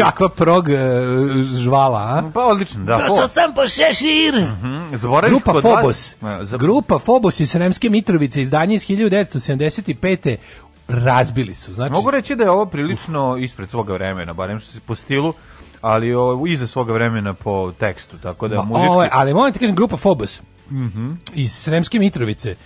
Kakva prog uh, žvala, a? Pa odlično, da. Došao sam po šešir! Mm -hmm. Grupa Fobos. Za... Grupa Fobos iz Sremske Mitrovice izdanje iz 1975 razbili su. Znači, Mogu reći da je ovo prilično ispred svoga vremena, barem što se po stilu, ali o, iza svoga vremena po tekstu, tako da... muzički... ovo, ali moram ti kažem, grupa Phobos mm -hmm. iz Sremske Mitrovice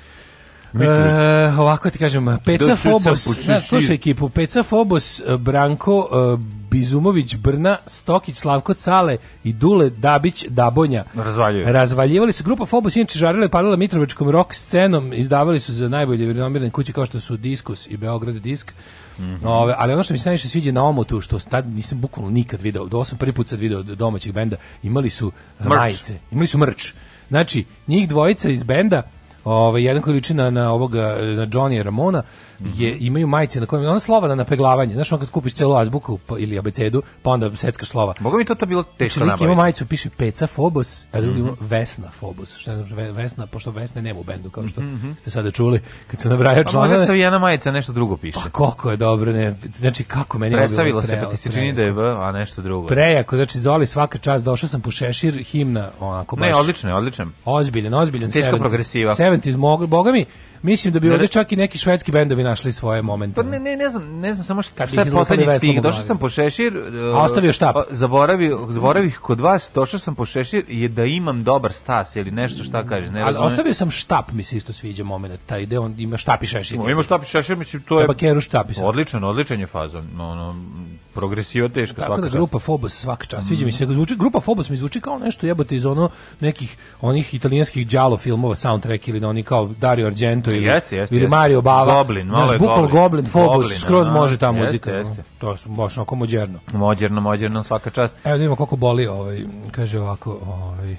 E, ovako ti kažem, Peca da, Fobos, na, slušaj ekipu, Peca Fobos, e, Branko e, Bizumović, Brna, Stokić, Slavko Cale i Dule Dabić, Dabonja. Razvaljivali. Razvaljivali su. Grupa Fobos inače žarila i palila Mitrovačkom rock scenom, izdavali su za najbolje renomirane kuće kao što su Diskus i Beograd Disk. Mm -hmm. Ove, ali ono što mi se najviše sviđa na omotu što tad nisam bukvalno nikad video, do sam prvi put sad video domaćih benda, imali su majice, imali su mrč. Znači, njih dvojica iz benda Ovaj jedan koji liči na, na ovoga na Johnny Ramona je imaju majice na kojima ona slova na napeglavanje. Znaš, on kad kupiš celo azbuku pa, ili abecedu, pa onda seckaš slova. Boga mi to to bilo znači, teško znači, nabaviti. Ima majicu piše Peca Fobos, a drugi mm -hmm. Vesna Fobos. Šta znači Vesna, pošto Vesna nema u bendu kao što mm -hmm. ste sada čuli kad se nabraja pa članove. Pa možda se jedna majica nešto drugo piše. Pa koliko je dobro, ne. Znači kako meni Presavilo se, pa ti se čini da je V a nešto drugo. Prejako, znači Zoli svaka čas došao sam po šešir himna onako baš. Ne, odlično, odlično. Ozbiljan, ozbiljan. 70 progresiva. 70 Boga mi, Mislim da bi ovde čak i neki švedski bendovi našli svoje momente. Pa ne, ne, ne znam, ne znam samo šta, šta je poslednji stih. Došao sam po šešir, uh, a ostavio štap. Zaboravio, zaboravih kod vas, došao sam po šešir je da imam dobar stas ili nešto šta kaže, ne Ali ostavio sam štap, mi se isto sviđa moment. taj ide on ima štap i šešir. Ima štap i šešir, mislim to je Tabakeru štap i šešir. Odličan, odličan je faza. No, no, progresiva teška Tako svaka da, čast. grupa Phobos svaka čast. Sviđa mi mm. se zvuči, grupa Phobos mi zvuči kao nešto jebote iz ono nekih onih italijanskih đalo filmova soundtrack ili da oni kao Dario Argento ili, jeste, jeste, ili Mario Bava. Goblin, malo znaš, Goblin, Goblin Fogus, Goblin, skroz aha, može ta jeste, muzika. Jeste. To su baš onako mođerno. Mođerno, mođerno, svaka čast. Evo da vidimo koliko boli, ovaj, kaže ovako, ovaj,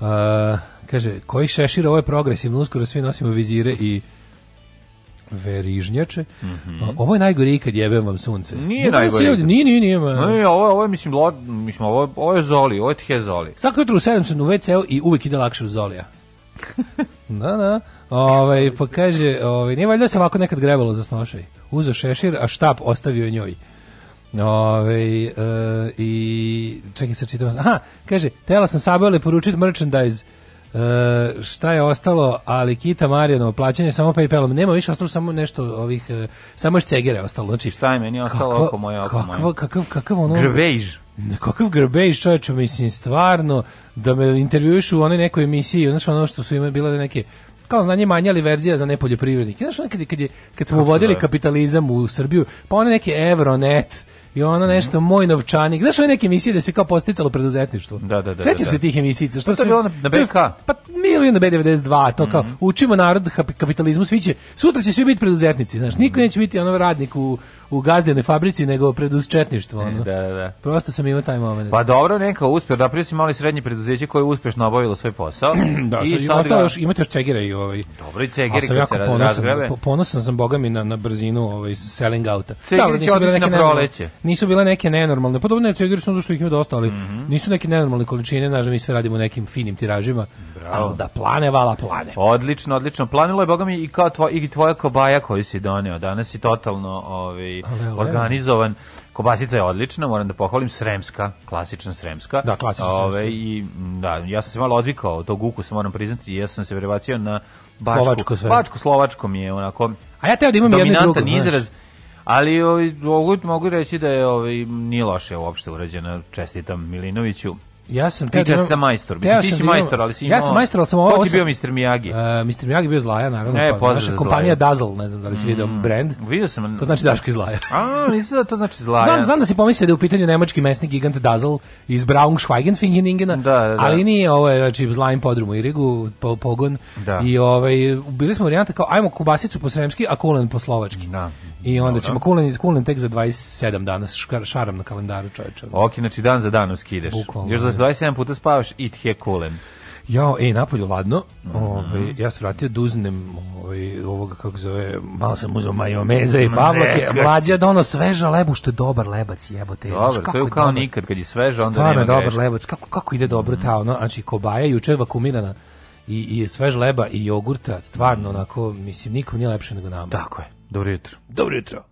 uh, kaže, koji šešira ovo je progresivno, uskoro svi nosimo vizire i verižnjače. Mm -hmm. Ovo je najgori kad jebem vam sunce. Nije Nema najgori. Ljudi, nije, nije, nije. Ne, ovo, ovo je, mislim, lo, mislim ovo, ovo je Zoli, ovo je The Zoli. Svako jutro u 7 sam u WC-u i uvek ide lakše u Zolija. da, da. Ovaj pa kaže, ovaj nije valjda da se ovako nekad grebalo za snošaj. Uzeo šešir, a štap ostavio njoj. Ove, ovaj, e, i čekaj se čitam. Aha, kaže, tela sam sabale poručiti merchandise. E, šta je ostalo, ali Kita Marijanovo plaćanje samo PayPalom. Nema više ostalo samo nešto ovih e, samo još cegere ostalo. Znači šta je meni ostalo kako, oko moje oko kakva, moje. Kakav kakav ono Grbejž. Kakav grbejž, čovječe, mislim, stvarno, da me intervjuješ u onoj nekoj emisiji, znači ono što su imali, bilo neke kao znanje manje, ali verzija za nepoljoprivrednike. Znaš, kad, kad, je, kad smo uvodili da? kapitalizam u Srbiju, pa one neke Evronet, i ono nešto mhm. moj novčanik. Znaš ove neke emisije da se kao posticalo preduzetništvo? Da, da, da. da Sećaš da, da. se tih emisija? Što pa to je bilo na BK? Pa milion pa na B92, to kao mm -hmm. učimo narod kapitalizmu, svi će, sutra će svi biti preduzetnici, znaš, niko mm neće biti ono radnik u, u gazdene fabrici nego preduzetništvo e, Ono. Da, da, da. Prosto sam imao taj momenat. Pa dobro, neka uspeo, da prije mali srednji preduzeće koje je uspešno obavilo svoj posao. da, I sad, sad ga... još, imate još cegira i ovaj. Dobro i cegire kad se ponosan, Ponosan sam, boga mi, na, na brzinu ovaj, selling outa. da, će otići na proleće. Nisu bile neke nenormalne, pa dobro ne, cegiri su zato što ih ima dosta, ali mm -hmm. nisu neke nenormalne količine, znaš da mi sve radimo nekim finim tiražima. Bravo. da plane, vala plane. Odlično, odlično. Planilo je, boga mi, i, kao tvoj, i tvoja kobaja koju si doneo. Danas si totalno ovaj, organizovan. Kobasica je odlična, moram da pohvalim, sremska, klasična sremska. Da, klasična Ove, i, da, ja sam se malo odvikao od tog ukusa, moram priznati, ja sam se prebacio na bačku. Slovačko, sve. bačku, slovačko mi je onako... A ja teo da imam jedno drugo. izraz, ali ovaj, mogu, mogu reći da je ovaj, nije loše uopšte urađena, čestitam Milinoviću Ja sam te Priča da majstor. Mislim, ti si da majstor, ali si imao... Ja sam majstor, ali sam ovo... Ko ti bio Mr. Miyagi? Uh, e, Mr. Miyagi bio Zlaja, naravno. Ne, pa, naša kompanija Dazzle, ne znam da li si mm, video brand. Vidio sam... To znači Daško iz Zlaja. A, mislim da to znači Zlaja. Znam, znam da si pomislio da je u pitanju nemački mesni gigant Dazzle iz Braunschweigenfingeningena, da, da, da. ali nije ovo, je, znači, Zlajim podrum u Irigu, po, pogon. Da. I ovaj, bili smo varijante kao, ajmo kubasicu po sremski, a kulen po slovački. Da, I onda Dobro. ćemo kulen, kulen tek za 27 dana škar, šaram na kalendaru čoveče. Ok, znači dan za danom skideš. Bukvalno. Još za 27 da. puta spavaš i tje kulen. Ja, ej, napolju ladno. Mhm. Ovaj ja se vratio duznem da ovaj ovoga kako zove, malo sam uzeo majoneza i pavlake. Mlađa da ono sveža lebu što je dobar lebac, jebote. Dobar, kako to je kao dobar. nikad kad je sveža, onda Stvarno je dobar greš. lebac. Kako kako ide dobro ta ono, znači kobaja juče vakumirana i i svež leba i jogurta, stvarno onako mislim nikom nije lepše nego nama. Tako je. Dobro jutro. Dobro jutro.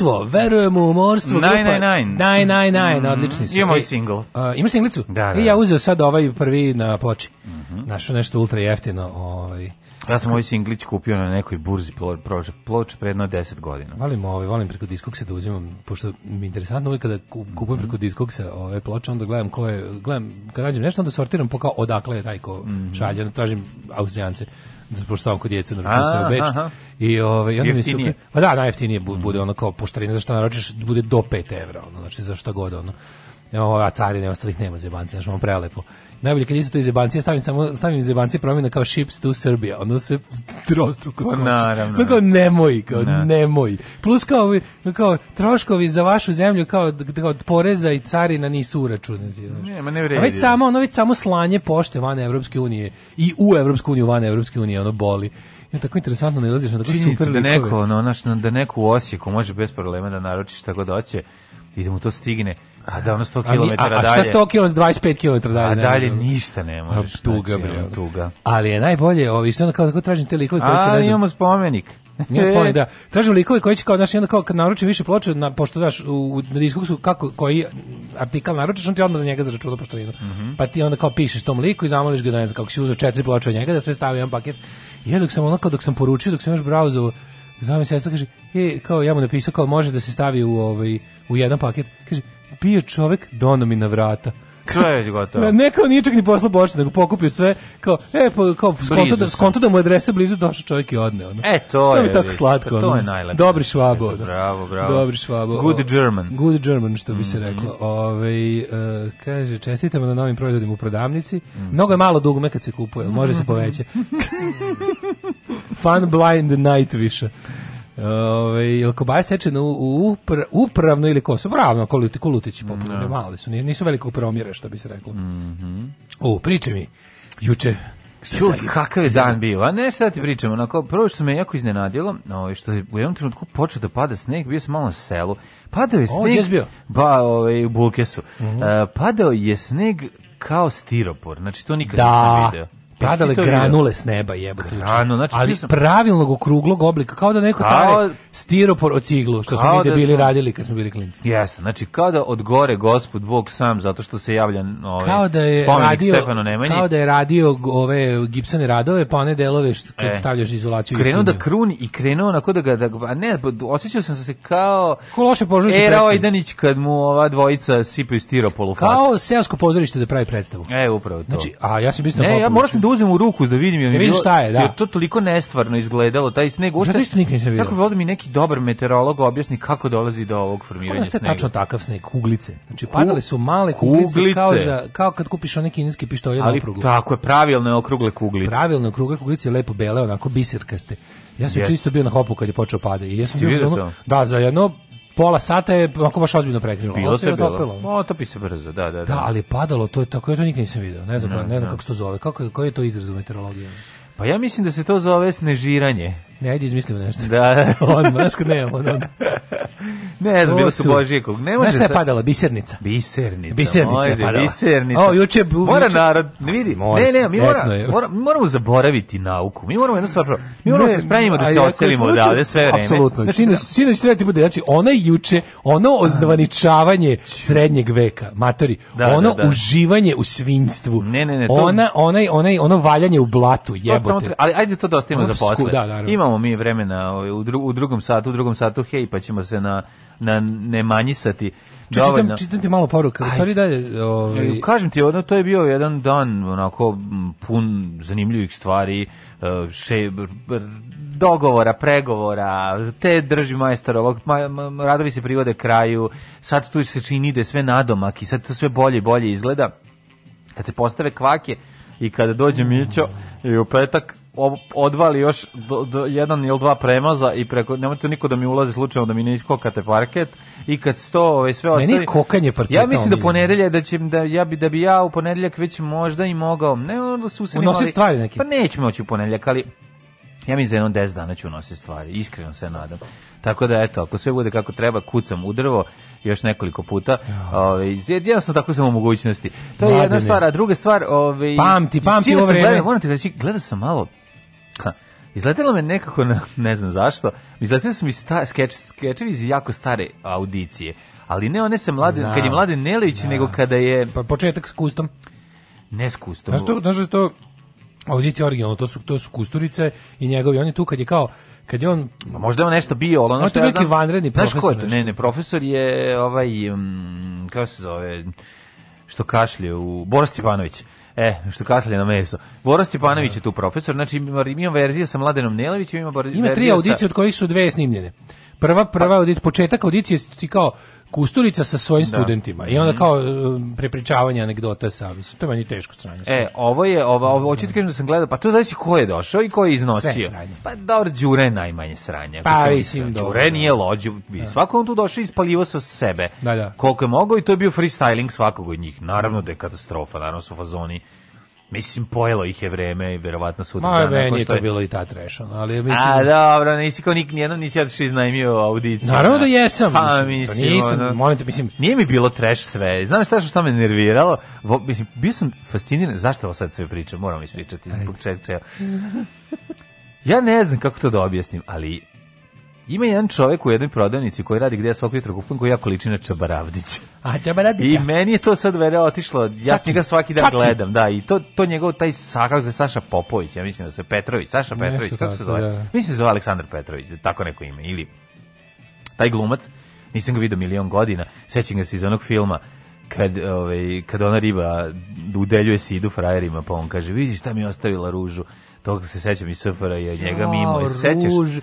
umorstvo, verujemo u umorstvo. Nine, grupa, nine, nine. Nine, nine, nine, mm, odlični su. Imamo e, i single. Uh, imaš singlicu? Da, da. I e, ja da. uzeo sad ovaj prvi na ploči. Mm -hmm. Našao nešto ultra jeftino. Ovaj. Ja sam ovaj singlić kupio na nekoj burzi ploče, ploče predno 10 godina. Valim ovaj, volim preko diskoksa da uzimam, pošto mi je interesantno uvijek kada kupujem mhm. preko diskoksa ove ploče, onda gledam ko je, gledam, kad rađem nešto, onda sortiram po kao odakle je taj ko mm -hmm. šalje, onda tražim austrijance pošto kod djece naručio sam u Beč. I ovaj onda mi se pa da najjeftinije da, mhm. bude ono kao poštarina za šta naručiš bude do 5 evra, ono znači za šta god ono. Evo, a carine ostalih nema zebanci, znači on prelepo. Najbolje kad isto to iz Jebanci, stavim, samo, stavim iz Jebanci promjena kao Ships to Serbia, ono se trostruko pa skoči. Naravno. Sve kao da. nemoj, kao ne. Da. nemoj. Plus kao, kao troškovi za vašu zemlju kao, kao poreza i carina nisu uračunati. Znači. Nema, ne vredi. A već samo, ono već samo slanje pošte van Evropske unije i u Evropsku uniju, van Evropske unije, ono boli. Ja tako interesantno nalaziš na tako super da neko, ono, da neko u Osijeku može bez problema da naruči šta god hoće i da mu to stigne A da, ono 100 km dalje. A, a šta 100 km, 25 km dalje? A dalje ne, ništa ne možeš. tuga, znači, bre, tuga. Ali je najbolje, ovi, što onda kao tako tražim te likove koji će... A, imamo spomenik. Nije spomenik, da. Tražim likove koji će kao, znaš, onda kao kad naručim više ploče, na, pošto daš u, na disku su kako, koji artikal naručiš, on ti odmah za njega pošto poštovinu. Mm -hmm. Pa ti onda kao pišeš tom liku i zamoliš ga da ne znam kako si uzeo četiri ploče od njega, da sve stavi jedan paket. I ja dok sam onako, dok sam poručio, dok sam još brauzovo, Znam sestra kaže, e, kao ja mu napisao, kao može da se stavi u, ovaj, u jedan paket. Kaže, bio čovek dono mi na vrata. Kraj je gotovo. Neka kao ničak ni posla bočno, nego pokupio sve, kao, e, pa, kao, skonto da, skonto da mu adrese blizu došao čovjek i odne. Ono. E, to, to je. To tako slatko. Pa to ono. je najlepše. Dobri švabo. E, bravo, bravo. Dobri švabo. Good German. Good German, što bi se mm reklo. Ove, uh, e, kaže, čestitamo na novim proizvodima u prodavnici. Mm Mnogo je malo dugme kad se kupuje, može se poveće. Fun blind night više. Ove, ovaj, jel Kobaja Sečena u upra, upravno ili ko su? Pravno, koluti, kolutići popularni, ne. Da. mali su, nisu velikog promjera, što bi se reklo. Mm -hmm. O, priče mi, juče, Ju, kakav je dan bio. A ne, šta da ti pričamo, onako, prvo što me jako iznenadilo, ovaj, što je u jednom trenutku počeo da pada sneg, bio sam malo na selu, padao je sneg, o, bio? ba, ovaj, u Bulkesu, mm -hmm. uh, padao je sneg kao stiropor, znači to nikad da. nisam video. Padale granule s neba, jebote. Granu, znači, znači ali sam... pravilnog okruglog oblika, kao da neko kao... tare stiropor od ciglu, što smo mi debili da bili radili kad smo bili klinci. Jesam, znači kao da od gore gospod Bog sam, zato što se javlja ovaj, kao da je radio, Stefano Nemanji. Kao da je radio ove gipsane radove, pa one delove što, kad e. stavljaš izolaciju. Krenuo da kruni i krenuo onako da ga, da, a ne, osjećao sam se kao... Ko loše požušte Era Ojdanić kad mu ova dvojica sipaju stiropolu. Kao seosko pozorište da pravi predstavu. E, upravo to. Znači, a ja se mislim Ne, ja moram da uzmem u ruku da vidim, ja da vidim šta je, da. Jer to toliko nestvarno izgledalo, taj sneg. Ušte, ja isto nikad nisam vidio. Kako vodi mi neki dobar meteorolog objasni kako dolazi do ovog formiranja da snega. Ono tačno takav sneg, kuglice. Znači, Ku, padale su male kuglice, kuglice. Kao, za, kao kad kupiš one kineski pištolje Ali, na okruglu. tako je, pravilne okrugle kuglice. Pravilne okrugle kuglice, lepo bele, onako biserkaste. Ja sam yes. čisto bio na hopu kad je počeo pada. I ja sam bio da, za jedno pola sata je ako baš ozbiljno prekrilo. Bilo se bilo. Otopi se brzo, da, da, da. Da, ali padalo, to je tako, ja to nikad nisam video. Ne znam, no, da, ne znam no. Da. kako se to zove. Kako je, koji je to izraz u meteorologiji? Pa ja mislim da se to zove snežiranje. Ne, ajde izmislimo nešto. Da, da, da. on, znaš kad nemamo, on, Ne znam, bilo su Božijekog. Ne može. Znaš šta je padala? Bisernica. Bisernica. Bisernica može, je padala. Bisernica. O, juče... Mora juče... narod, ne vidi. Ne, ne, mi mora, mora, moramo zaboraviti nauku. Mi moramo jednu stvar pravo. Mi moramo ne, se spremimo da se ocelimo odavde sve vreme. Apsolutno. Znači, sinoć, da. sinoć treba ti bude. Znači, ona juče, ono ozdvaničavanje srednjeg veka, matori, da, ono da, da. uživanje u svinjstvu. Ne, ne, ne. To... Ona, onaj, onaj, ono valjanje u blatu, jebote. Ali ajde to da ostavimo za posle. Da, naravno imamo mi vremena ovaj, u, dru, u drugom satu, u drugom satu hej, pa ćemo se na na ne manjisati. Čitam, čitam ti malo poruka, stvari dalje. Ovaj... E, kažem ti, ono, to je bio jedan dan onako pun zanimljivih stvari, e, še, dogovora, pregovora, te drži majstor ovog, radovi se privode kraju, sad tu se čini da je sve nadomak i sad to sve bolje i bolje izgleda. Kad se postave kvake i kada dođe Mićo i u petak, odvali još do, do jedan ili dva premaza i preko nemojte niko da mi ulazi slučajno da mi ne iskokate parket i kad sto ovaj sve ostali Meni kokanje parketa. Ja mislim da ponedeljak da će da ja bi da bi ja u ponedeljak već možda i mogao. Ne, onda su se Unosi stvari neke. Pa nećemo moći u ponedeljak, ali ja mislim za da jedno 10 dana ću nositi stvari, iskreno se nadam. Tako da eto, ako sve bude kako treba, kucam u drvo još nekoliko puta. Ovaj ja sam tako sam u mogućnosti. To je Mladine. jedna stvar, a druga stvar, ovaj Pamti, pamti ovo vreme. Moram ti reći, gledao sam malo Izletelo me nekako, na, ne znam zašto, izletelo su mi sta, skeč, skečevi iz jako stare audicije, ali ne one sa mlade, Znam. kad je Mladen Nelić, Znam. Da. nego kada je... Pa početak s kustom. Ne s kustom. Znaš to, znaš da to audicija originalno, to su, to su kusturice i njegovi, on je tu kad je kao, kad je on Ma možda je on nešto bio, ali ono što je neki vanredni profesor. Znaš ko je to? Ne, ne, profesor je ovaj um, kako se zove što kašlje u Boris Stefanović. E, što kaslje na meso. Boro Stepanović je tu profesor, znači ima verzija sa Mladenom Nelevićem, ima, ima tri audicije sa... od kojih su dve snimljene. Prva, prva audit, početak audicije ti kao Kusturica sa svojim da. studentima i onda mhm. kao um, prepričavanje anegdota sa mislim to je meni teško stranje. E, ovo je ova ovo hoćete mm kažem da sam gledao, pa to zavisi ko je došao i ko je iznosio. Sve sranje. Pa dobro Đure je najmanje sranja. Pa mislim dobro. Đure da. nije lođu, da. svako on tu došao ispaljivo sa sebe. Da, da. Koliko je mogao i to je bio freestyling svakog od njih. Naravno da je katastrofa, naravno su fazoni Mislim, pojelo ih je vreme i verovatno su... Ma, meni je to je... bilo i ta trešano, ali mislim... A, dobro, nisi kao nik nijedno, nisi otišao iznajmio audiciju. Naravno da, da jesam, pa, mislim, mislim, to nije isto, ono, molim te, mislim... Nije mi bilo treš sve, znam šta što me nerviralo, Vo, mislim, bio sam fasciniran, zašto ovo sad sve pričam, moram ispričati, zbog čega, čega. Ja ne znam kako to da objasnim, ali Ima jedan čovjek u jednoj prodavnici koji radi gdje ja svaki jutro kupujem koji jako liči na Čabaravdić. A Čabaravdić. I meni je to sad vere otišlo. Ja Čaki. njega svaki dan Čaki. gledam, da, i to to njegov taj kako se Saša Popović, ja mislim da se Petrović, Saša Petrović, kako se zove? Da. Mislim da se zove Aleksandar Petrović, tako neko ime ili taj glumac. Nisam ga vidio milion godina. Sećam ga se iz onog filma kad, ovaj, kad ona riba udeljuje sidu frajerima, pa on kaže, vidiš šta mi ostavila ružu. Toga se sećam iz SFRA i njega mimo. i Sećaš?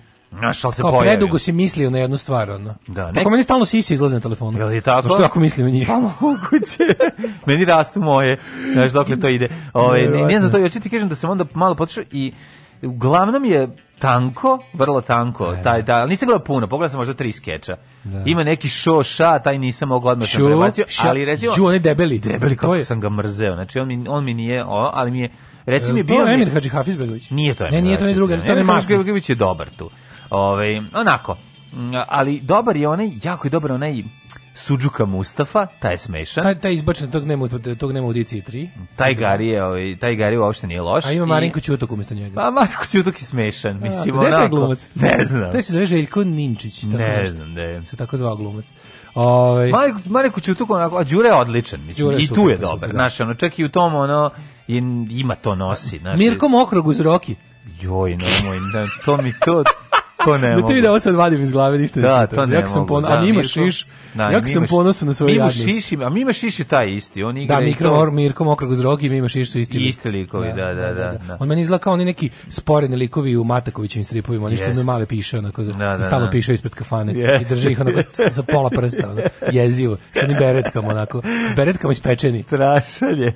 Znaš, ali se Kao pojavio. predugo se mislio na jednu stvar, ono. Da, nek... Tako meni stalno sisi izlaze na telefonu. Jel je tako? Što ako mislim na njih? Pa moguće. meni rastu moje. Znaš, dokle to ide. Ove, ovaj, ne, ne znam to, ja ću ti kažem da sam onda malo potišao i uglavnom je tanko, vrlo tanko, ne, taj, da. taj, ali nisam gledao puno, pogledao sam možda tri skeča. Da. Ima neki šo, ša, taj nisam mogao odmah sam prebacio, ali recimo... Šu, oni debeli. Debeli, kako sam ga mrzeo, znači on mi, on mi nije, o, ali mi je... Reci mi bio... To je Emir Hadži Hafizbegović. Nije to Emir. Ne, nije to ni druga, to ne Masni. Hafizbegović je dobar tu. Ove, ovaj, onako, ali dobar je onaj, jako je dobar onaj Suđuka Mustafa, taj je smešan. Taj, taj izbačen, tog nema, tog nema u Diciji 3. Taj Gari, je, ovaj, taj Gari uopšte nije loš. A ima Marinko I... Ćutok umjesto njega. Pa Marinko Ćutok je smešan, mislim, A, onako. Gde je glumac? Ne znam. Taj se zove Željko Ninčić. Tako ne nešto. znam, da Se tako zvao glumac. Ove... Ovaj- Marinko, Marinko Ćutok, onako, a Đure je odličan, mislim, Đure i super, tu je dobar. Super, da. Znaš, ono, čak i u tom, ono, ima to nosi. Znaš, Mirko Mokrog uz Roki. Joj, nemoj, da, to mi to to ne mogu. Da ti vidio, da ovo sad vadim iz glave, ništa da, to ne, sam mogu. Pon... Da, a Mima Šiš, da, jako sam ponosan na svoje jadnost. Šiš, a Mima Šiš je taj isti, on igra... Da, Mikro, to... Mirko Mokrog uz Rogi i Mima Šiš su isti. Isti likovi, da, da, da, da. da, da. On meni izgleda kao oni neki sporedni likovi u Matakovićim stripovima, oni što yes. male piše, onako, da, da, stalno da. piše ispred kafane yes. i drži ih onako sa pola prsta, ono, jezivo, sa ni beretkama, onako, s beretkama ispečeni. Strašan strašanje.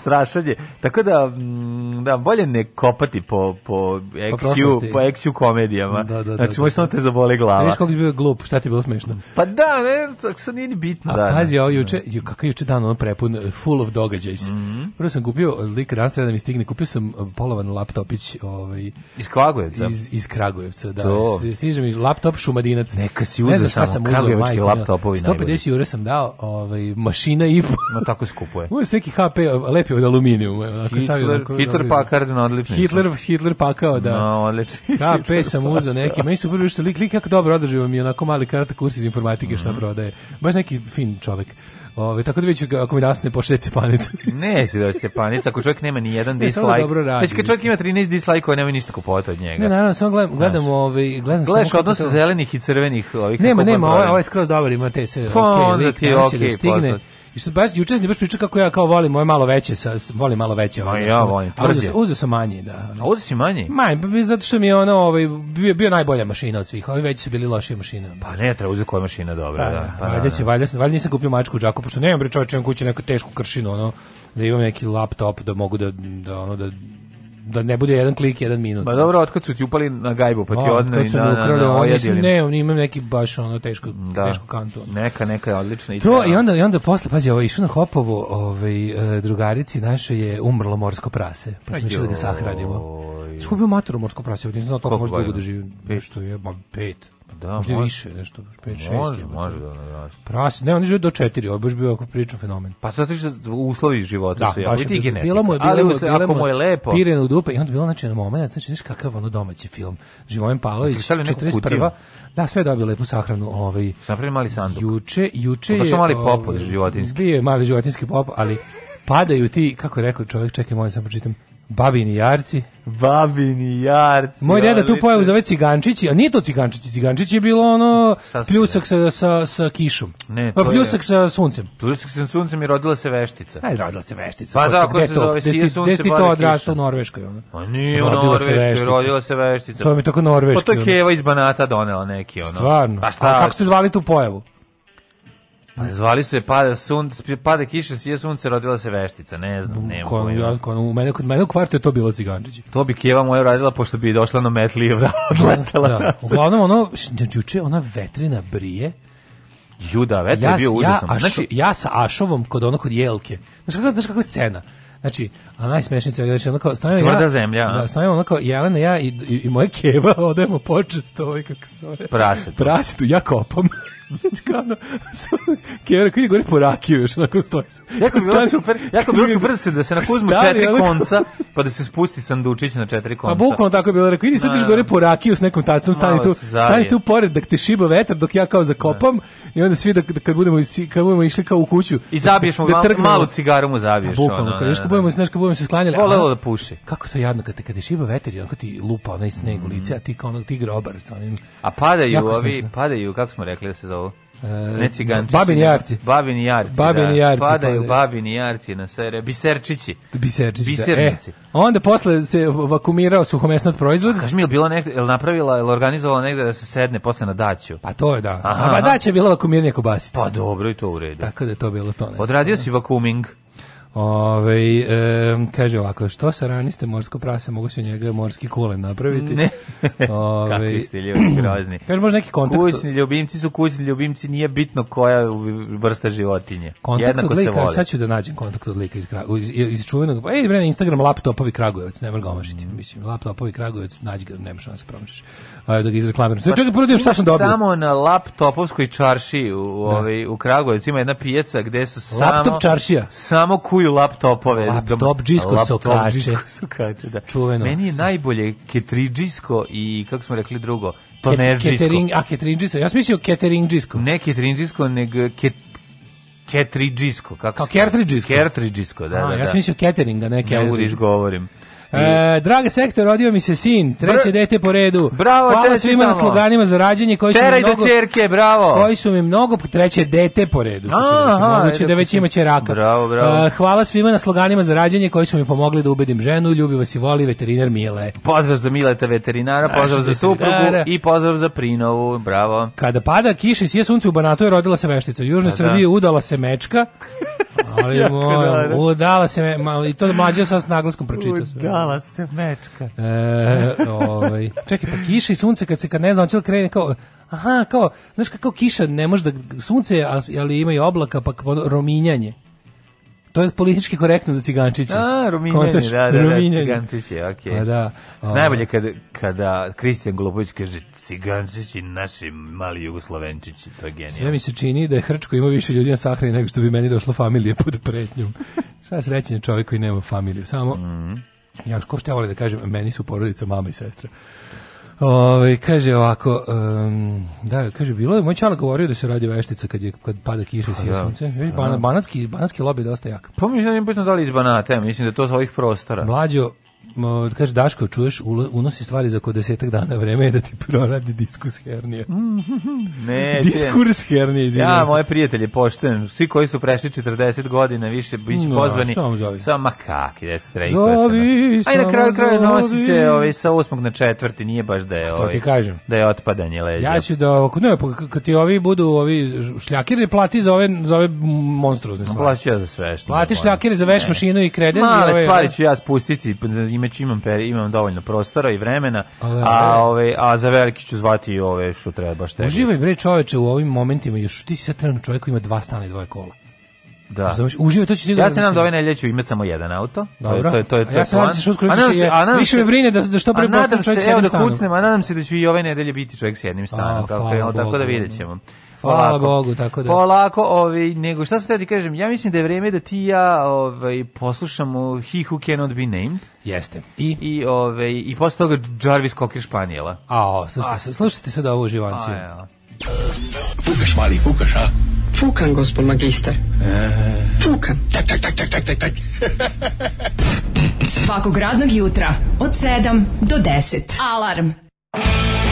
strašan Tako da, mm, da, bolje ne kopati po, po, XU, po XU komedijama. Da, Da, da. Znači, da, moj da. samo te zaboli glava. Viš kako si bio glup, šta ti je bilo smešno? Pa da, ne, sad nije ni bitno. A da, pazi, ovo juče, ju, kakav juče dan ono prepun, eh, full of događaja. Mm -hmm. Prvo sam kupio, eh, lik rastra da mi stigne, kupio sam eh, polovan laptopić. Ovaj, iz Kragujevca? Iz, iz Kragujevca, da. To. Stiže mi laptop šumadinac. Neka si uzeo ne znam šta sam uzeo, laptopovi 150 eura sam dao, ovaj, mašina i... No, tako skupuje. Ovo je sveki HP, lepi od aluminijuma. Hitler, Hitler Pakard, odlično. Hitler, Hitler pakao, da. No, odlično. HP sam uzeo neki lik, ima i super što lik, lik kako dobro održivo mi onako mali karta kurs iz informatike mm -hmm. šta mhm. prodaje. Baš neki fin čovjek. Ove, tako da vidite ako mi dasne po šest cepanicu. ne, se da cepanica, ako čovjek nema ni jedan da dislike. Dobro radi, znači kad čovjek ima 13 dislajkova, nema ništa kupovati od njega. Ne, naravno, samo gledam, gledam ovaj gledam Gledaš samo odnose to... zelenih i crvenih ovih. Nema, nema, ovaj, ovaj skroz dobar ima te sve. Pa, okay, onda lik, ti je da okay, stigne. Pozdrav I što baš juče sam baš pričao kako ja kao volim moje malo veće sa volim malo veće, Ma Ja volim. Uzeo sam manje, da. A uzeo si manje? Manje, zato što mi je ono ovaj bio, bio najbolja mašina od svih. Ovi veći su bili lošije mašine. Pa ne, treba uzeti koja mašina dobra, pa, da. da. Pa, valjda da, se da. valjda, valjda nisam kupio mačku u džaku, pošto nemam pričao, čujem kući neku tešku kršinu, ono da imam neki laptop da mogu da da ono da da ne bude jedan klik, jedan minut. Ma dobro, otkad su ti upali na gajbu, pa ti odne i na, na, ukrali, na, na mislim, ne, on, imam neki baš ono teško, da. teško kantu. Neka, neka je odlična. To, i onda, i onda posle, pazi, ovo, išao na Hopovo, ovaj, e, drugarici našoj je umrlo morsko prase, pa smo išli da ga sahranimo. Skupio maturu morsko prase, nisam znao da toliko može dugo da živim. Što je, ba, pet. Da, možda može, više, nešto, 5 6. Može, može da ne da, da. Prase, ne, oni žive do 4, ovo baš bio ako pričam fenomen. Pa zato što uslovi života da, su ja, vidi genetika. Bilo mu je bilo, mu, bilo ako mu je lepo. Pirenu u dupe i onda bilo znači na momenat, znači znaš kakav ono domaći film. Živojin Pavlović 41. Da, sve je dobio lepu sahranu, ovaj. Napravili mali sanduk. Juče, juče je. Pa su mali pop ovaj, životinski. Bio je mali životinski pop, ali padaju ti, kako je rekao čovjek, čekaj, molim, sam pročitam, Babini jarci. Babini jarci. Moj deda tu pojavu zove cigančići, a nije to cigančići, cigančići je bilo ono pljusak sa, sa, sa kišom. Ne, pa to pljusak je... sa suncem. Pljusak sa suncem i rodila se veštica. Aj, rodila se veštica. Pa tako da, se zove, sije sunce, Gde ti to odrastao u Norveškoj? Ono? A pa nije rodila u Norveškoj, rodila se veštica. To mi tako norveški. Pa to je Keva iz Banata donela neki. Ono. Stvarno. Pa šta? A kako ste zvali tu pojavu? Pa zvali su je pada sunce, pada kiša, sije sunce, rodila se veštica, ne znam, nema ko, ja, ko, u mene, kod mene u kvartu je to bilo cigančići. To bi Keva moja radila, pošto bi došla na metli i odletala. Da, da, da. Uglavnom, ono, juče ona vetrina brije, Juda, vetar ja, je bio užasan. Ja, Aš, znači, ja sa Ašovom kod ono kod Jelke. Znaš kakva, znaš kakva scena? Znači, A najsmešnije svega, znači onako, stavimo Tvrda ja, zemlja, da, stavimo onako, Jelena, ja i, i, i moja keva odemo počest ovaj, kako se zove. Prasetu. tu ja kopam. Znači kao ono, keva rekao, gore po rakiju još, onako stoji se. Jako bi bilo super, jako bi bilo znači, super da se, da se onako uzmu četiri konca, pa da se spusti sandučić na četiri pa konca. Pa bukvalno tako je bilo, rekao, idi sad iš da, da. gore po rakiju s nekom tacom, stani tu, stani tu pored, da te šiba vetar dok ja kao zakopam, da. i onda svi da, da kad budemo, kad budemo išli kao u kuću. I zabiješ mu, da, da malu cigaru mu zabiješ. Pa bukvalno, kad još budemo, znaš, kad budemo se sklanjali. Volelo da puši. Kako to jadno, kad kad te šiba veter i onako ti lupa onaj sneg u lice, a ti kao onog ti grobar sa onim... A padaju ovi, smišno. padaju, kako smo rekli da se zovu? E, ne cigančići. Babini jarci. Babini jarci, babini da. jarci Padaju padaju. babini jarci na sve re... Biserčići. Biserčići, Bisernici. Da. E, onda posle se vakumirao suhomesnat proizvod. Kaži mi, je bilo nekde, je napravila, je organizovala negde da se sedne posle na daću? Pa to je da. Aha, A pa daća je bila vakumirnija kobasica. Pa dobro, i to u redu. Tako da je to bilo to. Ne. Odradio si vakuming. Ove, e, kaže ovako, što sa raniste morsko prase, mogu se njega morski kulen napraviti. Ne. Ove, Kakvi ste ljudi grozni. Kaže možda neki kontakt. Kućni ljubimci su kućni ljubimci, nije bitno koja vrsta životinje. Kontakt Jednako od lika, se voli. Sad ću da nađem kontakt od lika iz, iz, iz čuvenog. Pa, ej, bre, na Instagram laptopovi Kragujevac, ne ga omašiti. Mm. Mislim, laptopovi Kragujevac, nađi ga, nema šanse promašiš. Ajde da ga izreklamiram. Sve čekaj, prvo da šta sam pa, dobio. Tamo na laptopovskoj čaršiji u, ovaj, u Kragujevcu ima jedna pijaca gde su samo... Laptop čaršija. Samo kuju kupuju laptopove. Laptop džisko sokače. sokače da. Čuveno. Meni je najbolje ketridžisko i, kako smo rekli drugo, tonerđisko. Ketering, a, keterinđisko. Ja sam mislio keterinđisko. Ne keterinđisko, nego ket, Ketridžisko, kako? Kao kertridžisko. Kertridžisko, da, da, da. Ja sam da. mislio cateringa neke. Ne znam, govorim. E, draga sektor, rodio mi se sin, treće Br dete po redu. Bravo, Hvala svima tamo. na sloganima za rađanje koji Teraj su mi mnogo... Čerke, bravo. Koji su mi mnogo treće dete po redu. Što Aha, moguće da, već ima raka. Bravo, bravo. E, hvala svima na sloganima za rađanje koji su mi pomogli da ubedim ženu, ljubi vas i voli veterinar Mile. Pozdrav za Mileta veterinara, pozdrav za suprugu i pozdrav za Prinovu, bravo. Kada pada kiša i sije sunce u Banatu je rodila se veštica. U Južnoj da, Srbiji da. udala se mečka. Ali moram, udala se me, i to mlađe sam s naglaskom pročitao sve. Udala se mečka. E, ovaj, čekaj, pa kiša i sunce kad se kad ne znam, će krene kao Aha, kao, znaš kako kiša ne može da sunce, ali ima i oblaka, pa rominjanje. To je politički korektno za cigančića. A, ruminjani, da, da, da, ruminjani. Pa da, cigančići, okej. Okay. Da, o... Najbolje kada, kada Kristijan Golubović kaže cigančići, naši mali jugoslovenčići, to je genijalno. Sve mi se čini da je Hrčko imao više ljudi na sahrani nego što bi meni došlo familije pod pretnjom. Šta srećen je čovjek koji nema familiju, samo... Mm -hmm. Ja, ko što ja volim da kažem, meni su porodica mama i sestra. Ove, ovaj, kaže ovako, um, da, kaže, bilo je, moj čala govorio da se radi veštica kad, je, kad pada kiša i da. sunce. Viš, da. banatski, banatski lobi je dosta jak. Pa mi da je bitno da li iz banata, mislim da to sa ovih prostora. Mlađo, kaže Daško, čuješ, unosi stvari za ko desetak dana vreme je da ti proradi diskus hernije. ne, diskurs hernije, izvinite. Ja, moje prijatelje, poštujem, svi koji su prešli 40 godina više bit no, pozvani. Samo zovi. Samo makaki, djeca, trej Zovi, A i na kraju kraja nosi se ovaj, sa osmog na četvrti, nije baš da je, ovaj, ti kažem. da je otpadanje leđa. Ja ću da, ovako, ne, pa kad ti ovi budu, ovi šljakiri plati za ove, za ove monstruozne stvari. Plaću ja za sve što. Plati šljakiri za veš mašinu i kreden. Male ove, stvari ću ja spustiti, imač imam per, imam dovoljno prostora i vremena, ale, a ove ovaj, a za veliki ću zvati i ove što treba baš tebi. Uživaj bre čoveče u ovim momentima, još ti si sad trenutno čovjek koji ima dva stana i dvoje kola. Da. Znaš, uživaj, to će sigurno. Ja se nadam da ove nedelje ću imati samo jedan auto. Dobro. To je to je to. Je, ja se nadam da ćeš uskoro više. A nadam više me brine da da što pre postane čovjek sa da jednim stanom. nadam se da ću i ove nedelje biti čovjek s jednim stanom, tako da, da videćemo. Da. Hvala Bogu, tako da. Polako, ovaj, nego šta se da ti kažem, ja mislim da je vreme da ti ja ovaj, poslušamo He Who Cannot Be Named. Jeste. I, I, ovaj, i posle toga Jarvis Cocker Španijela. A, o, slušajte, a, slušajte sad da ovo uživancije. A, ja. Fukaš, mali, fukaš, a? Fukan, gospod magister. E... Fukan. Tak, tak, tak, tak, tak, tak, tak. Svakog radnog jutra od 7 do 10. Alarm. Alarm.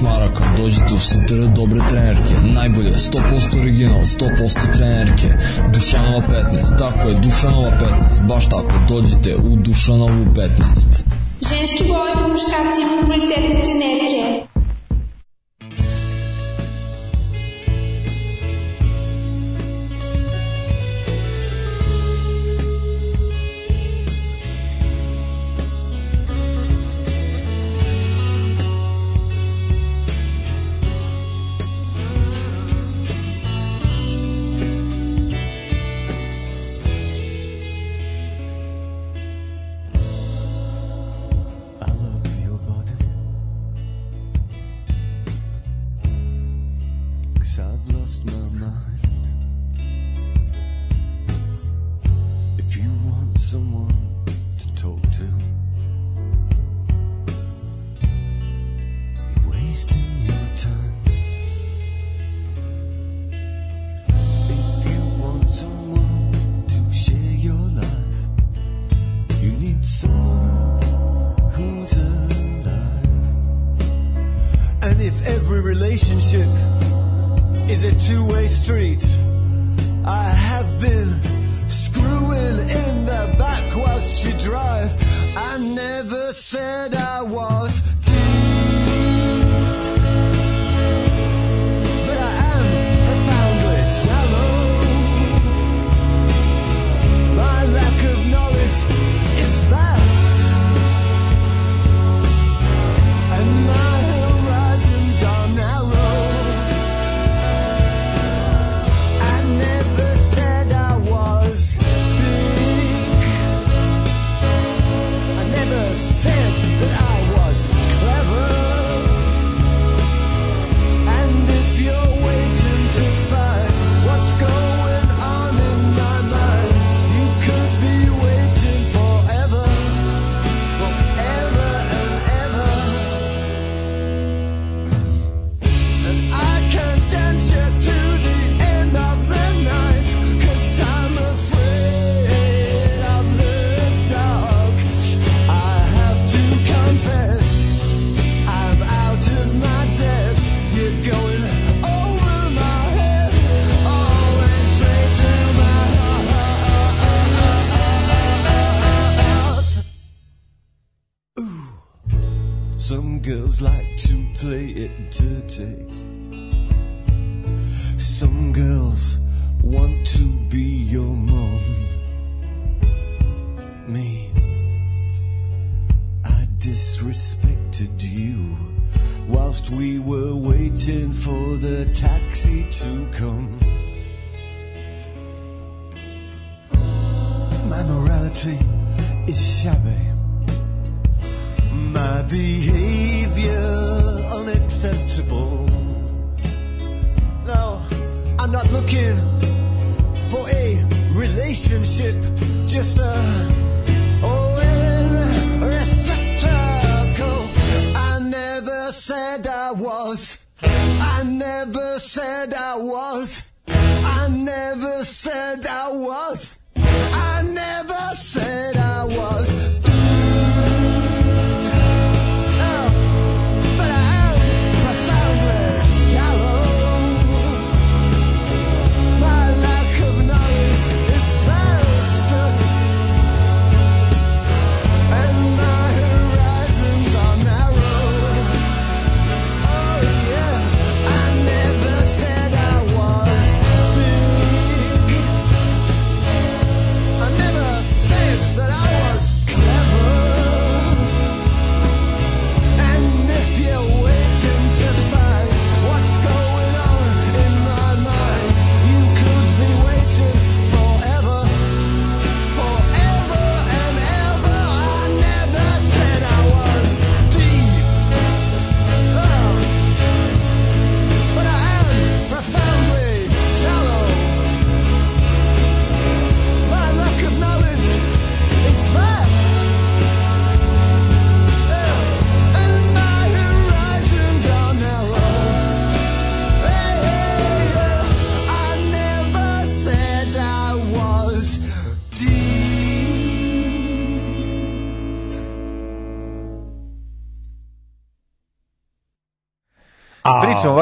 15 maraka, dođite u Sintera dobre trenerke, najbolje, 100% original, 100% trenerke, Dušanova 15, tako je, Dušanova 15, baš tako, dođite u Dušanovu 15. Ženski boli po muškarci imaju kvalitetne trenerke.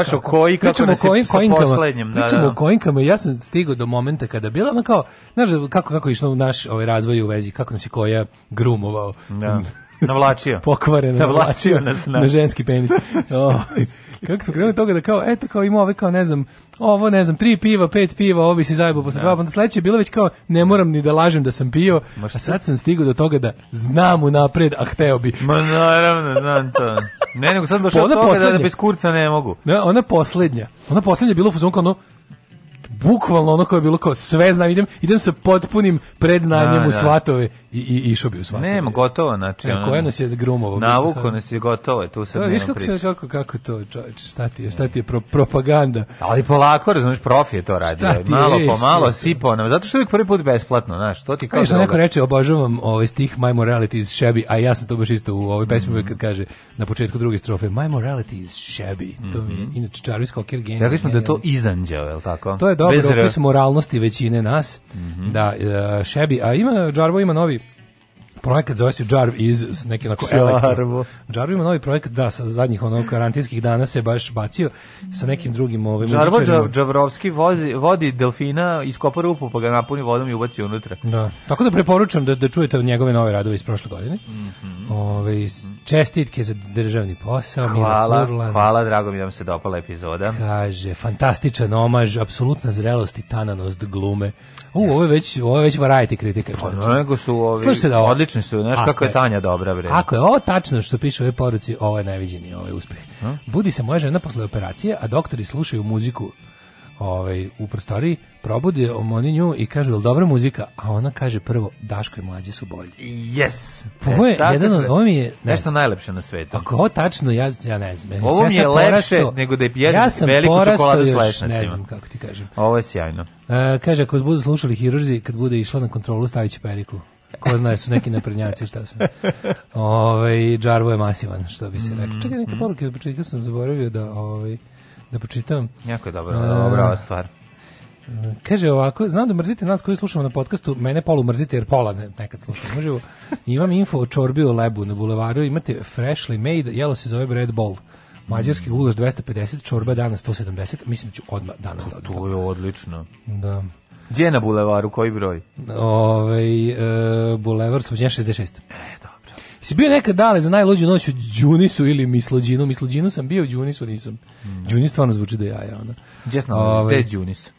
baš o koji kako pričamo nas da je sa da, da, pričamo da. o kojinkama ja sam stigao do momenta kada bila ono kao, znaš, kako, kako išlo naš ovaj razvoj u vezi, kako nas je koja grumovao. Da. Navlačio. Pokvaren, navlačio, navlačio nas na... na ženski penis. Oh. Kako su krenuli toga da kao, eto, kao ima ove, kao ne znam, ovo ne znam, tri piva, pet piva, ovo si zajebao posle da. dva, onda sledeće je bilo već kao, ne moram ni da lažem da sam pio, a sad sam stigao do toga da znam unapred, a hteo bi. Ma naravno, znam to. Ne, nego sad došao pa toga poslednje. da, da bez kurca ne mogu. Ne, da, ona poslednja. Ona poslednja je bilo u fuzonku, ono, bukvalno ono koje je bilo kao sve znam, idem, idem sa potpunim predznanjem da, u da. svatove i, i išao bi u svatove. Nema, gotovo, znači. E, koja nas je grumovo. Navuko nas je gotovo, tu sad to, nema kako priče. Se, kako, kako to, čovječe, šta ti je, šta ti je pro, propaganda. Ali polako, razumiješ, profi je to radio. Šta ti malo je, po malo sipo nam, zato što je uvijek prvi put besplatno, znaš, to ti kao što da neko reče, obožavam ovaj stih My Morality is Shabby, a ja sam to baš isto u ovoj pesmi mm -hmm. kad mhm. kaže na početku druge strofe My Morality is Shabby. Mm -hmm. To je, mhm. inače, Jarvis Cocker genij. Rekli smo da je to izanđao, je li tako? To je dobro, opis moralnosti većine nas, mm -hmm. da uh, Shabby, a ima, Jarvo ima novi Projekat zove se Jarv iz neki onako elektro. Jarvo ima novi projekat, da, sa zadnjih ono karantinskih dana se baš bacio sa nekim drugim ovim ovaj, Jarvo Džav, Džavrovski vozi, vodi delfina, iz iskopa rupu pa ga napuni vodom i ubaci unutra. Da. Tako da preporučujem da, da čujete njegove nove radove iz prošle godine. Mm -hmm. Ove, ovaj, čestitke za državni posao. Hvala, Furlan, hvala, drago mi da vam se dopala epizoda. Kaže, fantastičan omaž, apsolutna zrelost i tananost glume. U, ovo je već, ovo je već variety kritika. Pa, nego su ovi, Slušaj, da, odlični su, znaš kako je Tanja dobra bre. Ako je ovo tačno što piše u ovoj poruci, ovo je najviđeni ovaj uspeh. Hmm? Budi se moja žena posle operacije, a doktori slušaju muziku ovaj, u prostoriji, probude omoni nju i kažu, jel dobra muzika? A ona kaže prvo, Daško i mlađe su bolji. Yes! Ovo je e, jedan od, ovo mi je... Ne nešto najlepše na svetu. Ako ovo tačno, ja, ja ne znam. Ovo mi je ja lepše porasto, nego da je jedan ja sam veliku čokoladu s lešnicima. Ne znam kako ti kažem. Ovo je sjajno. E, kaže, ako budu slušali hirurzi, kad bude išla na kontrolu, stavit će periku. Ko zna, su neki naprednjaci, šta sve. Ove, ovaj, Džarvo je masivan, što bi se rekao. Mm, čekaj, neke mm. poruke, čekaj, sam zaboravio da, ove, ovaj, da počitam. Jako je dobro, A, dobra e, stvar. Kaže ovako, znam da mrzite nas koji slušamo na podcastu, mene polu mrzite jer pola ne, nekad slušam uživo. Imam info o čorbi o lebu na bulevaru, imate freshly made, jelo se zove Red ball. Mađarski gulaš 250, čorba danas 170, mislim da ću odmah danas da pa To je odlično. Da. Gdje je na bulevaru, koji broj? Ove, ovaj, e, bulevar 66. E, dobro. Si bio nekad dale za najlođu noć u Đunisu ili Mislođinu? Mislođinu sam bio, u Đunisu nisam. Mm. Đunis stvarno zvuči da jaja. Ona. Gdje sam ove, ovaj, je Đunis?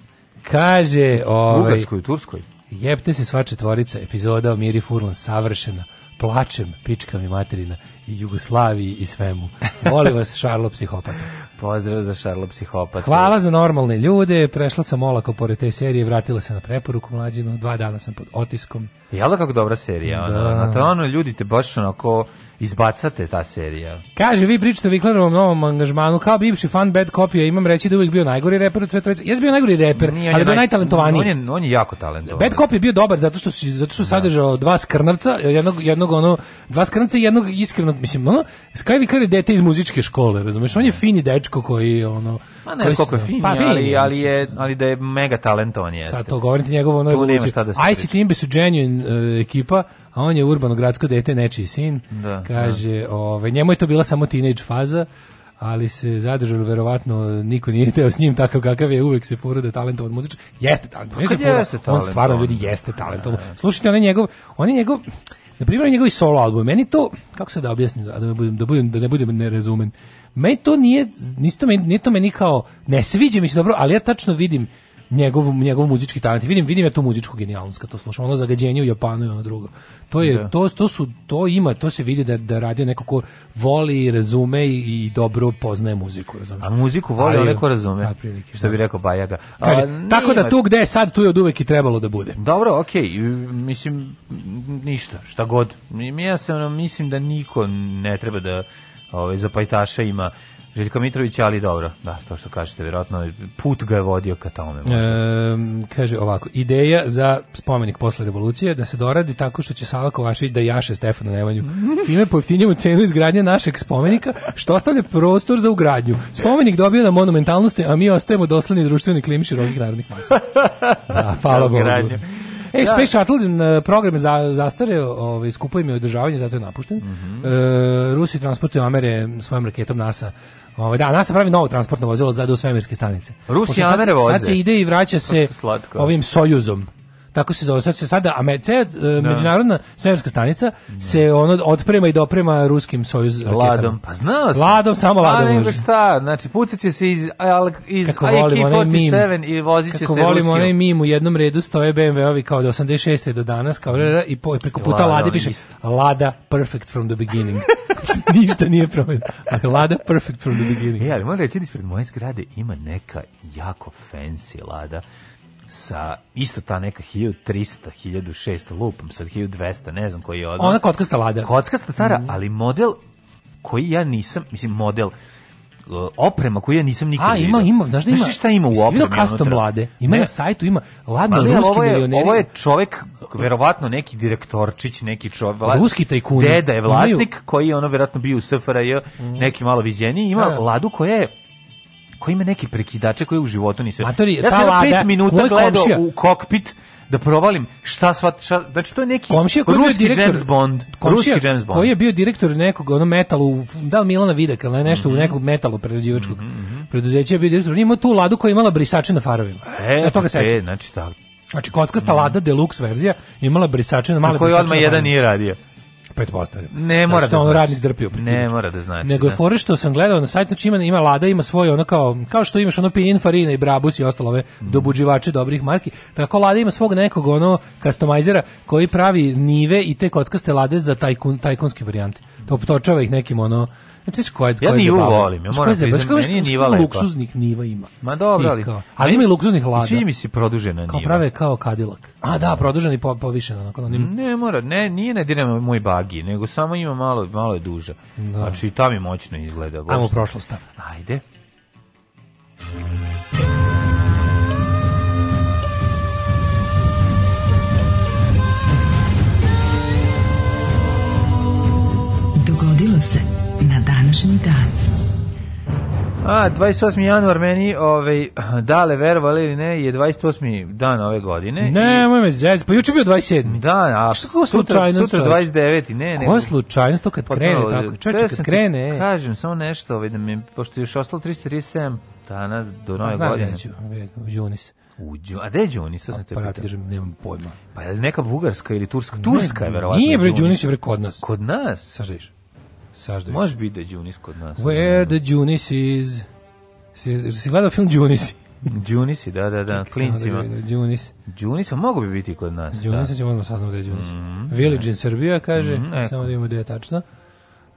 Kaže... Ove, ovaj, Bugarskoj, Turskoj. Jebte se sva četvorica, epizoda o Miri Furlan, savršena plačem, pičkam i materina i Jugoslaviji i svemu. Molim vas, Šarlo psihopata. Pozdrav za Šarlo psihopata. Hvala za normalne ljude, prešla sam olako pored te serije, vratila se na preporuku mlađinu, dva dana sam pod otiskom. Jel da kako dobra serija? Da. Ona, na to ono, ljudi te baš onako izbacate ta serija. Kaže, vi pričate o Viklerovom novom angažmanu, kao bivši fan Bad Copy, imam reći da je uvijek bio najgori reper od Cvetovica. Jes bio najgori reper, ali je bio naj, najtalentovaniji. On je, on je jako talentovan. Bad Copy je bio dobar zato što, zato što da. sadržao dva skrnavca, jednog, jednog ono, dva skrnavca i jednog iskreno, mislim, ono, Sky Vikler je dete iz muzičke škole, razumiješ? On je da. fini dečko koji, ono, Ma ne, koji koliko je fin, pa, fin, ali, ali, je, ali da je mega talentovan jeste. Sad to govorite njegovo ono je Ajsi Timbe su genuine uh, ekipa, a on je urbano gradsko dete, nečiji sin. Da, kaže, da. Ove, ovaj, njemu je to bila samo teenage faza, ali se zadržalo verovatno niko nije teo s njim takav kakav je uvek se fora da talentovan muzičar jeste talentovan jeste, jeste talent, on pa stvarno ljudi da. jeste talentovan slušajte on je njegov on je njegov na primjer njegovi solo album meni to kako se da objasnim da ne budem da budem da ne budem nerezumen meni to nije nisto meni, nije to meni kao ne sviđa mi se dobro ali ja tačno vidim njegov, njegov muzički talent. Vidim, vidim ja tu muzičku genijalnost kad to slušam. Ono zagađenje u Japanu i ono drugo. To je da. to, to su to ima, to se vidi da da radio neko ko voli, razume i, dobro poznaje muziku, razumeš. A muziku voli ali neko razume. A prilike, što da. bi rekao Bajaga. Da. A, Kaže, tako da tu gde je sad tu je od uvek i trebalo da bude. Dobro, okej. Okay. Mislim ništa, šta god. Ja sam mislim da niko ne treba da ovaj za pajtaša ima Željko Mitrović, ali dobro, da, to što kažete, vjerojatno put ga je vodio ka tome. Možda. E, kaže ovako, ideja za spomenik posle revolucije da se doradi tako što će Sava Kovašević da jaše Stefana Nemanju. Time pojeftinjamo cenu izgradnje našeg spomenika, što ostavlja prostor za ugradnju. Spomenik dobio na monumentalnosti, a mi ostajemo dosledni društveni klimi širokih narodnih masa. Da, hvala Bogu. E, da. Space Shuttle na program za zastareo, ovaj skupuje mi održavanje, zato je napušten. Mm -hmm. e, Rusi transportuju Amere svojom raketom NASA Ovaj da, NASA pravi novo transportno vozilo za do svemirske stanice. Rusi Amere voze. Sad se ide i vraća se Slatko. ovim Sojuzom. Tako se zove. Sad se sada a e, da. međunarodna svemirska stanica se ono otprema i doprema ruskim Sojuz raketama. Ladom. Pa znao sam. Ladom samo pa ladom. Pa nego šta, znači pucaće se iz iz IQ47 i voziće se Kako volimo onaj mim u jednom redu stoje BMW-ovi kao od 86. do danas kao mm. i preko puta Lade piše Lada perfect from the beginning. Ništa nije promenjeno. A dakle, lada perfect from the beginning. E, ali moram reći, da ispred moje zgrade ima neka jako fancy lada sa isto ta neka 1300, 1600, lupom sa 1200, ne znam koji je odmah. Ona kockasta lada. Kockasta stara, mm. ali model koji ja nisam, mislim model, oprema koju ja nisam nikad vidio. A ima ima, znaš da ima. Znaš šta ima u opremi? Ima custom vlade. Ima ne. na sajtu ima ladno Ali, ruski ovo je, milioneri. Ovo je čovjek verovatno neki direktorčić, neki čovjek. ruski tajkun. Deda je vlasnik Imaju... koji je ono verovatno bio u SFRJ, mm. neki malo viđeniji, ima ja. Da. ladu koja je koji ima neki prekidače koje u životu nisu. Matori, ja sam 5 minuta gledao u kokpit da provalim šta sva šta, znači to je neki komšija koji ruski je direktor, James Bond, komšija ruski James Bond. Koji je bio direktor nekog ono metalu, da li Milana Videka, ili nešto mm -hmm. u mhm. nekog metalu prerađivačkog. Mm -hmm. Preduzeća je bio direktor, ima tu ladu koja je imala brisače na farovima. E, ja toga pa sećam. E, znači tako. Znači, kockasta mm. lada mhm. deluxe verzija imala brisače na male brisače. Koji odmah jedan nije radio pretpostavljam. Ne mora znači, da on radnik drpio. Ne mora da znači. Nego je da. fore što sam gledao na sajtu čima znači ima Lada ima svoje ono kao kao što imaš ono Pinin Farina i Brabus i ostalo ove mm. dobuđivače dobrih marki. Tako Lada ima svog nekog ono customizera koji pravi nive i te kockaste lade za tajkun tajkunske varijante. To potočava ih nekim ono Znači, koje, koje ja nivu zabavlja? volim, ja moram da priznam, meni je niva lepa. luksuznih niva ima. Ma dobro, ali... Kao, ali ima i luksuznih lada. Svi mi si produžena niva. Kao prave kao kadilak. A da, produžena i po, povišena. Onako, onim... Ne mora, ne, nije ne diramo moj bagi, nego samo ima malo, malo je duža. Da. Znači, i mi moćno izgleda. Božno. Ajmo u prošlost. Ajde. Dogodilo se na današnji dan. A, 28. januar meni, ovaj, dale, verovali ili ne, je 28. dan ove godine. Ne, i... moj me zez, pa juče bio 27. Da, a Što, sutra, sutra 29. Ne, ne. Koja slučajnost to kad potpuno, pa krene tako? Čovječe, kad krene, e. Kažem, samo nešto, ovaj, da mi, pošto je još ostalo 337 dana do nove Znaš godine. Znaš u Junis. U Đu, a gde je Đunis? Sam pa ja pa, kažem, nemam pojma. Pa je neka bugarska ili turska? Turska ne, je verovatno. Nije bre Đunis, bre kod nas. Kod nas? Sažiš. Saždović. Može biti da Đunis kod nas. Where the Junis is. Si, si gledao film Junis? Junis, da, da, da, klincima. Da Junis. Junis, mogu bi biti kod nas. Da. Junis, da. ćemo odmah saznamo da je Junis. Mm, Village in da. Srbija, kaže, mm, samo da vidimo da je tačno.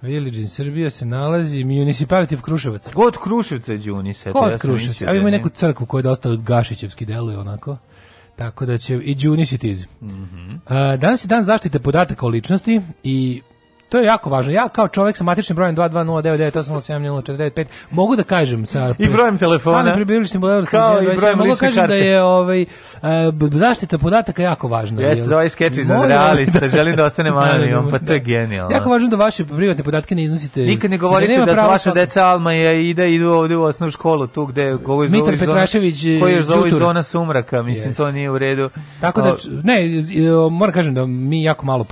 Village in Srbija se nalazi Municipality Kruševac. Kod Kruševca je Junis. Kod ja Kruševca, a ima neku crkvu koja je dosta od gašićevski deluje onako. Tako da će i Junis i Tiz. Mm -hmm. A, danas je dan zaštite podataka o ličnosti i To je jako važno. Ja kao čovjek sa matičnim brojem 2209987045 mogu da kažem sa i brojem telefona. Stani prebivališni broj kao i brojem mogu kažem karte. da je ovaj uh, zaštita podataka jako važna. Jeste, da ovaj skeč iz realista, želim da ostane anonimom, pa to je genijalno. Jako važno da vaše privatne podatke ne iznosite. Nikad ne govorite da, da su vaša deca Alma je ide idu ovdje u osnovnu školu tu gde govori Mitar zove Petrašević koji je zove zona sumraka, mislim Jest. to nije u redu. Tako da ne, moram kažem da mi jako malo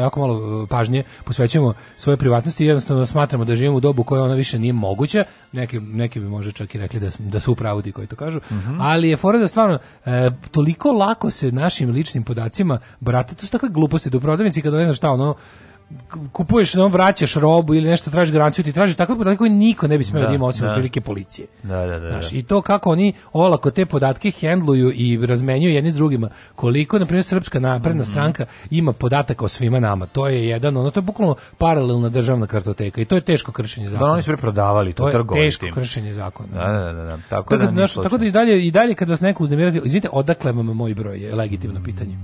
jako malo pažnje posvećujemo svoje privatnosti i jednostavno smatramo da živimo u dobu koja ona više nije moguća. Neki, neki bi možda čak i rekli da, da su upravo ti koji to kažu. Mm -hmm. Ali je fora da stvarno e, toliko lako se našim ličnim podacima brate, to su takve gluposti do da prodavnici kada ne znaš šta ono kupuješ, on vraćaš robu ili nešto tražiš garanciju, ti tražiš takve podatke koje niko ne bi smeo da, da ima osim da. prilike policije. Da, da, da, da, Znaš, I to kako oni olako te podatke hendluju i razmenjuju jedni s drugima. Koliko, na primjer, Srpska napredna mm stranka ima podataka o svima nama. To je jedan, ono, to je bukvalno paralelna državna kartoteka i to je teško kršenje zakona. Da, oni su preprodavali to, to je teško tim. kršenje zakona. Da, da, da, da. Tako, tako, da, da naš, tako da i dalje, i dalje kad vas neko uznemirati, izvinite, odakle vam moj broj je legitimno pitanje.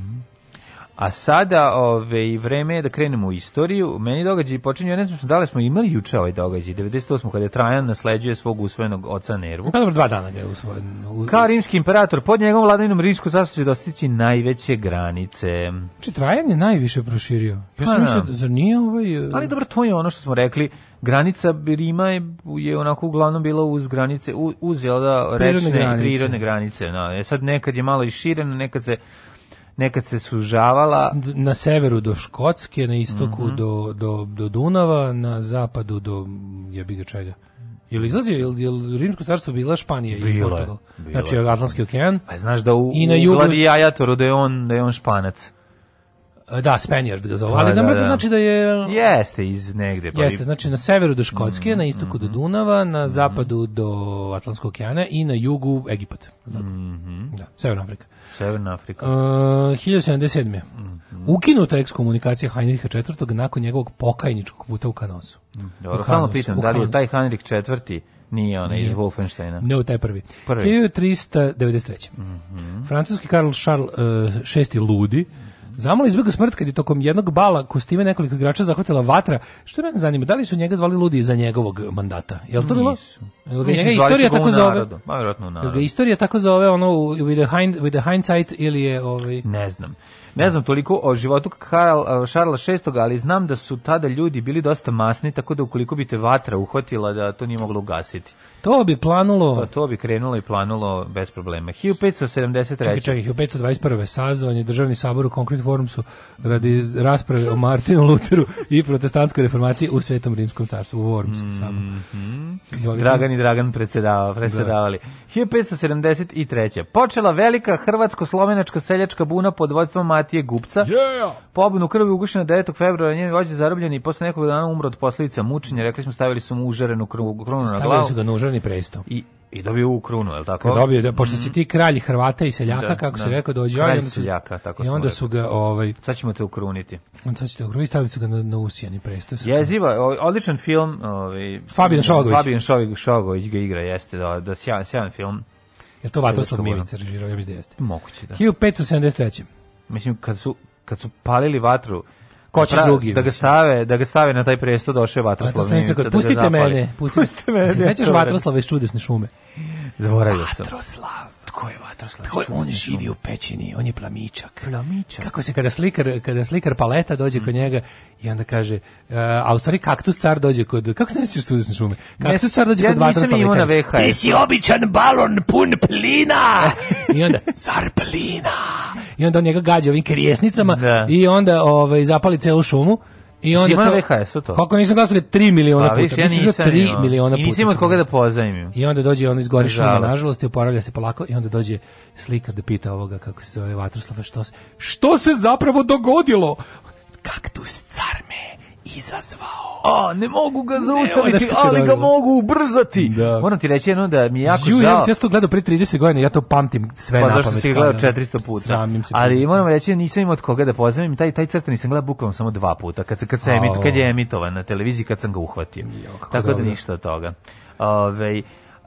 A sada ove, vreme je da krenemo u istoriju. Meni događaj počinju, ja ne znam da li smo imali juče ovaj događaj, 98. kada je Trajan nasleđuje svog usvojenog oca Nervu. Pa dobro, dva dana ga je usvojen. Kao rimski imperator, pod njegovom vladinom rimsko sastu će dostići najveće granice. Či Trajan je najviše proširio. Ja pa sam mislio, da. zar nije ovaj... Uh... Ali dobro, to je ono što smo rekli, granica Rima je, je onako uglavnom bila uz granice, uz, jel da, prirodne rečne granice. prirodne granice. No, da. e, sad nekad je malo i šireno, nekad se nekad se sužavala na severu do Škotske, na istoku mm -hmm. do, do, do Dunava, na zapadu do jebi ga čega. Jel izlazi jel, jel Rimsko carstvo bila Španija bilo i Portugal. bilo znači Atlantski okean. Pa znaš da u, i na jugu... Gladijajatoru da je on da je on Španac. E, da, Spaniard ga zove, ali da, da, da. znači da je... Jeste iz negde. Pa jeste, znači na severu do Škotske, mm, na istoku mm, do Dunava, na mm, zapadu do Atlantskog okeana i na jugu Egipat. -hmm. Da, Severna Afrika. Severna Afrika. Uh, 1077. Mm Ukinuta ekskomunikacija Heinricha IV. nakon njegovog pokajničkog puta u Kanosu. Mm-hmm. Dobro, samo pitam, da li je taj Heinrich IV. Nije onaj iz Wolfensteina. Ne, taj prvi. prvi. 1393. Mm -hmm. Francuski Karl Charles uh, e, VI Ludi Zamalo izbjegao smrt kad je tokom jednog bala kostime nekoliko igrača zahvatila vatra. Što me zanima, da li su njega zvali ludi za njegovog mandata? Je li to bilo? Jel ga njega istorija tako zove? Ma, Jel ga istorija tako zove ono with the, hind, with the hindsight ili je... Ovaj... Ne znam. Ne znam toliko o životu Karl, Šarla VI, ali znam da su tada ljudi bili dosta masni, tako da ukoliko bi te vatra uhvatila, da to nije moglo ugasiti. To bi planulo. Pa to bi krenulo i planulo bez problema. 1573. Čekaj, čekaj, 1521. Sazvan je državni sabor u Concrete Forumsu radi rasprave o Martinu Luteru i protestantskoj reformaciji u Svetom Rimskom carstvu, u Wormsu mm -hmm. samo. Dragan i Dragan predsedava, predsedavali. Da. 1573. Počela velika hrvatsko-slovenačka seljačka buna pod vodstvom Matije Gupca. Yeah! Pobunu krvi ugušena 9. februara, njen vođe zarobljeni i posle nekog dana umro od posledica mučenja. Rekli smo, stavili su mu užarenu krunu na glavu. Stavili su ga na državni presto. I i dobio u krunu, el tako? Kad e, dobio, da, pošto si ti mhm. kralj Hrvata i seljaka, da, kako da. si rekao, dođe ovaj, kralj seljaka, tako I onda su ga, ovaj... Sad ćemo te ukruniti. Sad ćete ukruniti, stavili su ga na, na usijani presto. Jeziva, odličan film. Ovaj, Fabian Šogović. Fabian Šogović, Šogović ga igra, jeste, da, da sjajan, sjajan film. Je to Vatoslav Mimica da. režirao, ja mislim da jeste. Moguće, da. 1573. Mislim, kad su, kad su palili vatru, ko će drugi. Da ga stave, da ga stave na taj presto došao pa Vatroslav. Vatroslav, da pustite mene, pustite mene. Sećaš Vatroslava iz čudesne šume? Zaboravio sam. Vatroslav. Tko je Vatroslav? Tko je, on živi u pećini, on je plamičak. Plamičak. Kako se kada slikar, kada slikar paleta dođe mm. kod njega i onda kaže, uh, a u stvari kaktus car dođe kod, kako se nećeš suvisne šume? Kaktus car dođe ja kod Vatroslava i kaže, ti si običan balon pun plina! I onda, car plina! I onda on njega gađa ovim kresnicama da. i onda ovaj, zapali celu šumu I onda Sima to, VHS-u to. Kako nisam glasali 3 miliona pa, puta. Ja nisam, 3 imao. miliona puta. Nisam od koga da pozajmim. I onda dođe on iz Goriša, nažalost, i oporavlja se polako i onda dođe slika da pita ovoga kako se zove Vatroslava što se, što se zapravo dogodilo. Kaktus carme izazvao. A, ne mogu ga zaustaviti, ali ga mogu ubrzati. Da. Moram ti reći jedno da mi je jako Ju, žao. Ja sam to gledao pre 30 godina, ja to pamtim sve pa, na pamet. Pa zašto si gledao 400 puta? Sramim se. Ali moram reći, nisam imao od koga da pozovem, taj, taj crtani sam gledao bukvalno samo dva puta, kad, kad, se emit, kad je emitovan na televiziji, kad sam ga uhvatio. Jo, Tako da, da ništa od toga. Ove, ovaj,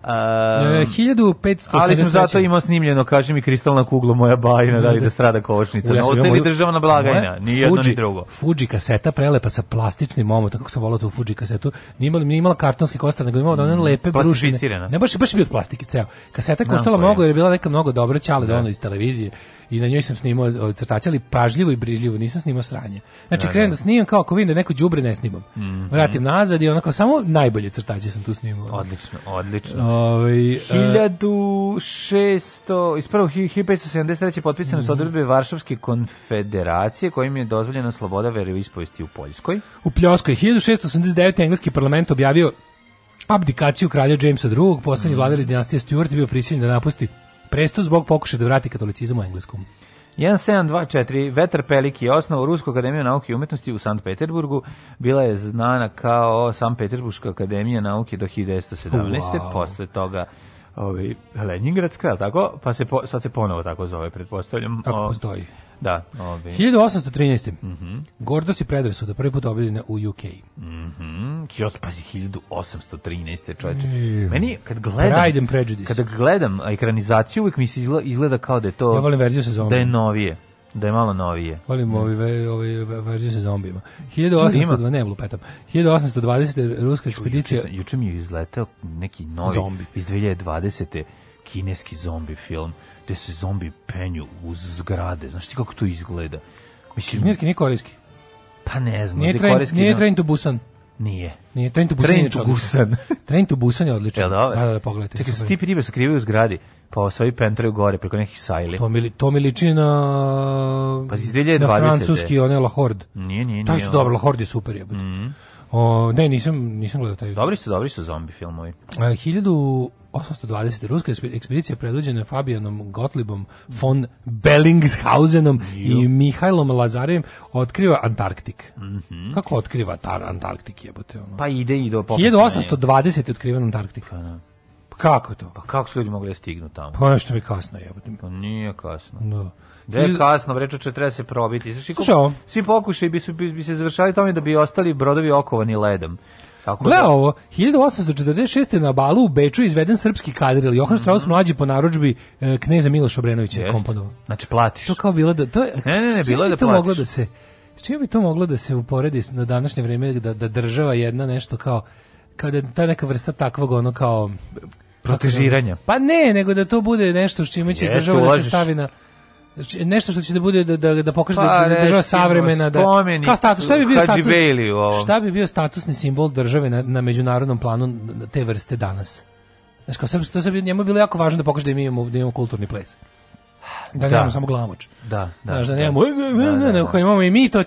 E, uh, um, 1570. Ali smo zato imao snimljeno, kaže mi kristalna kugla moja bajna, da li da, da strada kovačnica. Ja Novce ili državna blagajna, ni jedno Fuji, ni drugo. Fuji kaseta prelepa sa plastičnim omom, tako sam volao tu Fuji kasetu. Nije imala, nije imala kartonski kostar, nego imala one mm, lepe brušine. Ne baš, baš je bio od plastike ceo. Kaseta koštala mnogo jer je bila neka mnogo dobra čale da, da. ono iz televizije i na njoj sam snimao crtače, ali pažljivo i brižljivo, nisam snimao sranje. Znači da, krenem da snimam kao ako vidim da neko đubre ne snimam. Mhm. Vratim nazad i onako samo najbolje crtače sam tu snimao. Odlično, odlično. Ove, 1600, ispravo 1573. potpisano mm. odredbe Varšavske konfederacije kojim je dozvoljena sloboda veroispovesti u Poljskoj. U Pljoskoj 1689. engleski parlament objavio abdikaciju kralja Jamesa II. Poslednji mm. vladar iz dinastije Stuart bio prisiljen da napusti presto zbog pokušaja da vrati katolicizam u engleskom. 1724, Vetar Peliki je osnovu Rusku akademiju nauke i umetnosti u Sankt Peterburgu. Bila je znana kao Sankt Peterburška akademija nauke do 1917. Wow. Posle toga ovaj, Leningradska, tako? Pa se po, sad se ponovo tako zove, pretpostavljam. Tako postoji. Da, ovi. 1813. Mm -hmm. Gordos i da prvi put obiljena u UK. Mhm. Mm Kios pazi 1813. čoveče. Meni kad gledam Pride and Prejudice. Kada gledam ekranizaciju uvek mi se izgleda, kao da je to Ja volim verziju sa zombijima. Da je novije. Da je malo novije. Volim da. ovi, ve, ovi verziju sa zombijima. 1802, ne, lupetam. 1820. ruska ekspedicija... Juče, juče mi je izletao neki novi Zombi. iz 2020. kineski zombi film gde se zombi penju uz zgrade. Znaš ti kako to izgleda? Mislim, Kineski, nije korejski. Pa ne znam. Nije, train, nije da- train to Busan. Nije. Nije Train to Busan. Train to Busan. train to Busan je odličan. Jel dobro? Da, da, da, da, pogledajte. Čekaj, su ti ribe sakrivaju u zgradi, pa osvoji pentraju gore preko nekih sajli. To mi, to mi liči na... Pa iz 2020. Na francuski, one La Horde. Nije, nije, nije. Taj su dobro, La Horde je super je. Mm -hmm. O, ne, nisam, nisam gledao taj. Dobri su, dobri su zombi filmovi. E, A, 1000... 1820. Ruska ekspedicija predvođena Fabijanom Gotlibom von Bellingshausenom i Mihajlom Lazarevim otkriva Antarktik. Mm -hmm. Kako otkriva tar Antarktik jebote? Ono? Pa ide i do 1820. je otkriven Antarktik. Pa, da. pa, Kako to? Pa kako su ljudi mogli da stignu tamo? Pa nešto mi kasno jebote. Pa nije kasno. Da. Da je kasno, vrečo će treba se probiti. Svi, svi pokušaj bi, su, bi, bi se završali tome da bi ostali brodovi okovani ledom. Tako Gle da... ovo, 1846. na Balu u Beču izveden srpski kadril. Johan mm -hmm. Strauss mhm. mlađi po narudžbi e, kneza Miloša Obrenovića je komponovao. Znači platiš. To kao bilo da... To, ne, ne, ne, bilo je da to moglo da se... Čime bi to moglo da se uporedi na današnje vrijeme da, da država jedna nešto kao kao da ta neka vrsta takvog ono kao protežiranja. Pa ne, nego da to bude nešto s čime će Jeste, država da se stavi na Znači, nešto što će da bude da da da pokaže pa, da, da država savremena da kao status šta bi bio status šta bi bio statusni simbol države na, na međunarodnom planu te vrste danas znači kao srpsko to se njemu je bilo jako važno da pokaže da mi imamo da imamo kulturni ples da, da. nemamo samo glamoč da da znači, da, da nemamo da, da, da. da, da. imamo i mi to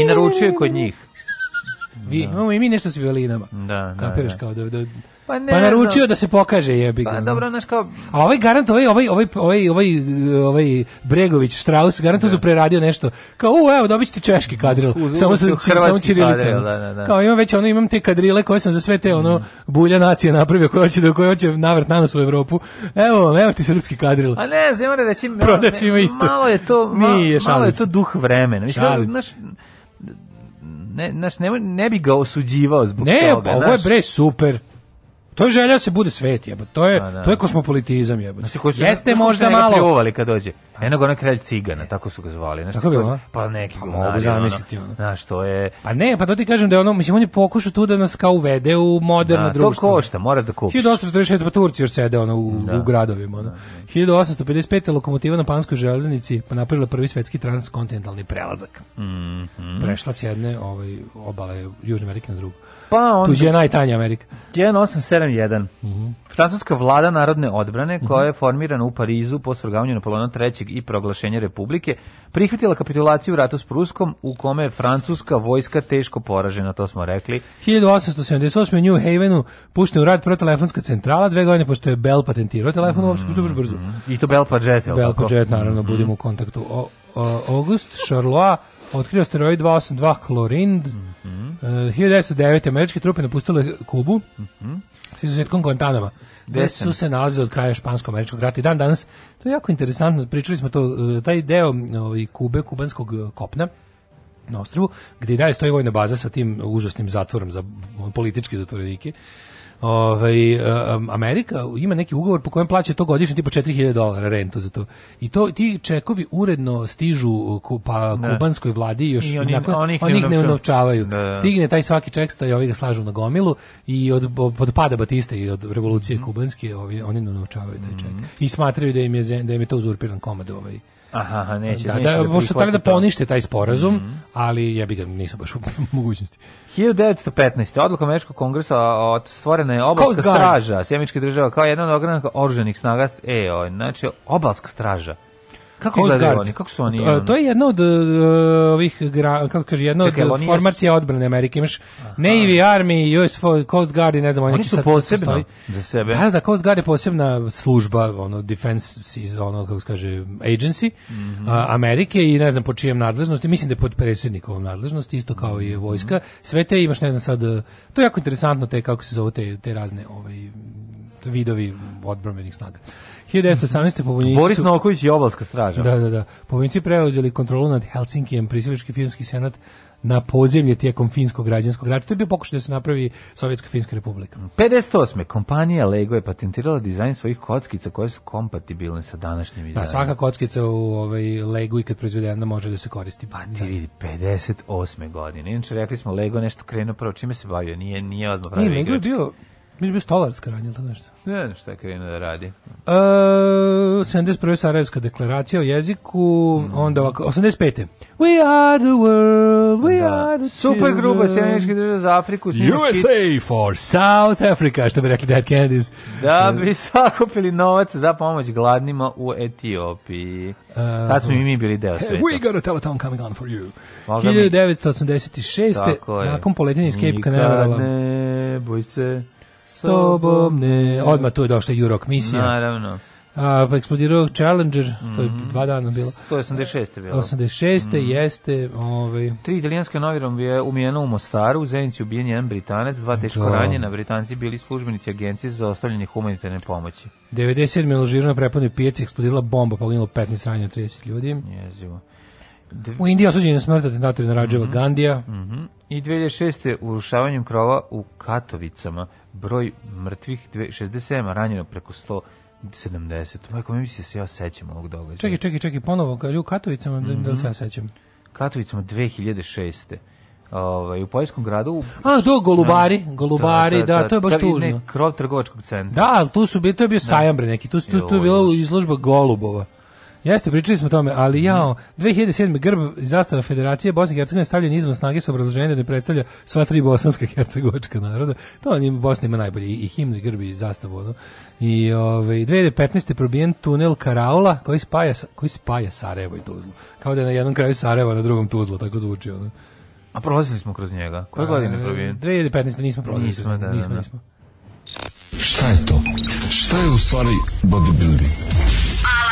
i naručuje kod njih vi da. imamo i mi nešto s violinama da, da, kapiraš kao da, da Pa, ne pa naručio znam. da se pokaže jebi ga. Pa dobro, znaš kao... A ovaj garant, ovaj, ovaj, ovaj, ovaj, ovaj, ovaj Bregović, Strauss, garant da. preradio nešto. Kao, u, evo, dobit ćete češki kadril. samo sa samo čirilicom. Da, da, da. Kao, imam već, ono, imam te kadrile koje sam za sve te, ono, mm. bulja nacije napravio, koje hoće, da, koje hoće navrat nanos u Evropu. Evo, evo ti srpski kadril. A ne, znam, da će... Prodat ima isto. Malo je to, ma, Nije, malo je to duh vremena. Mislim, znaš, ne, znaš, ne, ne bi ga osuđivao zbog ne, toga. Ne, ovo je bre super. To je želja da se bude svet, jebote. To je da. to je kosmopolitizam, jebote. Znači, Jeste možda malo pljuvali kad dođe. Jednog onaj kralj cigana, tako su ga zvali, znači. Tako bilo? Pa neki pa, mogu zamisliti ono. Znaš, to je Pa ne, pa to ti kažem da je ono, mislim oni pokušu tu da nas kao uvede u moderno da, društvo. To košta, moraš da kupiš. 1846 pa Turci još sede ono u, da. u gradovima, ono. 1855 lokomotiva na panskoj železnici pa napravila prvi svetski transkontinentalni prelazak. Mm Prešla s jedne ovaj obale Južne Amerike na drugu. Pa on Tuđi je najtanja Amerika. 1871. Mm -hmm. Francuska vlada narodne odbrane mhm. koja je formirana u Parizu po svrgavanju Napoleona III i proglašenja Republike prihvatila kapitulaciju u ratu s Pruskom u kome je francuska vojska teško poražena, to smo rekli. 1878. u New Havenu pušten u rad protelefonska centrala, dve godine pošto je Bell patentirao telefon, mm -hmm. uopšte brzo. Mhm. I to Bell je Jet, Bell pa naravno, mm -hmm. budemo u kontaktu. O, o, August Charlois otkrio steroid 282 klorind, mm Mm -hmm. uh, 1909. američke trupe napustile Kubu mm -hmm. s izuzetkom Guantanama, gde su se nalaze od kraja Špansko-američkog rata. I dan danas, to je jako interesantno, pričali smo to, eh, taj deo ovaj, Kube, kubanskog eh, kopna, na ostrvu, gde i dalje stoji vojna baza sa tim užasnim zatvorom za političke zatvorenike ovaj, e, Amerika ima neki ugovor po kojem plaća to godišnje tipo 4000 dolara rentu za to. I to ti čekovi uredno stižu pa ne. Da. kubanskoj vladi još I oni, nakon, onih, onih ne, ne unovčavaju. Ne. Da, da. Stigne taj svaki ček i ovi ga slažu na gomilu i od, od pada Batista i od revolucije mm. kubanske ovi, oni ne unovčavaju taj ček. Mm. I smatraju da im je, da im je to uzurpiran komad ovaj Aha, neće. Da, neće da, možda da, da ponište taj sporazum, mm -hmm. ali ja bih ga nisu baš u mogućnosti. 1915. Odluka Američkog kongresa od stvorena je obalska straža, Sjemička država, kao jedna od ogranak oruženih snaga EO, znači obalska straža. Kako izgledaju oni? Kako su oni? To, to je jedna od e, ovih kako kaže jedna Čekaj, od formacija odbrane Amerike. Imaš Aha. Navy Army, US Coast Guard i ne znam, oni, oni su posebno za sebe. Da, da, Coast Guard je posebna služba, ono defense ono kako se kaže agency mm -hmm. a, Amerike i ne znam po čijem nadležnosti, mislim da je pod predsjednikovom nadležnosti isto kao i mhm. vojska. Mm -hmm. Sve te imaš ne znam sad e, to je jako interesantno te kako se zove te, te razne ovaj vidovi odbrambenih snaga. 1918. pobunjenici Boris Noković i obalska straža. Da, da, da. Pobunjenici preuzeli kontrolu nad Helsinkijem, prisilički finski senat na podzemlje tijekom finskog građanskog rata. To je bio pokušaj da se napravi Sovjetska Finska republika. 58. kompanija Lego je patentirala dizajn svojih kockica koje su kompatibilne sa današnjim izdanjem. Da, svaka kockica u ovaj Lego i kad proizvedena može da se koristi. Pa ti vidi, 58. godine. Inače, rekli smo Lego nešto krenuo prvo. Čime se bavio? Nije, nije odmah pravio Lego je bio Mislim bio stolarska radnja, to nešto. Ne znam šta je krenuo da radi. E, 71. Sarajevska deklaracija o jeziku, mm. onda ovako, 85. We are the world, we da. are the Super grupa Sjenički država za Afriku. USA hit. for South Africa, što bi rekli Dead Candies. Da bi sakupili novac za pomoć gladnima u Etiopiji. Uh, Tad smo i mi bili deo sveta. We got a teleton coming on for you. Moga 1986. Nakon poletenja iz Cape Canaveral. ne, boj se s tobom ne. Odmah tu je došla Jurok misija. Naravno. A, pa eksplodirao Challenger, mm to je mhm. dva dana bilo. 186. bilo. 86. Mm jeste. Ovaj... Tri italijanske novirom je umijeno u Mostaru, u Zenici ubijen jedan britanec, dva teško da. ranjena, Britanci bili službenici agencije za ostavljanje humanitarne pomoći. 97. je ložirano prepadne pijaci, eksplodirala bomba, poginulo 15 ranjena 30 ljudi. Jezivo. Dv... U Indiji osuđen je smrt atentator na Rađeva mm -hmm. Gandija. Mm -hmm. I 2006. urušavanjem krova u Katovicama broj mrtvih 67, a ranjeno preko 100 70. Majko, mi se da se ja sećam ovog događaja. Čekaj, čekaj, čekaj, ponovo, kaže u Katovicama, mm -hmm. da, da se ja mhm. sećam. Katovicama 2006. Ovaj, u poljskom gradu... U... A, do, Golubari, no, da, Golubari, da, da, da, to je baš tužno. Ne, krov trgovačkog centra. Da, ali tu su, to je bio da. sajambre neki, tu, tu, tu je bila izložba Golubova. Jeste, pričali smo o tome, ali mhm. jao, 2007. grb zastava Federacije Bosne i Hercegovine stavljen izvan snage sa obrazloženjem da ne predstavlja sva tri bosanska hercegovačka naroda. To njim Bosna ima najbolje i, i himnu i grb i zastavu. Ono. I ove, ovaj, 2015. probijen tunel Karaula koji spaja, koji spaja Sarajevo i Tuzlu. Kao da je na jednom kraju Sarajevo, na drugom Tuzlu, tako zvuči. Ono. A prolazili smo kroz njega. Koje A, godine probijen? 2015. nismo prolazili. Nismo, da, nismo, da, da, nismo. Šta je to? Šta je u stvari bodybuilding?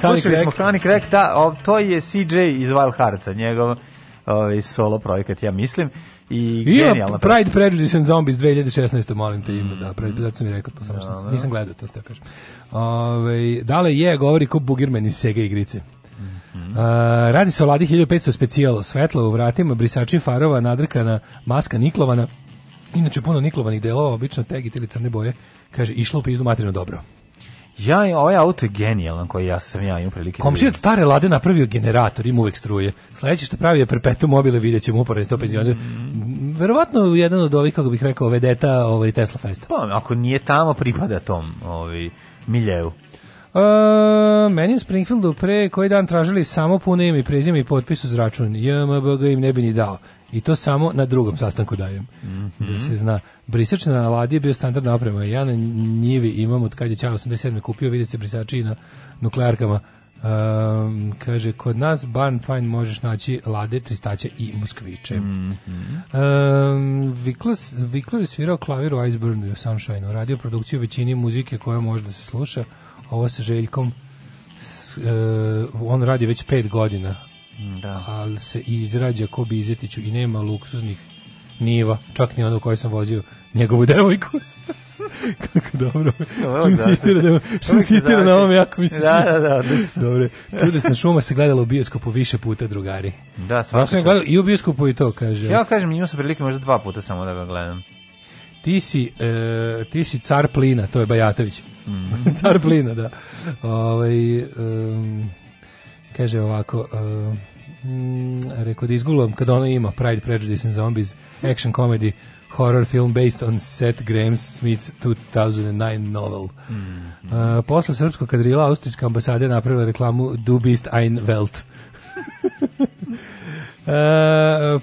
slušali smo Chronic Wreck, da, o, to je CJ iz Wild Heartsa, njegov ovaj solo projekat, ja mislim. I genijalna Pride, Prejudice and Zombies 2016. molim te ime, da, mm, Pride, da mm. sam mi rekao to, samo što no, nisam gledao, to ste kažem. Ove, ovaj, dale je, govori ko Bugirman iz Sega igrice. Uh, radi se o Ladi 1500 specijalo svetlo u vratima, brisači farova, nadrkana, maska niklovana, inače puno niklovanih delova, obično tegit ili crne boje, kaže, išlo u pizdu materino dobro. Ja, ovaj auto je genijalan koji ja sam ja imao prilike. Da Komšija od stare lade napravio generator, ima uvek struje. Sledeće što pravi je perpetuum mobile, vidjet ćemo uporni da to penzioner. Mm. Verovatno jedan od ovih, kako bih rekao, vedeta ovaj Tesla Festa. Pa, ako nije tamo, pripada tom ovaj, miljevu. Uh, e, meni u Springfieldu pre koji dan tražili samo puno ime i prezime i potpis uz račun. JMBG im ne bi ni dao. I to samo na drugom sastanku dajem. Mm -hmm. Da se zna. Brisač na ladi je bio standardna oprema. Ja na njivi imam od kad je Ćao 87. kupio, vidi se brisači na nuklearkama. Um, kaže, kod nas barn fajn možeš naći lade, tristaće i muskviće. Mm -hmm. um, Viklas, Viklar je svirao klavir u Iceburnu i u Sunshineu. Radio produkciju većini muzike koja može da se sluša. Ovo sa Željkom s, uh, on radi već pet godina da. ali se izrađa ko Bizetiću i nema luksuznih niva, čak ni ono u kojoj sam vozio njegovu devojku. Kako dobro. Insistira da insistira na ovome jako mi se. Da, da, da, odlično. Dobro. Čudesna šuma se gledala u bioskopu više puta, drugari. Da, svakako. Ja sam gledao i u bioskopu i to, kaže. Ja kažem, imao sam prilike možda dva puta samo da ga gledam. Ti si, e, ti si car plina, to je Bajatović. Mm -hmm. car plina, da. Ovaj um, kaže ovako, um, mm, rekao da izgulam kad ono ima Pride, Prejudice and Zombies, action comedy, horror film based on Seth Graham Smith's 2009 novel. Mm, mm. Uh, posle srpskog kadrila austrijska ambasada napravila reklamu Du bist ein Welt. uh,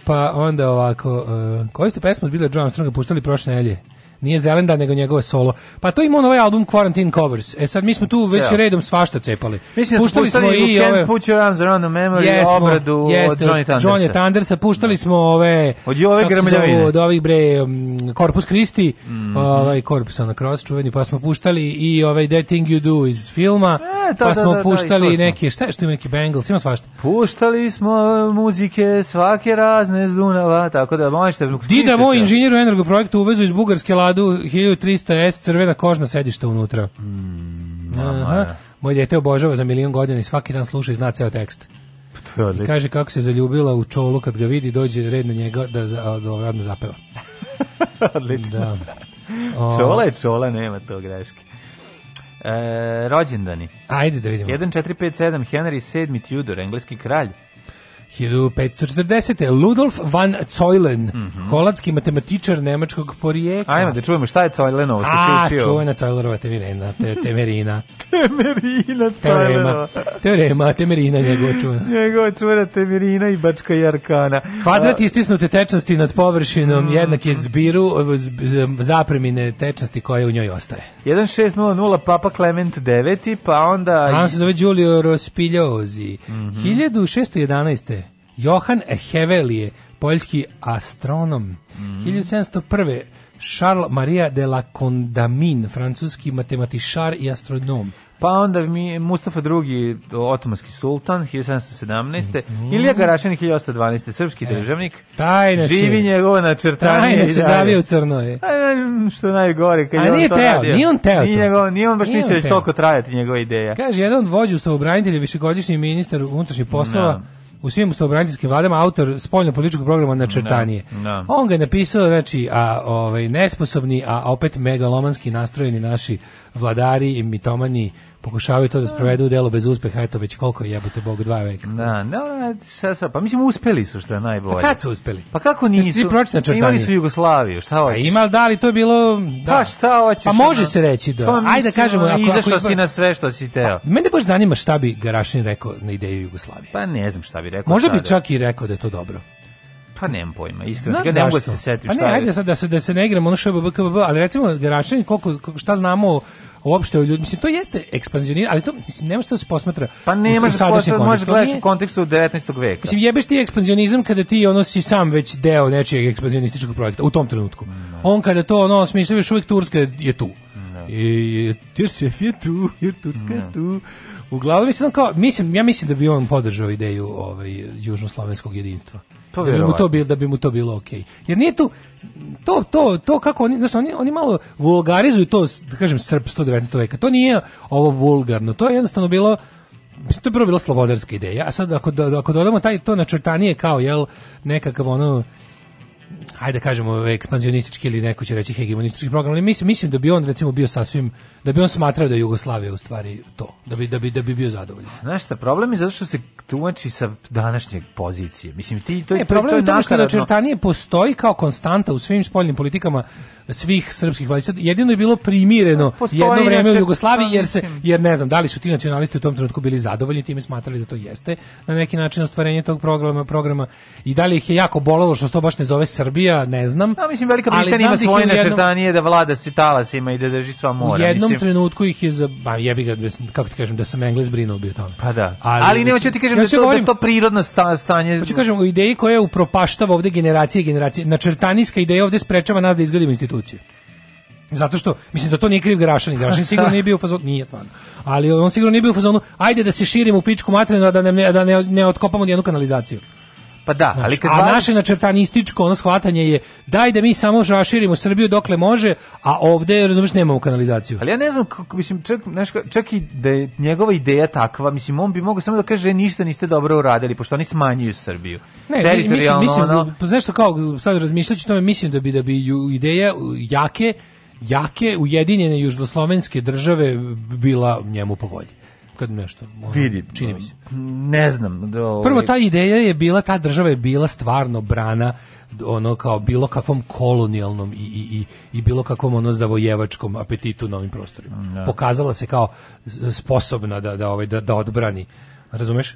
pa onda ovako, uh, koju ste pesmu od Billy Joe Armstronga puštali prošle nelje? nije Zelenda, nego njegove solo. Pa to ima on ovaj album Quarantine Covers. E sad, mi smo tu već Jel. redom svašta cepali. Mislim, da puštali smo i ove... Put Your Arms Around the Memory, jesmo, obradu jeste, od Johnny Thundersa. Johnny Thundersa, puštali da. smo ove... Od ove gremljavine. Od ovih bre, um, Corpus Christi, mm -hmm. ovaj Corpus on the Cross, čuveni, pa smo puštali i ovaj That Thing You Do iz filma, e, to, pa smo da, da, puštali da, neke, šta je što ima neki Bengals, ima svašta. Puštali smo muzike svake razne z Dunava, tako da možete... Dida, moj inženjer u Energo projektu uvezu iz Bugarske Ladu 1300S, crvena kožna sedišta unutra. Mm, Aha. Moj dete obožava za milion godina i svaki dan sluša i zna ceo tekst. Pa to I kaže kako se zaljubila u čolu kad ga vidi, dođe red na njega da, da, da, zapeva. odlično. Da. O... Čola je čola, nema to greške. E, rođendani. Ajde da vidimo. 1457 Henry VII Tudor, engleski kralj. 1540. Ludolf van Zeulen, mm -hmm. holandski matematičar nemačkog porijekla. Ajmo da čujemo šta je Zeulenovo, što si učio. A, čuvena Zeulerova temerina, te, temerina. temerina Zeulerova. Teorema, teorema, temerina njegova čuvena. njegova čuvena temerina i bačka i arkana. Kvadrat istisnute tečnosti nad površinom mm -hmm. jednak je zbiru zapremine tečnosti koja u njoj ostaje. 1600 Papa Clement IX, pa onda... A on se zove Giulio Rospigliosi. Mm -hmm. 1611. Johan Hevelije, poljski astronom, mm 1701. Charles Maria de la Condamine, francuski matematičar i astronom. Pa onda mi Mustafa II, otomanski sultan 1717. Mm -hmm. Ilija Garašanin 1812. srpski e, državnik. Tajne živi njegovo načrtanje. Tajne se zavije u crno A, što najgore kad A, je on nije to teo, radio. Nije on teo. Nije, njegov, nije on baš mislio da će toliko trajati njegove ideje. Kaže jedan vođa ustavobranitelja, višegodišnji ministar unutrašnjih poslova. No da u svim ustavobraniteljskim vladama autor spoljno političkog programa na Čertanije. No, da. no. On ga je napisao, znači, a, ovaj, nesposobni, a opet megalomanski nastrojeni naši vladari i mitomani pokušavaju to da sprovedu u delo bez uspeha, eto već koliko jebote Bog dva veka. Da, no, šta sad, pa mislim uspeli su što je najbolje. Pa kad su uspeli? Pa kako nisu? Jeste pročitali pa Imali su Jugoslaviju, šta pa hoćeš? Pa ima, da li to je bilo, da. Pa šta hoćeš? Pa može ono, se reći da. Pa Ajde da kažemo, ako izašao izba... si na sve što si teo. Pa, mene baš zanima šta bi Garašin rekao na ideju Jugoslavije. Pa ne znam šta bi rekao. Možda bi čak i rekao da je to dobro. Pa nemam pojma, istina, ne mogu da se setiti. Pa ne, ajde sad da se, da se ne igramo ono što je BBKBB, ali recimo Garačin, koliko, šta znamo uopšte o ljudima. Mislim, to jeste ekspanzioniranje, ali to mislim, ne može da se posmatra pa nemaš u da sadašnjem kontekstu. Možeš gledaš u kontekstu 19. veka. Mislim, jebeš ti ekspanzionizam kada ti ono si sam već deo nečijeg ekspanzionističkog projekta u tom trenutku. Ne. On kada to ono smislio, još uvijek Turska je tu. Ne. I, jer je tu, jer Turska je tu. Uglavnom mislim kao mislim ja mislim da bi on podržao ideju ovaj južnoslovenskog jedinstva. To da bi mu to bilo da bi mu to bilo okej. Okay. Jer nije tu to to to kako oni znači oni, oni malo vulgarizuju to da kažem srpsko 19. veka. To nije ovo vulgarno. To je jednostavno bilo mislim, to je prvo bila slobodarska ideja. A sad ako ako dodamo taj to načrtanje kao jel nekakav ono ajde da kažemo ekspanzionistički ili neko će reći hegemonistički program, ali mislim mislim da bi on recimo bio sasvim da bi on smatrao da je Jugoslavija u stvari to, da bi, da bi, da bi bio zadovoljan. Znaš šta, problem je zato što se tumači sa današnje pozicije. Mislim, ti to, ne, problem to je to što postoji kao konstanta u svim spoljnim politikama svih srpskih vlasti. Jedino je bilo primireno da, postoji jedno vreme u Jugoslaviji, jer, se, jer ne znam, da li su ti nacionalisti u tom trenutku bili zadovoljni, time smatrali da to jeste na neki način ostvarenje tog programa, programa i da li ih je jako bolelo što to baš ne zove Srbija, ne znam. A, mislim, Velika Britanija ima da svoje načrtanije da vlada svitala ima i da drži sva mora. U jednom tom trenutku ih je za ba jebi ga da kako ti kažem da sam Engles brinuo bio tamo. Pa da. Ali, ali ne hoću ti kažem ja da, to, govorim, da to prirodno stanje. Hoću pa kažem o ideji koja je upropaštava ovde generacije i generacije. Načrtaniska ideja ovde sprečava nas da izgradimo institucije. Zato što, mislim, za to nije kriv Grašanin. Grašanin sigurno nije bio u fazonu, nije stvarno. Ali on sigurno nije bio u fazonu, ajde da se širimo u pičku materinu, a da ne, da ne, ne otkopamo jednu kanalizaciju. Pa da, znači, ali kad a naše načrtanističko ono shvatanje je daj da mi samo raširimo Srbiju dokle može, a ovde razumeš nemamo kanalizaciju. Ali ja ne znam kako mislim čak, čak i da je njegova ideja takva, mislim on bi mogao samo da kaže ništa niste dobro uradili pošto oni smanjuju Srbiju. Ne, mislim, mislim ono, pa znaš što kao sad razmišljaću tome, mislim da bi da bi ideja jake jake ujedinjene južnoslovenske države bila njemu po volji kad nešto. Ono, Vidi, čini mi se. Ne znam. Da, ovaj... Prvo, ta ideja je bila, ta država je bila stvarno brana ono kao bilo kakvom kolonijalnom i, i, i, i bilo kakvom ono zavojevačkom apetitu na ovim prostorima. Da. Pokazala se kao sposobna da da ovaj da, da odbrani. Razumeš?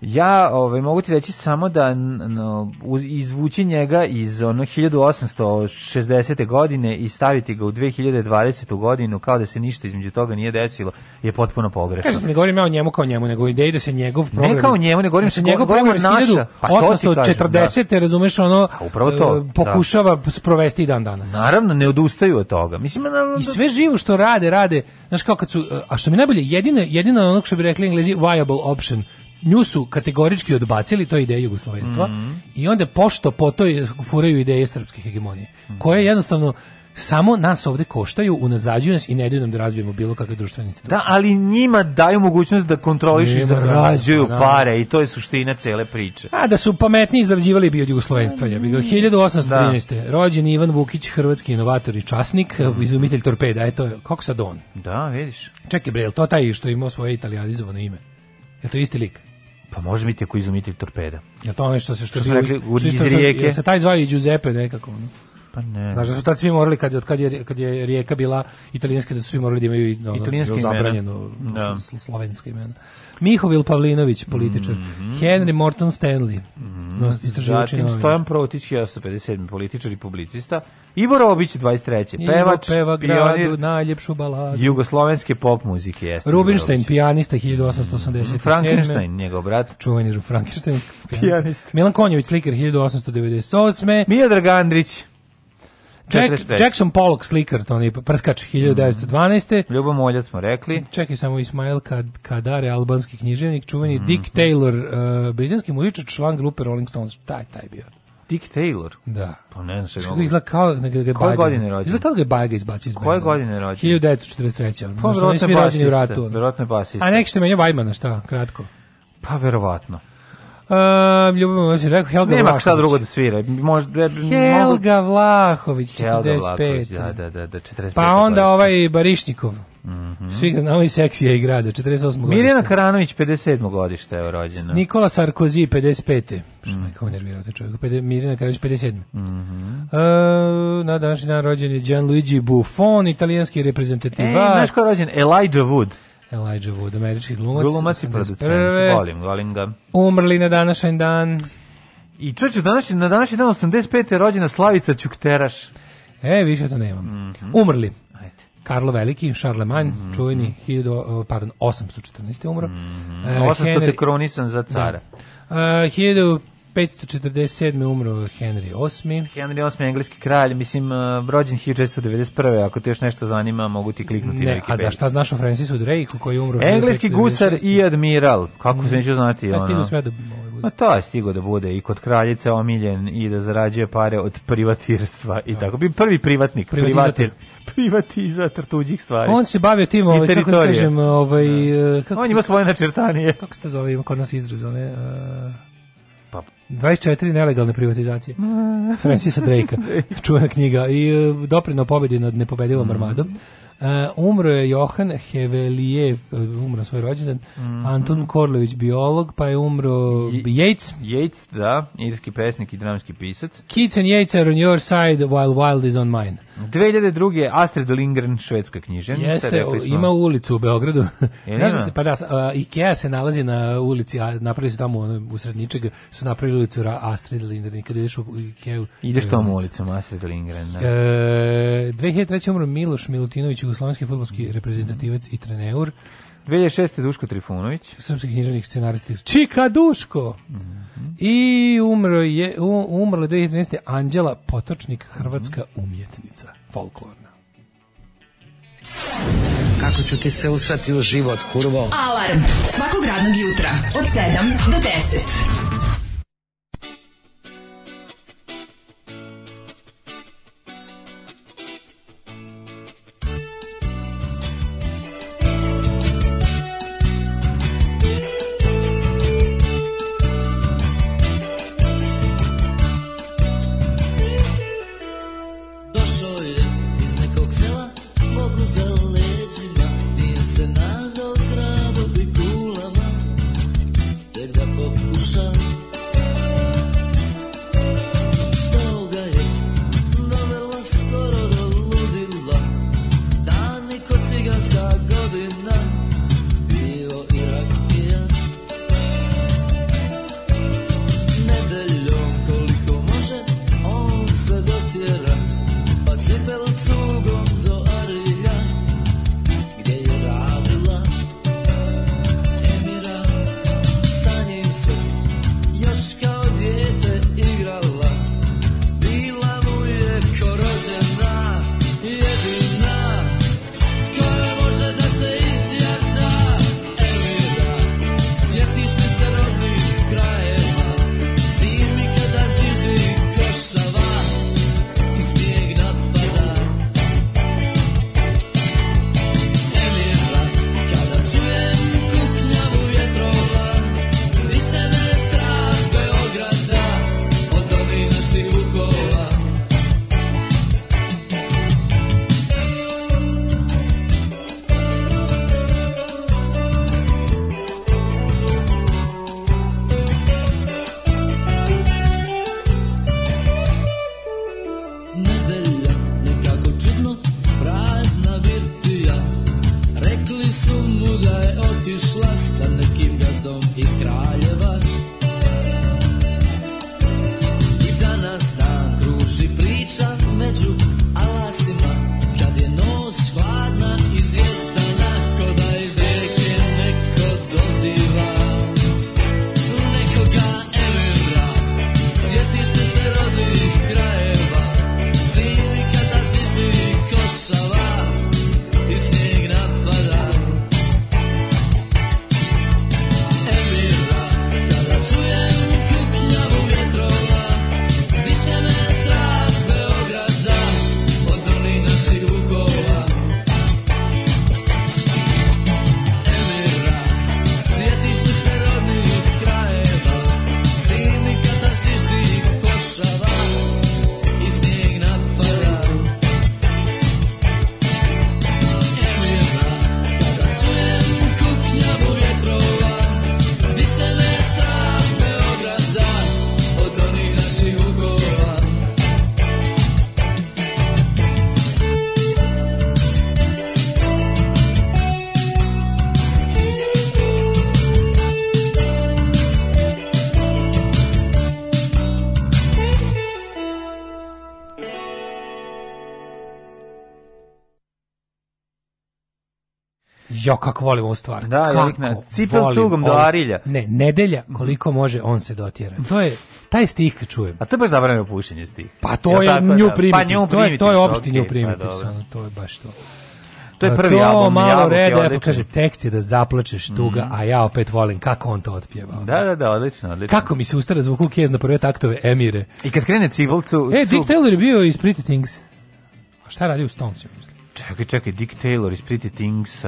Ja ovaj, mogu ti reći samo da no, izvući njega iz ono 1860. godine i staviti ga u 2020. godinu kao da se ništa između toga nije desilo je potpuno pogrešno. Kažem, ne govorim ja o njemu kao njemu, nego ideji da se njegov program... Ne kao njemu, ne govorim da se njegov program iz 1840. Pa da. razumeš ono, A upravo to, e, da. pokušava da. sprovesti i dan danas. Naravno, ne odustaju od toga. Mislim, na, I sve živo što rade, rade, znaš kao kad su, e, a što mi najbolje, jedina, jedina onog što bi rekli englezi, viable option, nju su kategorički odbacili, to je jugoslovenstva, mm -hmm. i onda pošto po toj furaju ideje srpske hegemonije, mm -hmm. koje jednostavno samo nas ovde koštaju, unazađuju nas i ne daju nam da razvijemo bilo kakve društvene institucije. Da, ali njima daju mogućnost da kontrolišu i zarađuju da, pare i to je suština cele priče. A da su pametniji izrađivali bio od jugoslovenstva. Je. 1813. Mm. Da. Rođen Ivan Vukić, hrvatski inovator i časnik, mm. izumitelj torpeda. Eto, kako sad on? Da, vidiš. Čekaj bre, to taj što je svoje italijanizovano ime? Je to isti lik? Pa može biti ako izumitelj torpeda. Jel to ono što se što, što rekli, iz, što iz, iz rijeke? Jel se taj zvao i Giuseppe nekako? No? Pa ne. Znaš da su tad svi morali, kad, od kad, je, kad je rijeka bila italijanska, da su svi morali da imaju ono, italijanske da zabranjeno da. slovenska imena. Mihovil Pavlinović, političar. Mm -hmm. Henry Morton Stanley. Mm -hmm. Zatim Stojan Protić, 1957. političar i publicista. Ivor Obić, 23. Pevač, peva pionir, gradu, najljepšu baladu. Jugoslovenske pop muzike. Jeste Rubinstein, pijanista, 1887. Mhm. Frankenstein, njegov brat. Čuveni Frankenstein, pijanista. Milan Konjević, slikar, 1898. Mija Dragandrić. Jack, Jackson Pollock slikar, to on prskač 1912. Mm. Ljubomoljac smo rekli. Čekaj samo Ismail Kad, Kadare, albanski književnik, čuveni mm -hmm. Dick Taylor, uh, britanski muzičar, član grupe Rolling Stones. Taj, taj bio. Dick Taylor? Da. Pa ne znam što je mogu. kao da ga je Koje godine rođen? Izgleda kao da ga je Bajga izbacio iz Koje godine rođen? 1943. Pa verovatno je basista. Verovatno je basista. A nek što menja Vajmana, šta, kratko? Pa verovatno. Uh, ehm, Ljubomir Milošević rekao Helga Nema Vlahović. šta drugo da svira. Možda e, Helga Vlahović 45. Helga Vlahović, da, da, da, 45. Da, da, da, pa onda ovaj Barišnikov. Mm -hmm. Svi ga znamo i seksija i grada, 48. Mirjana godište. Mirjana Karanović, 57. godište je rođena. Nikola Sarkozy, 55. Što mm -hmm. kao nervirao te čovjeka. Mirjana Karanović, 57. Mm -hmm. uh, na današnji dan rođen je Gianluigi Buffon, italijanski reprezentativac. E, znaš ko je rođen? Elijah Wood. Elijah Wood, američki glumac. Glumac i producent, volim, volim ga. Umrli na današnji dan. I čoče, danas, na današnji dan 85. je rođena Slavica Čukteraš. E, više to nemam. Mm -hmm. Umrli. Karlo Veliki, Charlemagne, mm mhm. -hmm. čuveni 1000, pardon, 814. umro. Mm -hmm. 800. Henry, te kronisan za cara. Da. E, uh, 1000 547. umro Henry VIII. Henry VIII, engleski kralj, mislim, uh, rođen 1491. Ako te još nešto zanima, mogu ti kliknuti ne, na Wikipedia. A da šta znaš o Francisu Drake, koji je umro... Engleski gusar i admiral, kako se neću znati. Ja mm. stigu sve da... Ovaj Ma to je stigo da bude i kod kraljice omiljen i da zarađuje pare od privatirstva i tako. Bi prvi privatnik, privatir, privatizator tuđih stvari. On se bavio tim, ovaj, kako da kažem, ovaj... Da. Eh, kako, on ima svoje načrtanije. Kako se to zove, ima kod nas izraz, one... Uh, 24 nelegalne privatizacije. Francisa Drake-a, čuvena knjiga. I e, doprino pobedi nad nepobedivom mm. armadom. Uh, umro je Johan Hevelier, e, umro svoj rođendan, mm -hmm. Anton Korlović, biolog, pa je umro Yates. Yates, da, irski pesnik i dramski pisac. Kids and Yates are on your side while wild is on mine. 2002. Astrid Lindgren, švedska književnica. Jeste, ima ulicu u Beogradu. E, Znaš da se, pa da, uh, Ikea se nalazi na ulici, a napravili su tamo ono, u sredničeg, su napravili ulicu Astrid Lindgren. Kada ideš u Ikeu... Ideš tom ulicom Astrid Lindgren, da. E, 2003. umro Miloš Milutinović, jugoslovenski futbolski reprezentativac mm. i treneur. 2006. Duško Trifunović. Srpski književnik scenarista. Čika Duško! Mm -hmm. I umro je, umrla 2013. Anđela Potočnik, hrvatska umjetnica, folklorna. Kako ću ti se usrati u život, kurvo? Alarm! Svakog radnog jutra, od 7 do 10. Jo, kako volim ovu stvar. Da, da kako ja cipel cugom do arilja. Ne, nedelja koliko može on se dotjera. To je taj stih kad čujem. A to je baš zabranjeno pušenje stih. Pa to ja, je nju primitiv. Da. Pa to je, to je opšti nju pa primitiv. To je baš to. To je prvi to album. malo reda, ja kaže, tekst je da zaplačeš tuga, mm. a ja opet volim kako on to otpjeva. Da, da, da, odlično, odlično. Kako mi se ustara zvuku kez na prve taktove Emire. I kad krene civilcu... E, Dick Taylor je bio iz Pretty Things. A šta radi u Stonesu, mislim? Čekaj, čekaj, Dick Taylor iz Pretty Things,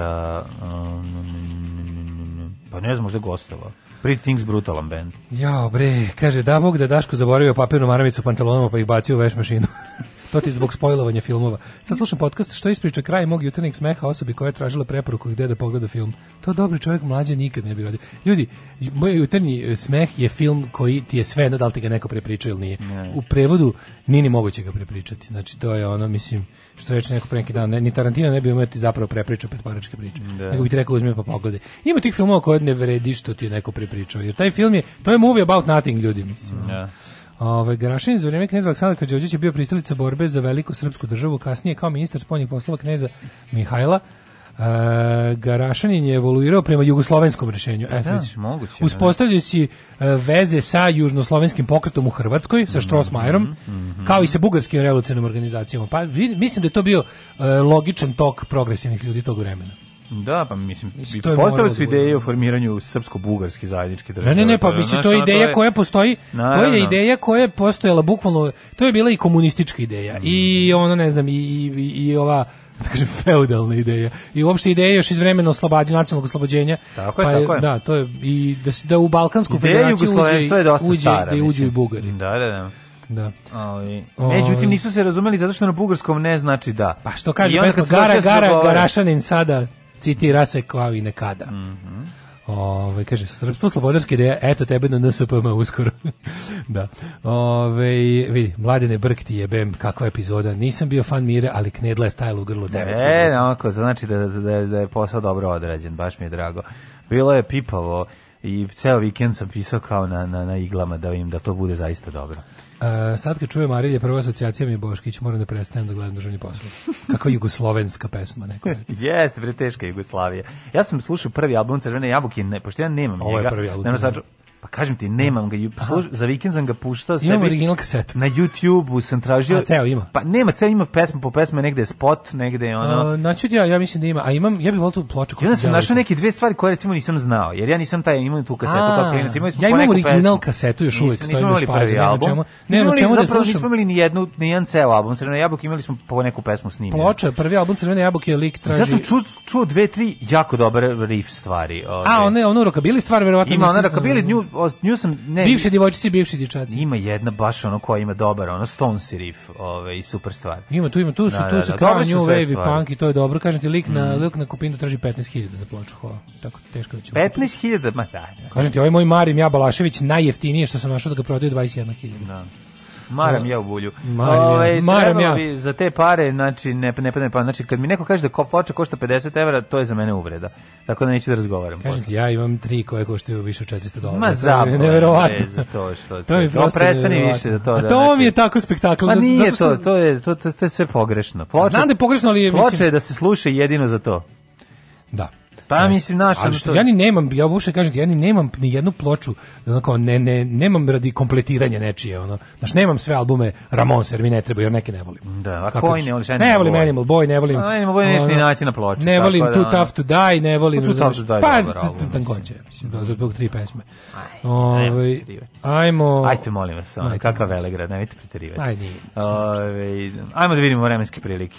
pa ne znam, možda gostova. Pretty Things brutalan band. Ja, bre, kaže, da Bog da Daško zaboravio papirnu maramicu u pantalonama pa ih bacio u veš mašinu. To ti zbog spojlovanja filmova. Sad slušam podcast što ispriča kraj mog jutarnjeg smeha osobi koja je tražila preporuku gde da pogleda film. To dobri čovjek mlađe nikad ne bi radio. Ljudi, moj jutarnji smeh je film koji ti je sve jedno da li ti ga neko prepričao ili nije. U prevodu nije ni moguće ga prepričati. Znači to je ono, mislim, što reče neko pre neki dan, ne, ni Tarantino ne bi umeo ti zapravo prepričao paračke priče. Da. Nego bi ti rekao uzmi pa pogledaj. Ima tih filmova koje ne vredi što ti je neko prepričao. Jer taj film je, to je movie about nothing ljudi, mislim. Da. Ovaj Garašin za vrijeme kneza Aleksandra Kađođića bio pristalica borbe za veliku srpsku državu, kasnije kao ministar spoljnih poslova kneza Mihajla. E, Garašanin je evoluirao prema jugoslovenskom rešenju. Pa e, da, moguće, da, da. uspostavljajući e, veze sa južnoslovenskim pokretom u Hrvatskoj, sa Štrosmajerom, mhm, mm -hmm. kao i sa bugarskim revolucionarnim organizacijama. Pa, mislim da je to bio e, logičan tok progresivnih ljudi tog vremena. Da, pa mislim, mislim postale su da ideje o formiranju srpsko-bugarske zajedničke države. Ne, ne, ne, pa da, mislim, to je ideja koja postoji, naravno. to je ideja koja je postojala bukvalno, to je bila i komunistička ideja, mm. i ono, ne znam, i, i, i ova, da kažem, feudalna ideja. I uopšte ideja još iz vremena oslobađanja, nacionalnog oslobođenja. Tako je, pa je, tako je. Da, to je, i da, se, da u Balkansku federaciju uđe, je dosta uđe, da uđu i Bugari. Da, da, da. Da. Ali, ovaj. međutim, nisu se razumeli zato što na bugarskom ne znači da. Pa što kaže pesma, gara, gara, garašanin sada, citira se kao i nekada. Mm -hmm. Ove, kaže, srpstvo slobodarske ideje, eto tebe na NSPM uskoro. da. Ove, vidi, mladene brk ti jebem, kakva epizoda. Nisam bio fan Mire, ali Knedla je stajala u grlu 9. E, onako, znači da, da, da je posao dobro odrađen, baš mi je drago. Bilo je pipavo i ceo vikend sam pisao kao na, na, na iglama da im da to bude zaista dobro sad kad čujem Arilje, prva asocijacija mi je Boškić, moram da prestanem da gledam državni posao. Kakva jugoslovenska pesma neko Jeste, bre, teška Jugoslavija. Ja sam slušao prvi album Crvene jabuke, ne, pošto ja nemam Ovo njega. Ovo je prvi album. Nemam, sad, Pa kažem ti, nemam ga, služ, za vikend sam ga puštao sebi. Imam original kasetu. Na YouTube-u sam tražio. A ceo ima? Pa nema, ceo ima pesma po pesme, negde je spot, negde je ono. Znači ja, ja mislim da ima, a imam, ja bih volio tu ploču. Ja sam našao neke dve stvari koje recimo nisam znao, jer ja nisam taj, imam tu kasetu kao klinac, imam Ja imam original kasetu još uvek, stoji na špazi, Nema čemu, ne na čemu da slušam. Nismo imali ni jednu, ni jedan ceo album, Crvene jabuke imali smo po neku pesmu snimljenu. Ploča, prvi album Crvene jabuke je lik traži. Sad sam čuo, čuo dve, tri jako dobre riff stvari. Ovaj. A, one, ono rokabili stvari, verovatno. Ima ona rokabili, nju nju sam ne bivše djevojčice, bivši dječaci. Ima jedna baš ono koja ima dobar, ona stone serif ovaj i super stvar. Ima tu ima tu su da, tu da, su da, kao new wave punk i to je dobro. kažete ti lik mm. na mhm. lik na kupinu traži 15.000 za ploču, ho Tako teško da će. 15.000, ma da. kažete ti, ovaj moj Marim ja Balašević najjeftinije što sam našao da ga prodaju 21.000. Da. Maram ja u bulju. Maram, ovaj, maram ja. Bi za te pare, znači, ne, ne, ne, pa, znači, kad mi neko kaže da kop ploča košta 50 evra, to je za mene uvreda. Tako da neću da razgovaram. Kažem ti, ja imam tri koje koštaju više od 400 dolara. Ma zapravo. Neverovatno. Za to što, to mi to prestani više da to. Da, a to mi je tako spektakl. Pa da nije to, to je, to, to, sve pogrešno. Ploča, Znam da je pogrešno, ali mislim... Ploča je da se sluša jedino za to. Da. Pa mislim naš ali što, ja ni nemam, ja uopšte kažem, ja ni nemam ni jednu ploču, onako ne ne nemam radi kompletiranja nečije ono. Znaš, nemam sve albume Ramon jer mi ne treba jer neke ne volim. Da, a Kako koji ne voliš? Ne, ne volim Animal Boy, ne volim. Animal Boy nisi ni naći na ploči. Ne volim da, Too Tough to Die, ne volim. Pa Too Tough to Die. Pa tankoće, mislim, da za tri pesme. Ovaj ajmo. Ajte molim vas, ona kakva Velegrad, nemojte preterivati. Ajde. Ovaj, ajmo da vidimo vremenske prilike.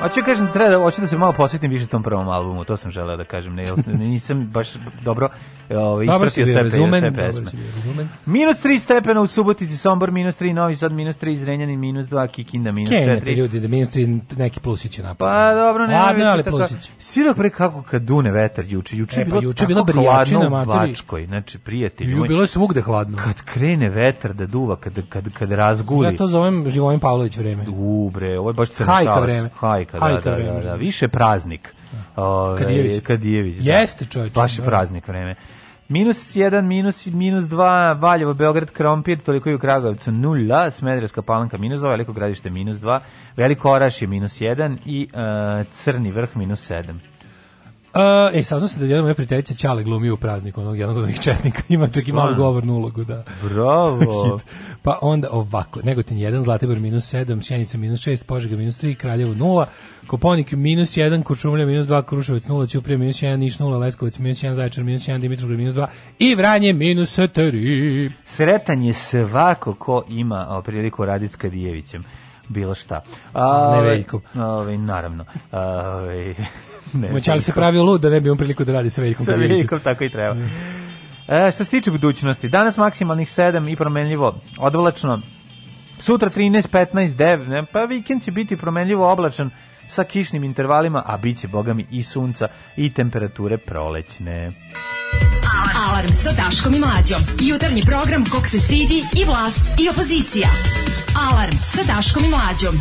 A Hoću kažem, treba, da- hoću da se malo posvetim više tom prvom albumu, to sam želeo da kažem, ne, nisam baš dobro ovaj, ispratio sve, razumen, sve pesme. Dobro Minus 3 stepena u Subotici, Sombor, minus 3, Novi Sad, minus 3, Zrenjanin, minus 2, Kikinda, minus 4. Kenete ljudi, da minus 3 neki plusići napad. Pa dobro, ne. Ladno, ali plusići. Svirok pre kako kad dune vetar juče, juče e, pa, juče bilo brijačina materi. Bačkoj, znači prijatelji. Ju bilo je svugde hladno. Kad krene vetar da duva, kad kad kad razguli. Ja to zovem Živojin Pavlović vreme. Ubre, ovo je baš crno. Hajka vreme. Hajka Havika, Havika da, da, da, da, više praznik. Kadijević. Kadijević da. Jeste čovječ. Baš je da. praznik vreme. Minus 1, minus, minus 2, Valjevo, Beograd, Krompir, toliko i u Kragovicu 0, Smedreska palanka minus 2, Veliko gradište minus 2, Veliko Oraš je minus 1 i uh, Crni vrh minus 7. Uh, e, saznam se da jedan moja prijateljica Ćale glumi u prazniku onog jednog od onih četnika. Ima čak i malu govornu ulogu, da. Bravo! pa onda ovako, Negotin 1, Zlatibor minus 7, Šenica minus 6, Požega minus 3, Kraljevo 0, Koponik minus 1, Kurčumlja minus 2, Kruševac 0, Ćuprije minus 1, Niš 0, Leskovac minus 1, Zaječar minus 1, Dimitrovgrad minus 2 i Vranje minus 3. Sretan je svako ko ima priliku raditi s Kadijevićem bilo šta. A, ne ovaj, veljko. Ove, ovaj, naravno. Ove, ovaj, Moćali se pravio lud da ne bi on priliku da radi sa Veljkom Sa Veljkom, tako i treba. E, što se tiče budućnosti, danas maksimalnih 7 i promenljivo, odvlačno. Sutra 13, 15, 9, pa vikend će biti promenljivo oblačan sa kišnim intervalima, a bit će, bogami, i sunca i temperature prolećne. Alarm, Alarm sa Daškom i Mlađom. Jutarnji program kog se stidi i vlast i opozicija. Alarm sa Daškom i Mlađom.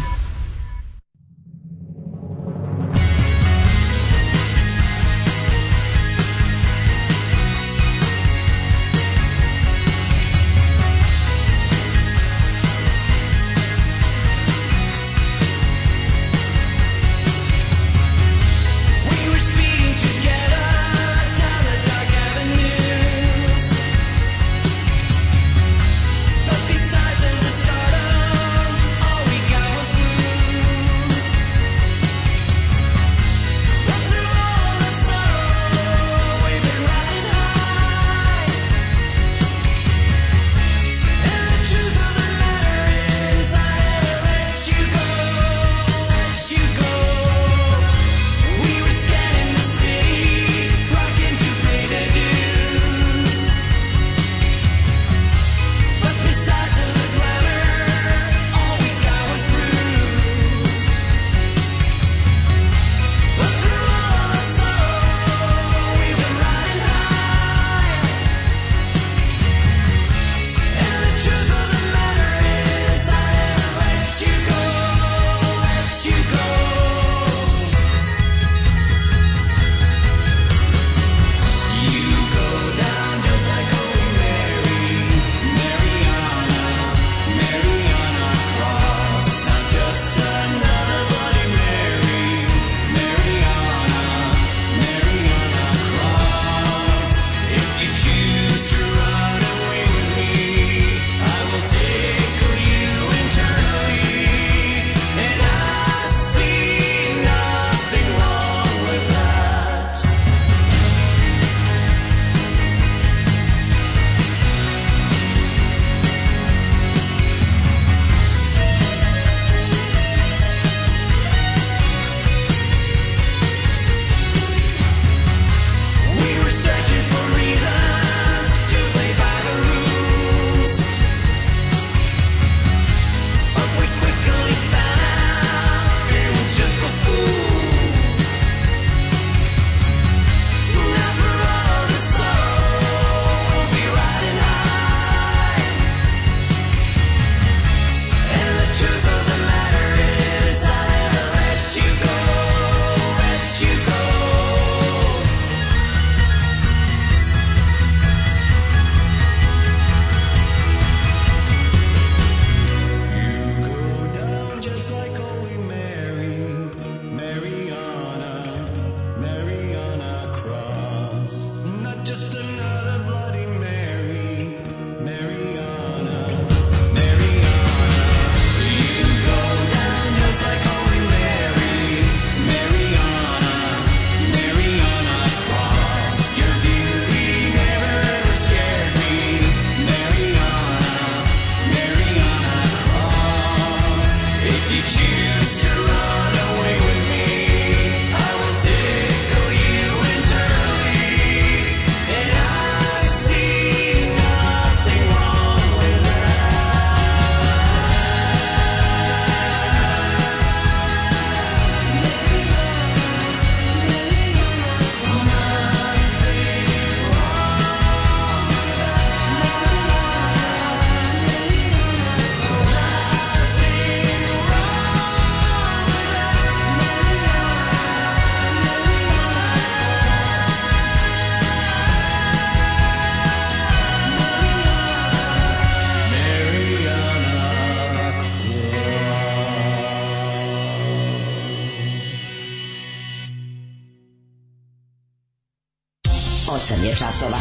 8 je časova.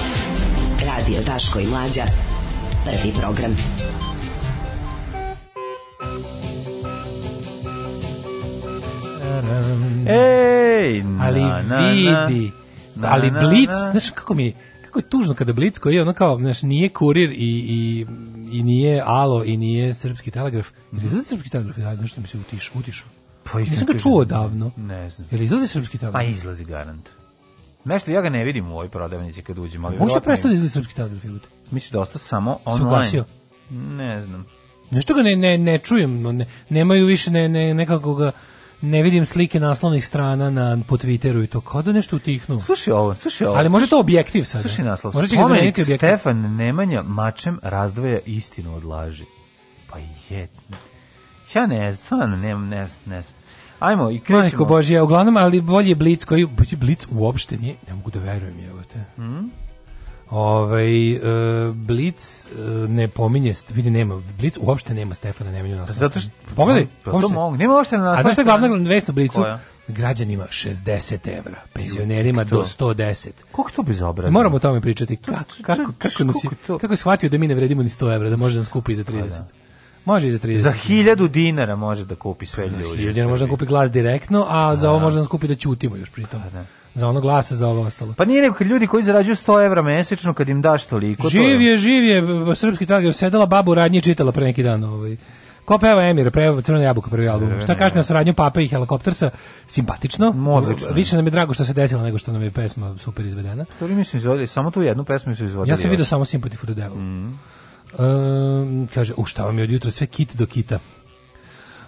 Radio Taško i Mlađa. Prvi program. Ej, na, ali vidi, na, na, ali Blic, znaš kako mi kako je tužno kada Blic koji je ono kao, znaš, nije kurir i, i, i nije Alo i nije Srpski telegraf, mm ili znači Srpski telegraf, da, nešto mi se utiš, utišao. Pa Nisam ga čuo davno. Ne znam. Jel izlazi srpski telegraf? Pa izlazi garant. Nešto ja ga ne vidim u ovoj prodavnici kad uđem, ali Možda prestao izlazi srpski telegraf ili Misliš da ostao samo online? Sugasio. Ne znam. Nešto ga ne, ne, ne čujem, ne, nemaju više ne, ne, nekako ga ne vidim slike naslovnih strana na po Twitteru i to kao da nešto utihnu. Slušaj ovo, slušaj ovo. Ali može to objektiv sad. Slušaj naslov. Može će ga zameniti objektiv. Stefan Nemanja mačem razdvaja istinu od laži. Pa je. Ja ne znam, ne, ne, ne, Ajmo i krećemo. Majko Božija, uglavnom, ali bolje Blic koji Blic uopšte nije, ne mogu da verujem, evo te. Mm. Ovaj e, Blic e, ne pominje, vidi nema Blic uopšte nema Stefana Nemanju na pa Zato što pogledaj, pa to mogu, nema uopšte na. A zašto glavna vest Blicu? Koja? građanima 60 evra, penzionerima do 110. Kako to bezobrazno? Moramo o tome pričati. Kako, kako, kako, kako, kako, kako, kako shvatio da mi ne vredimo ni 100 evra, da može da nas kupi za 30? Pa da. Može i za 30. Za 1000 dinara može da kupi sve ljudi. 1000 dinara može da kupi glas direktno, a za ovo da. može da kupi da ćutimo još pritom. Pa da za ono glase, za ovo ostalo. Pa nije nego ljudi koji zarađuju 100 evra mesečno kad im daš toliko. Živ je, živ je, srpski telegram, sedela babu radnje čitala pre neki dan ovaj. Ko peva Emir, peva Crvena jabuka prvi album. Šta kažete na saradnju Pape i Helikoptersa? Simpatično. Odlično. Više nam je drago što se desilo nego što nam je pesma super izvedena. To li mi izvodili? Samo tu jednu pesmu su izvodili. Ja sam vidio samo Sympathy for the Devil. Mm. Um, kaže, u šta vam je od jutra sve kit do kita.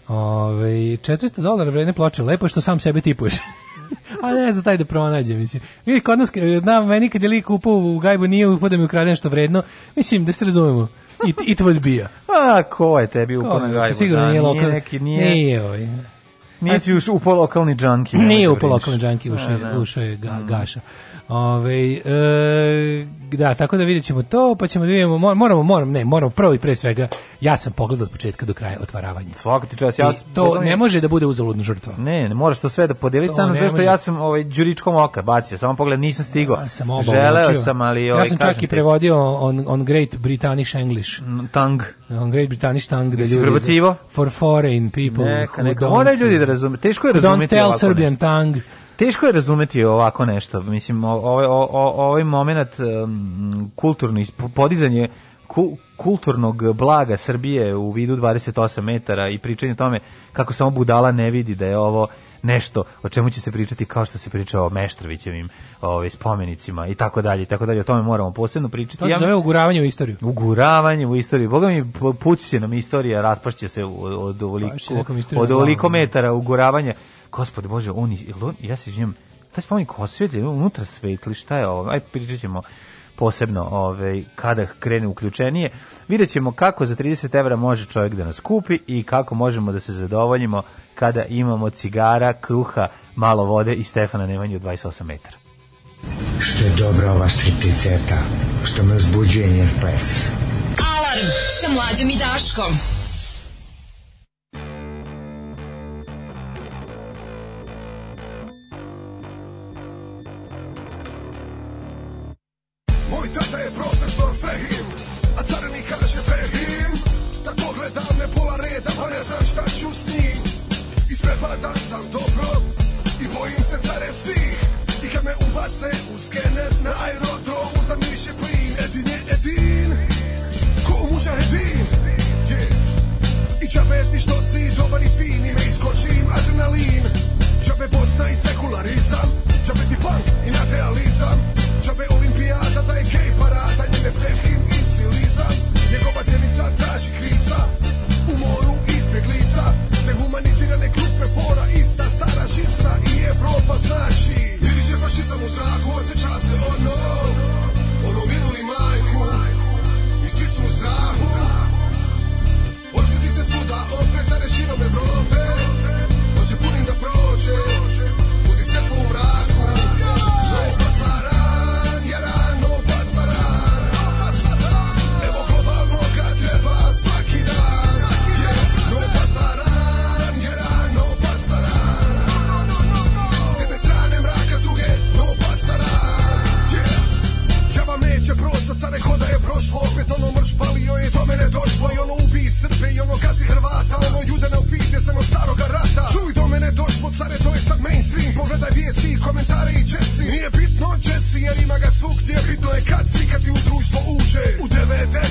Ove, 400 dolara vredne ploče, lepo je što sam sebe tipuješ. A ne znam, taj da pronađe, mislim. Vidi, kod nas, na, meni kad je lik upao u gajbu, nije upao da mi ukrade nešto vredno. Mislim, da se razumemo. It, it was bija. A, ko je tebi upao na gajbu? Sigurno da, nije lokal. Nije neki, nije... Nije, ovaj. Nije ti ušao upao lokalni džanki. Nije upao lokalni džanki, ušao da, je, da. ušao je ga, mm. gaša. Ove, e, da, tako da vidjet ćemo to, pa ćemo da vidimo, moramo, moramo, ne, moramo prvo i pre svega, ja sam pogledao od početka do kraja otvaravanje. Svaka ti čas, ja I to ne može da bude uzaludna žrtva. Ne, ne, moraš to sve da podeliti, samo zato što ja sam ovaj, đuričkom oka bacio, samo pogled, nisam stigao. Ja sam oba Želeo sam, ali... Ovaj, ja sam čak i prevodio on, on Great British English. Mm, tang. On Great British Tang. Da ljudi, for foreign people. Neka, neka. Moraju ljudi da razume, teško je razumeti. Don't tell Serbian Tang. Teško je razumeti ovako nešto. Mislim, ovaj, ovaj moment um, kulturno, podizanje ku, kulturnog blaga Srbije u vidu 28 metara i pričanje o tome kako samo budala ne vidi da je ovo nešto o čemu će se pričati kao što se priča o Meštrovićevim ovaj, spomenicima i tako dalje i tako dalje. O tome moramo posebno pričati. To se zove uguravanje u istoriju. Uguravanje u istoriju. Boga mi pući se nam istorija, raspašće se od, od, ovoliko, od ovoliko metara uguravanja Gospod Bože, on, ja se izvinjam, taj spomenik osvjetljen, unutra svetli, šta je ovo? Ajde, pričat ćemo posebno ovaj, kada krene uključenije. Vidjet ćemo kako za 30 evra može čovjek da nas kupi i kako možemo da se zadovoljimo kada imamo cigara, kruha, malo vode i Stefana Nemanju 28 metara. Što je dobra ova stripticeta, što me uzbuđuje njen ples. Alarm sa mlađom i Daškom.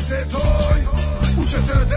se doj U 40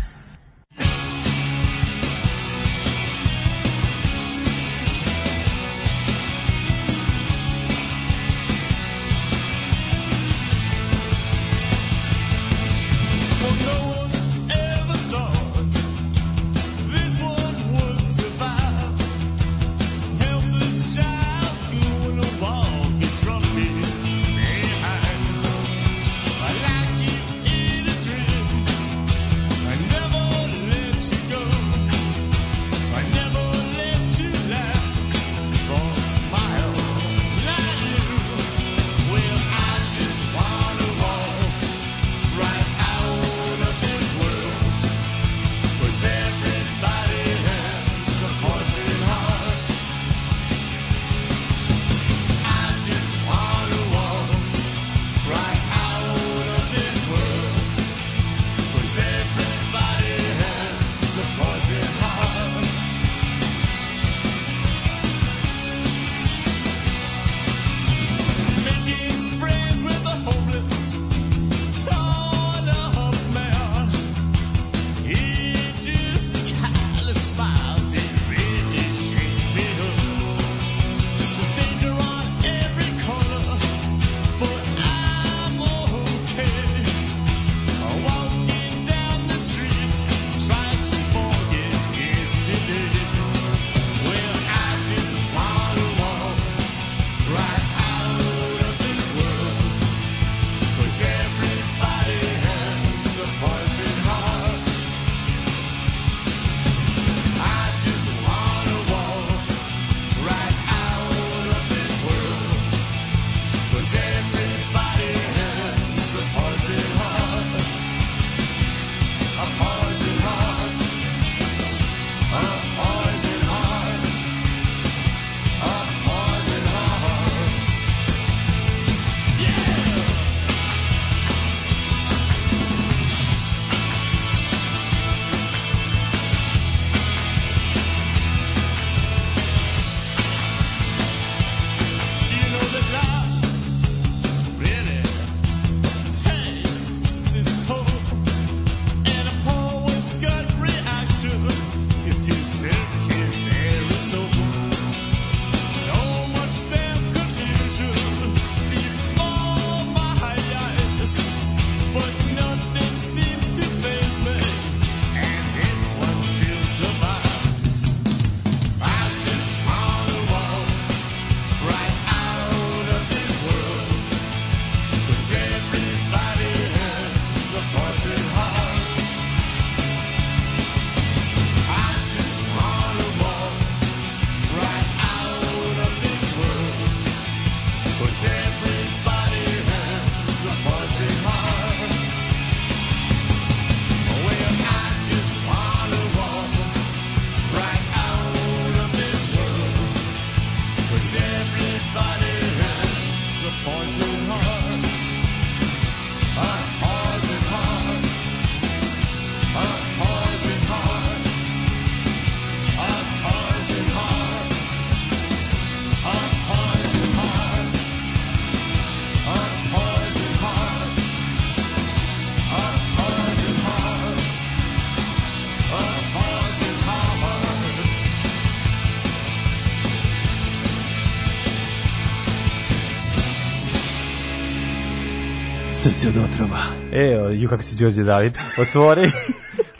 E, ju kako si Đorđe David, otvori...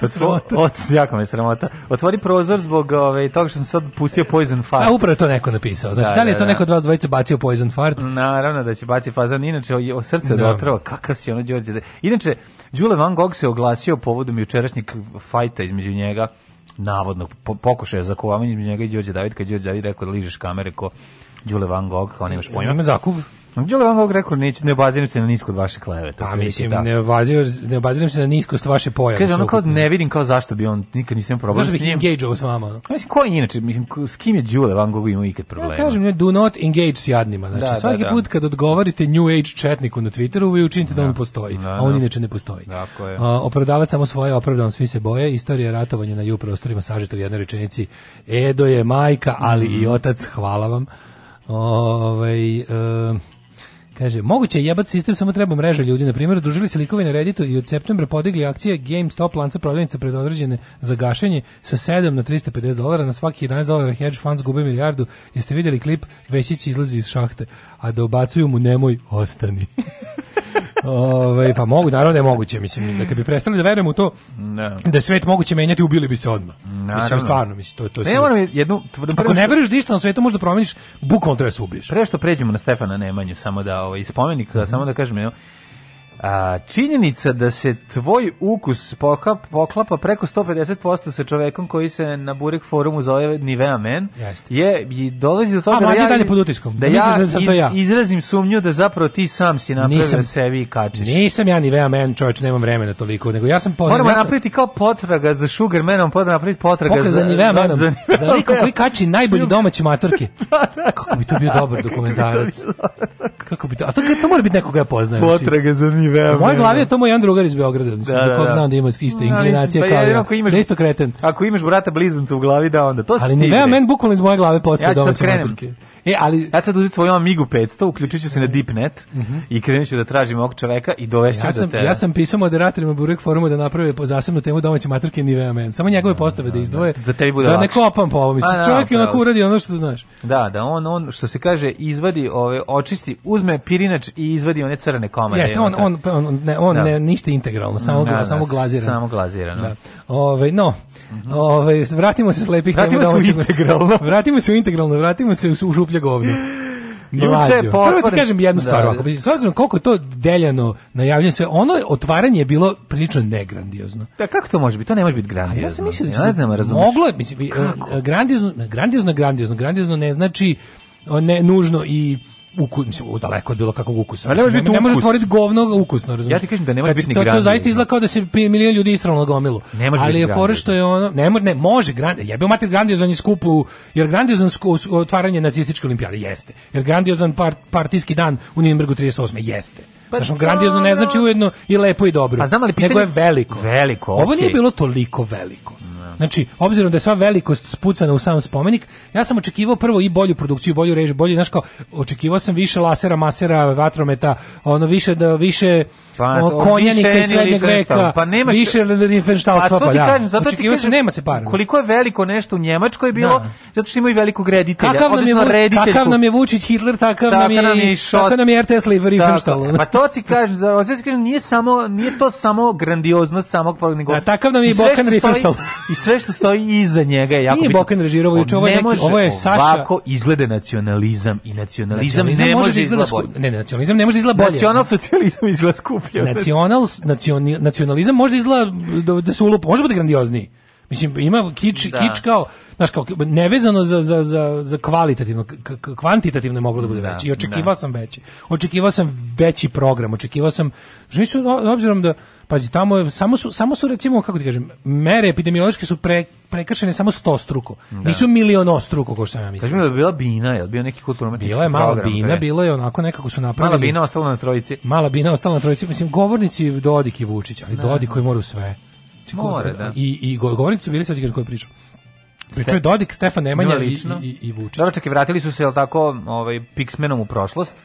Sramota. Ot, jako me sramota. Otvori prozor zbog ove, toga što sam sad pustio Poison Fart. A upravo to neko napisao. Znači, da, da li je da, to da, neko od vas dvojica bacio Poison Fart? Naravno da će baci fazan. Inače, o srce da. dotrao, kakav si ono Đorđe. Inače, Đule Van Gogh se oglasio povodom jučerašnjeg fajta između njega navodno navodnog za zakovanja između njega i Đorđe David, kad Đorđe David rekao da ližeš kamere ko Đule Van Gogh, kao nemaš pojma. Ima zakuv. Gdje li vam rekao, neću, ne obazirim se na niskost vaše kleve. To A mislim, da. ne, obazirim ne obaziram se na niskost vaše pojave. Kaže, ono kao ne vidim kao zašto bi on, nikad nisam problem zašto njim. Zašto bih engage s vama? A mislim, ko je inače, mislim, s kim je Đule Van Gogh imao ikad problema? Ja kažem, ne, do not engage s jadnima. Znači, da, da, svaki da, put kad odgovorite New Age četniku na Twitteru, vi učinite da, da on postoji, da, a da. on inače ne postoji. Tako je. A, opravdavat samo svoje, opravdavam svi se boje. Istorija ratovanja na ju prostorima sažeta u jednoj rečenici. Edo je majka, ali mm. i otac, hvala vam. Ovaj, e, Kaže, moguće je jebat sistem, samo treba mreža ljudi. Na primjer, družili se likovi na Redditu i od septembra podigli akcije GameStop lanca prodavnica predodređene za gašenje sa 7 na 350 dolara, na svaki 11 dolara hedge funds gube milijardu. Jeste vidjeli klip, Vesić izlazi iz šahte, a da obacuju mu nemoj, ostani. Ove, ovaj, pa mogu, naravno je moguće, mislim, da kad bi prestali da verujemo u to ne. Da. da je svet moguće menjati, ubili bi se odmah. Naravno. Mislim, stvarno, mislim, to, to je ne, moram jednu, Ako ne veruješ ništa na svetu, možda promeniš, bukvalno treba da se ubiješ. Pre što pređemo na Stefana Nemanju, samo da ovaj, spomenik, mm -hmm. samo da kažem, A, činjenica da se tvoj ukus poklapa, poklapa preko 150% sa čovekom koji se na Burek forumu zove Nivea Men je i dolazi do toga A, da ja, pod Da, ja, da sam ja izrazim sumnju da zapravo ti sam si napravio nisam, sebi i kačiš. Nisam ja Nivea Men, čovječ, nemam vremena toliko, nego ja sam pod, Moramo ja sam... napraviti kao potraga za Sugar Manom, podam napraviti potraga Poka za, za Nivea Menom. Za, Nivea za likom koji kači najbolji domaći matorke. Da, da, da. Kako bi to bio dobar dokumentarac. Kako bi to, a to, to mora biti nekoga ja poznajem. Znači. Potraga za Nivea veoma. U mojoj glavi je da. to moj jedan drugar iz Beograda, mislim, da, za da, kog da, znam da ima iste inklinacije no, pa kao ja. Ako imaš, da isto kreten. Ako imaš brata blizanca u glavi, da onda to stigne. Ali ne, men bukvalno iz moje glave postoje ja domaće maturke. E, ali... Ja sad uzeti svoju Amigu 500, uključit ću se na mhm. Deepnet uh mhm. -huh. i krenut ću da tražim ovog čoveka i dovešću ja sam, do tebe. Ja sam pisao moderatorima Burek forumu da naprave po zasebnu temu domaće matrke Nivea Men. Samo njegove da, postave da, da, da izdvoje. Da, da, bude da ne kopam po ovo. Mislim, A, pa, čovjek je pa, onako uradi ono što znaš. Da, da on, on što se kaže, izvadi, ove, očisti, uzme pirinač i izvadi one crne komade. Jeste, on, on, on, ne, on ne, ništa integralno, samo, da, samo glazirano. Samo glazirano. Da. Ove, no, ove, vratimo se slepih vratimo tema. Se integralno. Vratimo se u integralno, vratimo se u šuplje govno. Mlađo. Prvo da ti kažem jednu stvar, da, da. s obzirom koliko je to deljano najavljeno sve, ono otvaranje je bilo prilično negrandiozno. Da kako to može biti? To ne može biti grandiozno. A ja sam mislio da ja ne znam, Moglo je, mislim, e, e, grandiozno, grandiozno, grandiozno, grandiozno ne znači ne nužno i ukus, mislim, u daleko od bilo kakvog ukusa. ne može biti ne može stvoriti govno ukusno, razumiješ? Ja ti kažem da ne može biti ni granje. To, to zaista da. izgleda kao da se milion ljudi istralo na gomilu. Ne može Ali je fora što je ono, ne može, ne može granje. Ja mater grandiozan je skupu, jer grandiozan otvaranje nacističke olimpijade jeste. Jer grandiozan part, partijski dan u Nürnbergu 38. jeste. Pa znači, grandiozno ne znači ujedno i lepo i dobro. Pa znam, ali pitanje... Nego je veliko. Veliko, okay. Ovo nije bilo toliko veliko. Da. Znači, obzirom da je sva velikost spucana u sam spomenik, ja sam očekivao prvo i bolju produkciju, bolju režiju, bolje, znači kao, očekivao sam više lasera, masera, vatrometa, ono više da više pa, ono, konjanika iz srednjeg veka, pa nemaš, više Riefenstahl, pa, to da. kažem, zato očekivao sam, nema se para. Koliko je veliko nešto u Njemačkoj je bilo, da. zato što imaju velikog reditelja, kakav odnosno nam je, Kakav nam je Vučić Hitler, takav, nam je, nam je takav nam je RTS Riefenstahl. Pa to ti kažem, znači ti da kažem, nije, samo, nije to samo grandioznost samog, nego... Da, takav nam je i Bokan Riefenstahl. I sve što stoji iza njega je jako Nije Bokan režirao, ovo, ovo, je neki, ovo je Saša. Ovako izglede nacionalizam i nacionalizam, nacionalizam ne može da izgleda bolje. Ne, nacionalizam ne može da izgleda bolje. Nacional socijalizam izgleda skuplje. Nacional, nacioni, nacionalizam može da izgleda da, da se ulupa, može da biti grandiozniji. Mislim, ima kič, da. kič kao, znaš, kao, nevezano za, za, za, za kvalitativno, kvantitativno je moglo da bude da, veći. I da. očekivao da. sam veći. Očekivao sam veći program, očekivao sam, su, obzirom da, Pazi, tamo je, samo su, samo su recimo, kako ti kažem, mere epidemiološke su pre, prekršene samo sto struko. Da. Nisu miliono struko, kao što sam ja mislim. Kažem da je bila bina, je bio neki kulturno Bila je mala program, bina, bilo je onako nekako su napravili. Mala bina ostala na trojici. Mala bina ostala na trojici, mislim, govornici Dodik i Vučić, ali ne. Da. Dodik koji mora sve. Či, znači, More, da. I, i govornici su bili, sad ću koji priča. Pričao znači, je Dodik, Stefan Nemanja i, i, i Vučić. Dobro, čak i vratili su se, jel tako, ovaj, Pixmenom u prošlost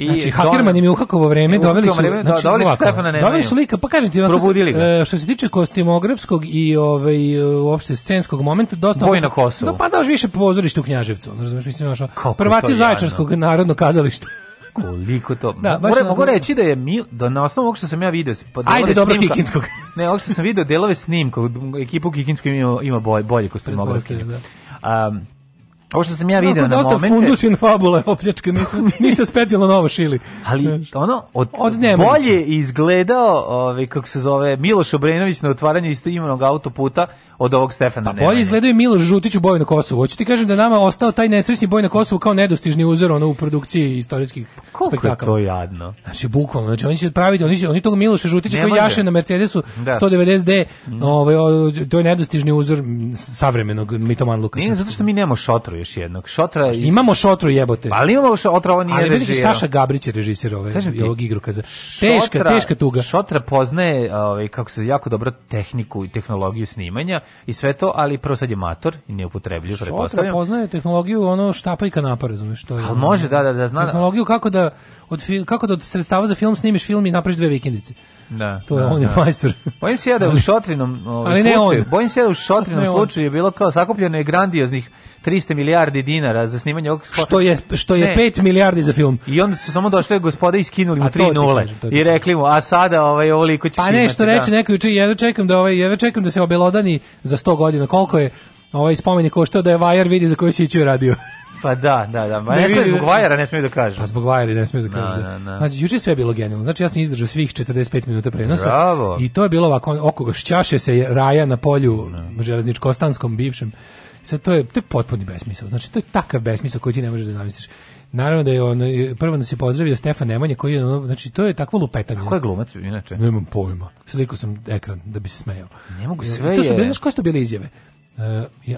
I znači, Hakerman im je u hakovo vreme, e, doveli su, vreme, da, znači, doveli su Stefana Nemanja. Doveli su lika, pa kažem ti, Probudili ga. E, što se tiče kostimografskog i ovaj, uopšte scenskog momenta, dosta... Boj na Kosovo. Da, pa daoš više pozorište u Knjaževcu, razumiješ, mislim, našo, prvaci Zaječarskog narodnog kazališta. Koliko to? Da, baš More, mogu reći da je mil, da na osnovu ovog što sam ja video, pa Ajde, dobro snimka, Kikinskog. ne, ovog što sam video delove snimka, ekipu Kikinskog ima, ima bolje, bolje kostimografi. Da. Um, Ovo što sam ja video na momente... Dosta fundus in fabula opljačka, nisam, ništa specijalno novo šili. Ali ono, od, od bolje izgledao, ovaj, kako se zove, Miloš Obrenović na otvaranju isto imenog autoputa od ovog Stefana Pa bolje izgledao i Miloš Žutić u boju na Kosovu. Hoću ti kažem da nama ostao taj nesrećni boj na Kosovu kao nedostižni uzor ono, u produkciji istorijskih Koliko spektakala. je to jadno? Znači, bukvalno, znači oni će praviti, oni, oni tog Miloša Žutića koji jaše na Mercedesu da. 190D, mm. ovaj, to je nedostižni uzor savremenog mitoman Lukasa. Ne, zato što mi nemamo šotru još jednog. Šotra je... Imamo šotru jebote. Pa ali imamo šotra, ovo nije ali režirao. Saša Gabrić je režisir ove, ti, ovog igrokaza. Teška, šotra, teška tuga. Šotra poznaje ovaj, kako se jako dobro tehniku i tehnologiju snimanja i sve to, ali prvo sad je mator i ne upotrebljuje. Šotra poznaje tehnologiju ono štapa i kanapa, razumiješ? To je, ali može, da, da, da zna. Tehnologiju kako da od, kako da od sredstava za film snimiš film i napraviš dve vikendice. Da, to je da, on je da. majstor. Bojim se ja da u Šotrinom ovaj, ali ne slučaju, on. bojim se ja da u Šotrinom ne slučaju je bilo kao sakupljeno je grandioznih 300 milijardi dinara za snimanje ovog spota. Što je, što je 5 milijardi za film. I onda su samo došli gospode i skinuli mu 3 i rekli mu, a sada ovaj, ovoliko ćeš Pa nešto da. reče da. neko juče, jedva čekam, da ovaj, jedva čekam da se obelodani za 100 godina. Koliko je ovaj spomenik što da je Vajar vidi za koju si radio. Pa da, da, da. Ma ne, ne smije da- zbog vajera, ne smije da kažem. Pa zbog vajera ne smije da, da kažem. Na, da. na, na. Znači, juče sve je bilo genijalno. Znači, ja sam izdržao svih 45 minuta prenosa. Bravo. I to je bilo ovako, oko ga šćaše se raja na polju železničko-ostanskom, bivšem. Sad, to je, to je potpuni besmisao. Znači, to je takav besmisao koji ti ne možeš da zamisliš. Naravno da je on prvo nas je pozdravio Stefan Nemanja koji je ono, znači to je takvo lupetanje. Ko je glumac inače? Nemam pojma. Sliko sam ekran da bi se smejao. Ne mogu e, sve. I to su bile što su bile izjave. Uh,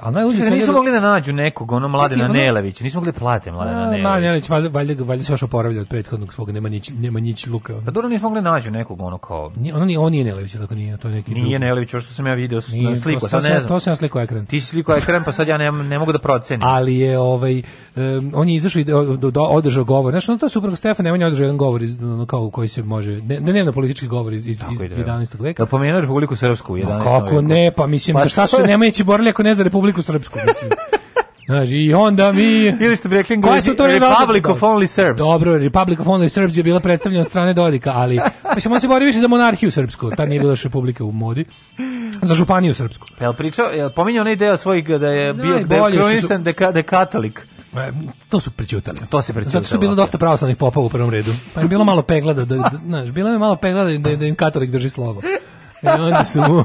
a najluđe Čekaj, nismo mogli da nađu nekog, ono Mladena ono... Nelević, nismo mogli da plate Mladena Nelević. Mladen Nelević valjda, valjda, valjda se još oporavlja od prethodnog svog nema nema nić Luka. Pa dobro, nismo mogli da nađu nekog, ono kao... Ni, ono nije, on nije Nelević, tako nije, to je neki Nije drugi. Nelević, ovo što sam ja video nije, na sliku, to, sad ne znam. To sam ja slikao ekran. Ti si slikao ekran, pa sad ja ne, ne mogu da procenim. Ali je, ovaj, um, on je izašao i do, do, održao govor. Znaš, ono to je super, Stefan Nemanja održao jedan govor iz, ono, kao koji se može, ne, ne, ne politički govor iz, iz, iz 11. Da. veka. Da pomenuo Republiku Srpsku u 11. veku. Kako ne, pa mislim, pa za šta su Nemanjići borili neko ne za Republiku Srpsku, mislim. Znaš, i onda mi... Ili ste bi rekli Englezi, Republic of Only Serbs. Dobro, Republic of Only Serbs je bila predstavljena od strane Dodika, ali mislim, on se bori više za monarhiju srpsku, ta nije bila još republika u modi. Za županiju srpsku. Jel pričao, jel pominjao onaj deo svojih da je da, bio, da je kronisan, da, da je katolik? E, to su prećutali. To se prećutali. Zato su bilo dosta pravoslavnih popova u prvom redu. Pa je bilo malo peglada, da, da, znaš, bilo je malo peglada da, da im katolik drži slovo. I e, onda su mu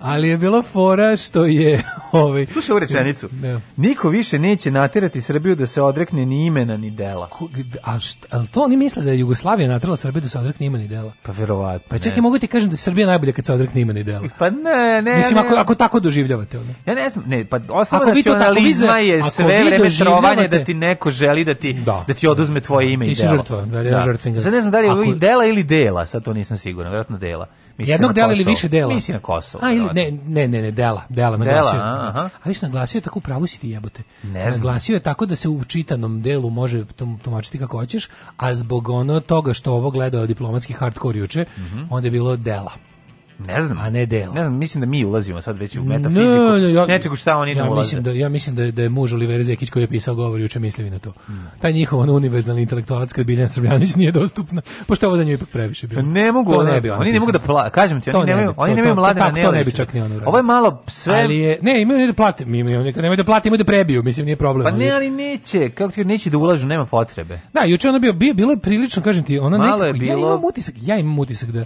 ali je bilo fora što je... Ovaj, Slušaj ovu rečenicu. Da. Niko više neće natirati Srbiju da se odrekne ni imena ni dela. Ko, a šta, ali to oni misle da je Jugoslavija natrala Srbiju da se odrekne imena ni dela? Pa verovatno. Pa čekaj, ne. mogu ti kažem da je Srbija najbolja kad se odrekne imena ni dela. Pa ne, ne, Mislim, ne, ako, ako tako doživljavate. Ono. Ja ne znam, ne, pa osnova ako nacionalizma da je sve vreme trovanje da ti neko želi da ti, da. da ti oduzme tvoje ime i delo. Ti si žrtva, da je da. žrtvinga. Sad ne znam da li je ako... dela ili dela, sad to nisam siguran, verovatno dela. Jednog dela ili više dela? Misli na Kosovo. A, ili, da, da. ne, ne, ne, ne, dela, dela, naglasio. Dela, aha. A viš naglasio je tako, upravo si ti jebote. Ne znam. Naglasio je tako da se u čitanom delu može tumačiti kako hoćeš, a zbog ono toga što ovo gledao diplomatski hardcore juče, mm -hmm. onda je bilo dela. Ne znam. A ne delo. Ne znam, mislim da mi ulazimo sad već u metafiziku. No, no, ja, Nečeg šta oni ja mislim da ja mislim da je, da je muž Oliver Zekić koji je pisao govor juče mislivi na to. Mm. Taj njihov on univerzalni intelektualac kad Biljan Srbljanić nije dostupna. Pošto ovo za nju ipak previše bilo. Ne mogu, to ne bi oni ne mogu da pla, kažem ti, oni nemaju, oni nemaju mlade na To ne bi čak ni ono. Ovo je malo sve. Ali je, ne, imaju da plate, imaju, oni nemaju da plate, imaju da prebiju, mislim nije problem. Pa ne, ali neće, kako ti neće da ulažu, nema potrebe. Da, juče ona bio bilo je prilično, kažem ti, ona nekako ja imam utisak, ja imam utisak da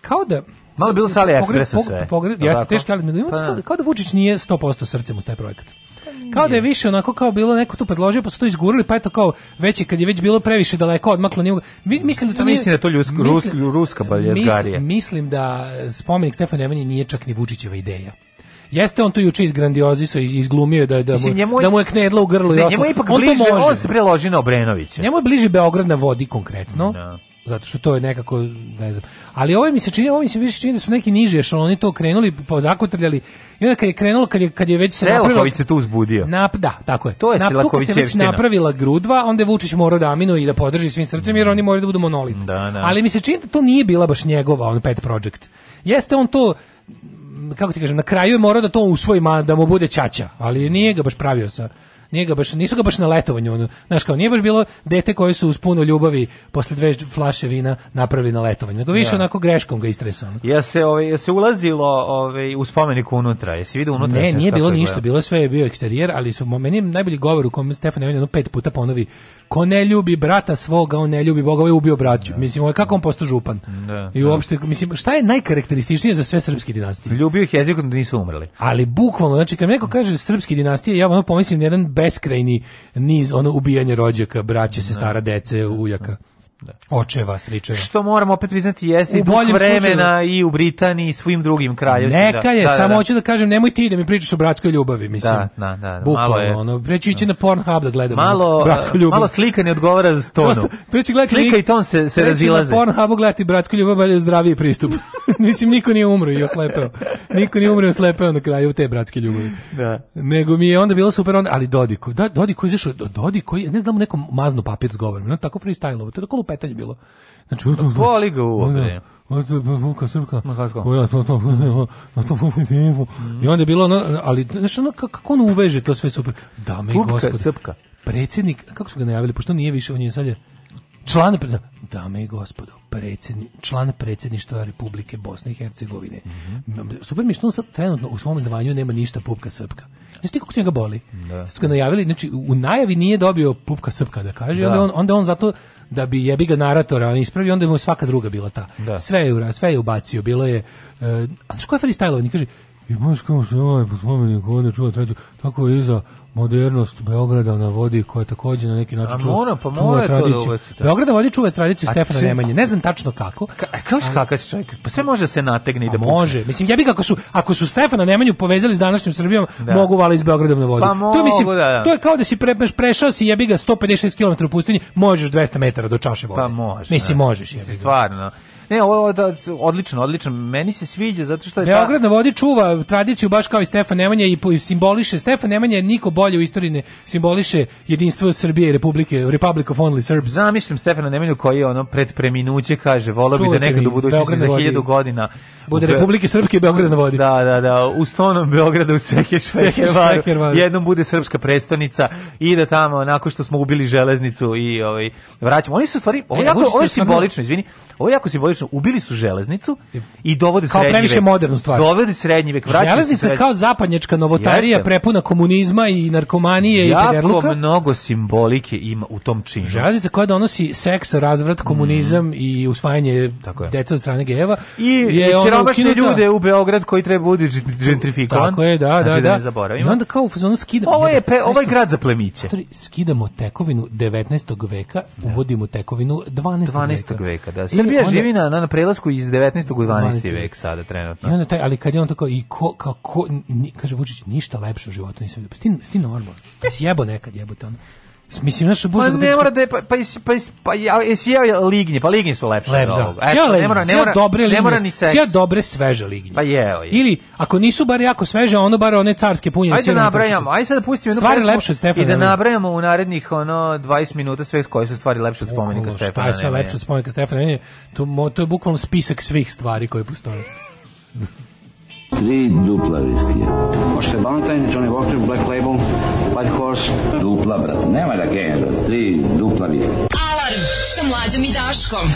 kao da Malo bilo sa AliExpressa sve. Pogred, jeste teški, ali ima pa, da. kao, da Vučić nije 100% srcem u taj projekat. Pa kao da je više onako kao bilo neko tu predložio pa su to izgurili pa eto kao veće kad je već bilo previše daleko odmaklo nije pa mislim da to nije, da mislim da to ljusko, mislim, rus, ruska baljezgarija. Mislim, mislim da spomenik Stefana Nemanje nije čak ni Vučićeva ideja. Jeste on to juče izgrandioziso izglumio da da mu, da mu je knedla u grlu ne, i ostalo. Njemu je ipak on bliže, on se preloži na Obrenovića. Njemu je bliže Beograd na vodi konkretno. No da zato što to je nekako ne znam. Ali ovo ovaj mi se čini, ovo ovaj mi se više čini da su neki niži ešaloni to krenuli, pa zakotrljali. I onda kad je krenulo, kad je kad je već se napravilo, se tu uzbudio. Nap, da, tako je. To je Selaković već napravila grudva, onda je Vučić morao da aminu i da podrži svim srcem jer oni moraju da budu monolit. Da, da. Ali mi se čini da to nije bila baš njegova on pet project. Jeste on to kako ti kažem, na kraju je morao da to usvoji, da mu bude čača, ali nije ga baš pravio sa nije ga baš, nisu ga baš na letovanju, ono, znaš kao, nije baš bilo dete koje su uz puno ljubavi posle dve flaše vina napravili na letovanju, nego više ja. Da. onako greškom ga istresao. Ja se, ovaj, ja se ulazilo ovaj, u spomenik unutra, jesi vidio unutra? Ne, nije bilo ništa, bilo sve je bio eksterijer, ali su, meni najbolji govor u kom Stefan Nemanja ono pet puta ponovi, ko ne ljubi brata svoga, on ne ljubi Boga, ovaj ubio braću. Da. Mislim, ovaj, kako on postao župan? Da, I da. uopšte, mislim, šta je najkarakterističnije za sve srpske dinastije? Ljubio ih jezikom da nisu umrli. Ali bukvalno, znači, kad neko kaže srpske dinastije, ja ono pomislim na jedan beskrajni niz ono ubijanje rođaka, braće, sestara, da. dece, ujaka da. očeva, stričeva. Što moramo opet priznati jeste u dug vremena i u Britaniji i svim drugim kraljevstvima. Neka je, da, da samo da, da. hoću da kažem, nemoj ti da mi pričaš o bratskoj ljubavi, mislim. Da, da, da. da. Bukvalno, malo ono, preću ići da. na Pornhub da gledamo malo, bratsku ljubav. Malo slika ne odgovara za tonu. Prosto, preći gledati slika i ton se, se razilaze. na Pornhubu gledati bratsku ljubav, je zdraviji pristup. mislim, niko nije umro i oslepeo. Niko nije umro i oslepeo na kraju te bratske ljubavi. Da. Nego mi je onda bilo super, onda, ali Dodiko, da, Dodiko izašao, Dodiko, ne znam, nekom maznu papir s govorom, no, tako freestyle-ovo, to je tako lupetanje bilo. Znači, boli ga uvo, bre. I onda je bilo ono, ali znaš ono kako on uveže to sve super. Dame i gospode. Srpka. Predsjednik, kako su ga najavili, pošto nije više, on je sad je član, dame i gospodo, predsjedni, član predsjedništva Republike Bosne i Hercegovine. Mm -hmm. Super mi što on sad trenutno u svom zvanju nema ništa pupka srpka. Znači ti kako se njega boli? Da. Sad su ga najavili, znači u najavi nije dobio pupka srpka da kaže, da. onda on, onda on zato da bi jebi ga naratora on ispravi, onda mu svaka druga bila ta. Da. Sve je, sve je ubacio, bilo je... Uh, a što je freestyle? On kaže, i baš kao se ovaj po kod čuva treću, tako je iza modernost Beograda na vodi koja takođe na neki način čuva, mora, pa čuva da tradiciju. Da Beograda vodi čuva tradiciju Stefana Nemanje. Ne znam tačno kako. Ka, e, kao kakav čovjek? Pa sve može da se nategne i da Može. Mislim, ja bih kako su, ako su Stefana Nemanju povezali s današnjom Srbijom, da. mogu vala iz Beograda na vodi. Pa mogu, to, je, mislim, da, da. to je kao da si pre, prešao si jebi ga 156 km u pustinji, možeš 200 metara do čaše vode. Pa može. Mislim, možeš. Mislim, da. stvarno. Ne, ovo je da, odlično, odlično. Meni se sviđa zato što je Beograd na vodi čuva tradiciju baš kao i Stefan Nemanja i simboliše Stefan Nemanja je niko bolje u istoriji ne simboliše jedinstvo Srbije i Republike, Republic of Only Serbs. Zamislim Stefana Nemanju koji je ono pred preminuće kaže, voleo bi da nekad u budućnosti za 1000 godina bude Be... Republike Srpske i Beograd na vodi. Da, da, da, u stonom Beograda u Sekešvaru. Jednom bude srpska prestonica i da tamo nakon što smo ubili železnicu i ovaj vraćamo. Oni su stvari, ovo je e, jako, ovo je simbolično, izvini. Ovo je jako simbolično odlično. Ubili su železnicu i dovode kao srednji previše vek. modernu stvar. Dovodi srednji vek. Železnica srednji... kao zapadnjačka novotarija Jeste. prepuna komunizma i narkomanije jako i pederluka. Jako mnogo simbolike ima u tom činu. Železnica koja donosi seks, razvrat, komunizam mm. i usvajanje Tako je. deca od strane gejeva. I, je i siromašne ljude u Beograd koji treba da budi gentrifikovan. Tako je, da, da, znači da. Da, da. zaboravimo. I onda kao u fazonu skidamo. Ovo je pe, ovaj grad za plemiće. Skidamo tekovinu 19. veka, da. uvodimo tekovinu 12. 12. veka. veka da. Srbija živi na na, na prelasku iz 19. u 12. vek sada trenutno. I onda taj, ali kad je on tako, i ko, kao, ko, ni, kaže Vučić, ništa lepše u životu nisam vidio. Pa sti, sti normalno. Pa Sjebo nekad jebote ono. Mislim pa da naša buža. Pa ne mora da je, pa pa pa pa ja jesi jeo lignje, pa lignje su lepše Lep, od da. ovoga. Eto, ne mora ne mora dobre lignje. Ne mora ni sve. Sve dobre sveže lignje. Pa jeo je. Ili ako nisu bar jako sveže, ono bar one carske punjene Ajde da nabrajamo. Ajde sad da pustimo jednu stvari lepše od Stefana. I da nabrajamo u narednih ono 20 minuta sve koje su stvari lepše od spomenika Stefana. Šta je sve lepše od spomenika Stefana? To to je bukvalno spisak svih stvari koje postoje. Tri dupla viskija. Možete Valentine, Johnny Walker, Black Label, White Horse. Dupla, brate. Nema da genjem, brate. Tri dupla viskija. Alarm sa mlađom i Daškom.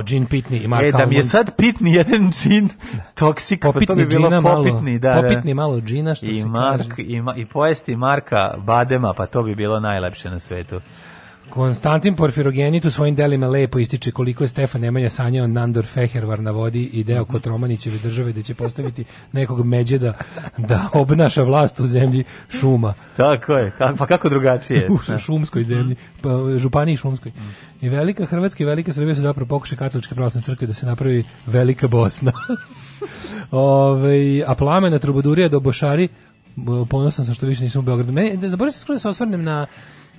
kao džin pitni i Mark E, da mi je sad pitni jedan džin toksik, pa to bi bilo popitni. Malo, da, da, popitni malo džina, što I, Mark, i, ma, I pojesti Marka Badema, pa to bi bilo najlepše na svetu. Konstantin Porfirogenit u svojim delima lepo ističe koliko je Stefan Nemanja sanjao Nandor Fehervar na vodi i deo kod Romanićeve države da će postaviti nekog međeda da obnaša vlast u zemlji šuma. Tako je, pa kako drugačije? U šumskoj zemlji, pa županiji šumskoj. I velika Hrvatska i velika Srbija su zapravo pokušaj katoličke pravoslavne crkve da se napravi velika Bosna. Ove, a plamena trubodurija do Bošari ponosan sam što više nisam u Beogradu. Mene, zaboravim se skoro da se osvrnem na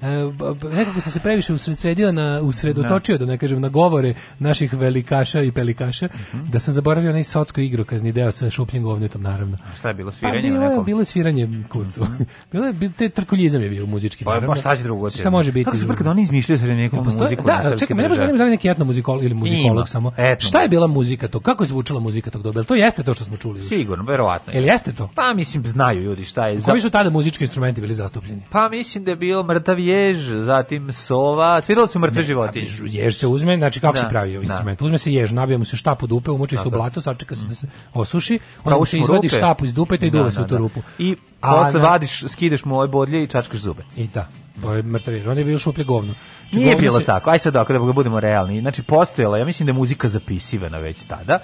E, nekako sam se previše usredsredio na usredotočio da ne kažem na govore naših velikaša i pelikaša uh mhm. -huh. da sam zaboravio onaj sotsko igrokazni deo sa šupljim govnetom naravno. A šta je bilo pa sviranje pa, bilo, nekom? bilo je sviranje kurcu. Mhm. Uh -huh. bilo je te trkuljizam je bio muzički pa, naravno. Pa šta će drugo? Šta može biti? Kako se brka da oni izmišljaju se neku ja, postoje, muziku? Da, čekaj, mene baš zanima da li neki etno muzikolog ili muzikolog samo. Etno. Šta je bila muzika to? Kako je zvučala muzika tog doba? To jeste to što smo čuli. Sigurno, verovatno. Jel jeste to? Pa mislim znaju ljudi šta je. Koji su tada muzički instrumenti bili zastupljeni? Pa mislim da je bio mrtav jež, zatim sova, svirali su mrtve životinje. Jež se uzme, znači kako da, se pravi da. instrument? Uzme se jež, nabija mu se štap u dupe, umuči se u blato, sačeka se da se mhm. osuši, onda mu se izvadi rupe. štap iz dupe i duva da, se da, u tu da. rupu. I posle na... vadiš, skideš mu ove bodlje i čačkaš zube. I da. To je mrtav jer on je bio šuplje govno. Či znači, Nije bilo se... tako, aj sad ako da budemo realni. Znači, postojala, ja mislim da je muzika zapisivana već tada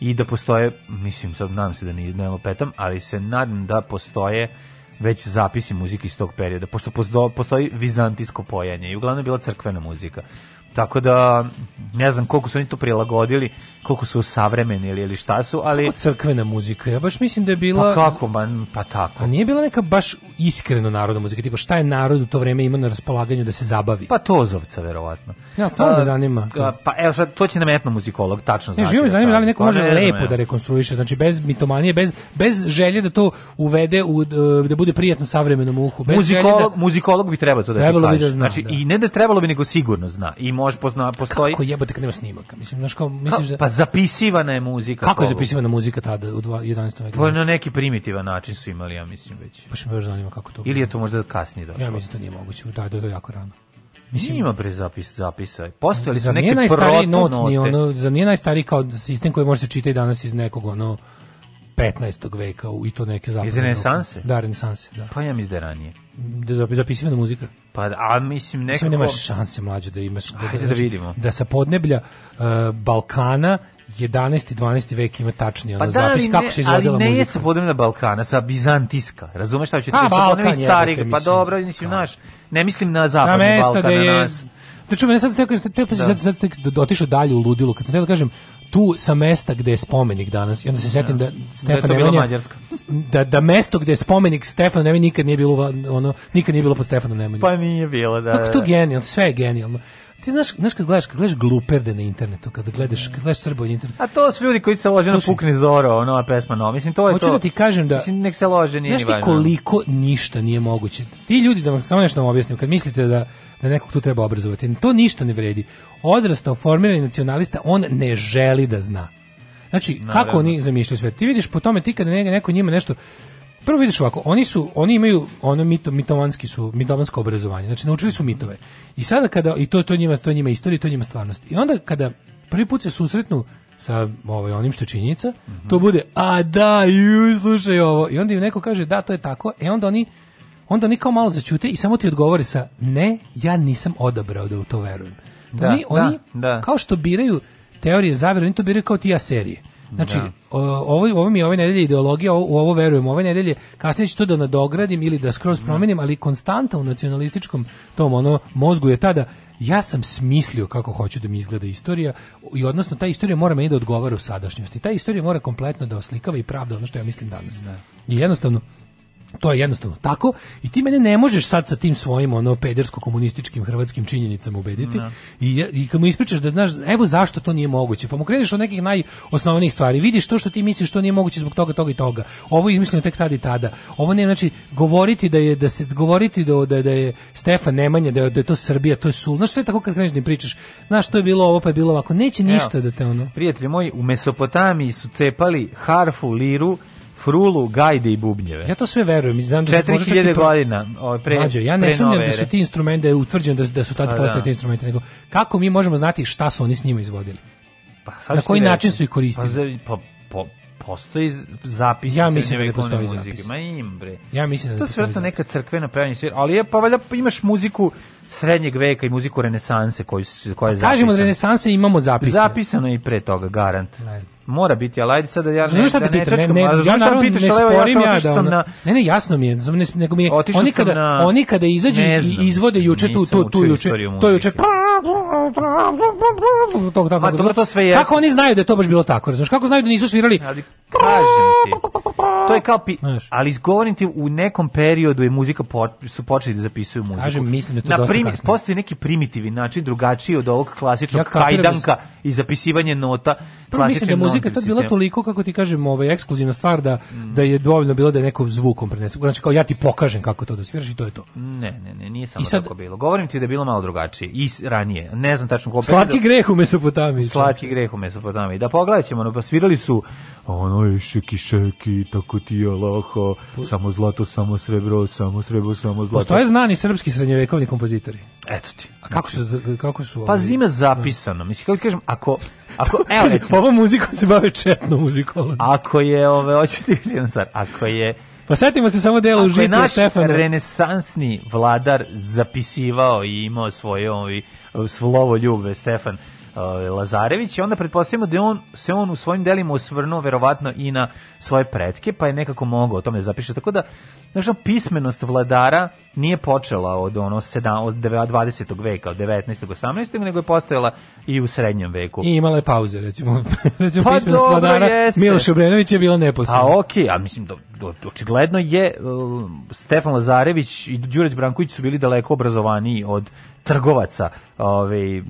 i da postoje, mislim, sad nadam se da ne, ne lupetam, ali se nadam da postoje već zapisi muzike iz tog perioda, pošto postoji vizantijsko pojanje i uglavnom je bila crkvena muzika. Tako da ne znam koliko su oni to prilagodili, koliko su savremeni ili ili šta su, ali kako crkvena muzika. Ja baš mislim da je bila Pa kako, man, pa tako. A nije bila neka baš iskreno narodna muzika, tipa šta je narod u to vrijeme ima na raspolaganju da se zabavi. Pa Tozovca verovatno. Ja, stvarno pa, me zanima. A, pa evo sad to će nam etno muzikolog tačno znati. Ne, živo me da zanima da li neko pa može lepo da rekonstruiše, znači bez mitomanije, bez bez želje da to uvede u e, da bude prijatno savremenom uhu. Bez muzikolog, da... muzikolog bi trebalo to da trebalo bi da zna, znači da. i ne da trebalo bi nego sigurno zna. I može pozna, postoji. Kako jebote kad nema snimaka? Mislim, znaš kao, misliš da... Pa zapisivana je muzika. Kako je zapisivana muzika tada u 11. veku? Pa na neki primitivan način su imali, ja mislim već. Pa što me još zanima kako to... Ili je to možda kasnije došlo? Ja mislim da nije moguće, da, da je to jako rano. Mislim, ima pre zapis, zapisa. Postojali su neke protonote. Notni, ono, za nije najstariji kao sistem koji može se čitati danas iz nekog ono 15. veka i to neke zapadne. Iz renesanse? Da, renesanse, da. Pa ja mislim da ranije. Da zapisivana muzika. Pa, a mislim nekako... Mislim, nemaš šanse, mlađo, da imaš... Da, Ajde da, da vidimo. Da sa podneblja uh, Balkana 11. i 12. vek ima tačni ono pa da, zapis kako se izvodila muzika. Ali ne je sa podemna Balkana, sa Bizantiska. Razumeš šta ću ti? A, Balkan je. Carig, pa dobro, mislim, znaš, ne mislim na zapadni Balkana. Na mesta gde je... Da čujem, sad ste, te, pa te, ste otišao dalje u ludilu, kad sam teo da kažem, tu sa mesta gde je spomenik danas. I onda se setim da, da Stefan da, Nemanja, da, da mesto gde je spomenik Stefan Nemanja nikad nije bilo ono nikad nije bilo pod Stefanom Nemanjom. Pa nije bilo, da. Kako to da, da. genijalno, sve je genijalno. Ti znaš, znaš kad gledaš, kad gledaš gluperde na internetu, kada gledaš, kad gledaš Srba na internetu. A to su ljudi koji se lože na pukni zoro, ono, a pesma no. Mislim, to je Hoću to. da ti kažem da... Mislim, nek se lože, nije Znaš ti koliko ništa nije moguće. Ti ljudi, da vam samo nešto vam objasnim, kad mislite da da nekog tu treba obrazovati. To ništa ne vredi. Odrastao formirani nacionalista, on ne želi da zna. Znači, Naravno. kako oni zamišljaju sve? Ti vidiš po tome, ti kada neko njima nešto... Prvo vidiš ovako, oni su, oni imaju ono mito, mitovanski su, mitomansko obrazovanje. Znači naučili su mitove. I sada kada i to to njima, to njima istorija, to njima stvarnost. I onda kada prvi put se susretnu sa ovaj, onim što je činjenica, mm -hmm. to mhm. bude, a da, ju, slušaj ovo. I onda im neko kaže, da, to je tako. E onda oni onda oni kao malo začute i samo ti odgovori sa ne, ja nisam odabrao da u to verujem. Da, oni, da, oni da, kao što biraju teorije zavere, oni to biraju kao ti ja serije. Znači, da. o, ovo, ovo mi je ove nedelje ideologija, u ovo verujem ove nedelje, kasnije ću to da nadogradim ili da skroz mhm. promenim, ali konstanta u nacionalističkom tom ono mozgu je tada ja sam smislio kako hoću da mi izgleda istorija i odnosno ta istorija mora meni da odgovara u sadašnjosti. Ta istorija mora kompletno da oslikava i pravda ono što ja mislim danas. Da. I jednostavno To je jednostavno tako i ti mene ne možeš sad sa tim svojim ono pedersko komunističkim hrvatskim činjenicama ubediti. No. Da. I i kad mu ispričaš da znaš evo zašto to nije moguće, pa mu kreneš od nekih najosnovnijih stvari. Vidiš to što ti misliš što nije moguće zbog toga toga i toga. Ovo izmislimo tek tada i tada. Ovo ne znači govoriti da je da se govoriti da da, da je Stefan Nemanja da je, da je to Srbija, to je sul. Znaš sve tako kad kreneš da im pričaš. Znaš što je bilo ovo pa je bilo ovako. Neće ništa Evo, da te ono. Prijatelji moji, u Mesopotamiji su cepali harfu, liru frulu, gajde i bubnjeve. Ja to sve verujem. Znam da 4000 godina ovaj, pre, Mađo, ja ne sumnjam da su ti instrumente, da je utvrđeno da, da su tada pa postoje da. te instrumente, nego kako mi možemo znati šta su oni s njima izvodili? Pa, na koji način su ih koristili? Pa, pa, postoji zapis ja mislim da ne postoji muzike. zapis. Ma im bre. Ja mislim da to ne postoji. To je neka crkvena pevanje, ali je pa valjda imaš muziku srednjeg veka i muziku renesanse koju koja je pa zapisana. Kažemo da renesanse imamo zapisano. Zapisano je i pre toga, garant. Ne znam. Mora biti, ali ajde sad da ja ne, šta te pitam, ne, ne, ja naravno ne sporim ja da ono, ne, ne, jasno mi je, ne, nego mi je, oni kada, na, oni kada izađu i izvode juče tu, tu, tu juče, to juče, to, tako, Ma, dobro, to sve je. Kako oni znaju da je to baš bilo tako, razumiješ, kako znaju da nisu svirali? kažem ti, to je kao, pi, ali govorim ti, u nekom periodu je muzika, po, su počeli da zapisuju muziku. Kažem, mislim da to dosta primi, postoji neki primitivni način drugačiji od ovog klasičnog ja da kajdanka i zapisivanje nota. Prvo pa mislim da muzika tad bila toliko kako ti kažem, ovaj ekskluzivna stvar da mm. da je dovoljno bilo da je neko zvukom prenese. Znači kao ja ti pokažem kako to da sviraš i to je to. Ne, ne, ne, nije samo sad, tako bilo. Govorim ti da je bilo malo drugačije i ranije. Ne znam tačno kako. Slatki greh u Mesopotamiji. Slatki greh u Mesopotamiji. Da pogledaćemo, no pa svirali su ono je šeki šeki, tako ti je laho, samo zlato, samo srebro, samo srebro, samo zlato. Postoje znani srpski srednjevekovni kompozit kompjuteri. Eto ti. A kako znači- su kako su Pa zime da. zapisano. Mislim kako ti kažem, ako ako evo recimo, ovom muzikom se bavi četno muzikolozi. Ako je ove hoćete jedan stvar, ako je Pa setimo se samo dela u žitu naš Stefana. renesansni vladar zapisivao i imao svoje ovi slovo ljubve Stefan Ovaj, Lazarević i onda pretpostavljamo da on se on u svojim delima osvrnuo verovatno i na svoje pretke, pa je nekako mogao o tome da zapiše. Tako da, znaš, pismenost vladara nije počela od ono 20. veka, od 19. 18. nego je postojala i u srednjem veku. I imala je pauze, recimo. recimo pa pismenost dobro, vladara jeste. Miloš Obrenović je bila nepostavljena. A okej, okay, a mislim, do, do, očigledno je uh, Stefan Lazarević i Đureć Branković su bili daleko obrazovaniji od trgovaca, ovaj,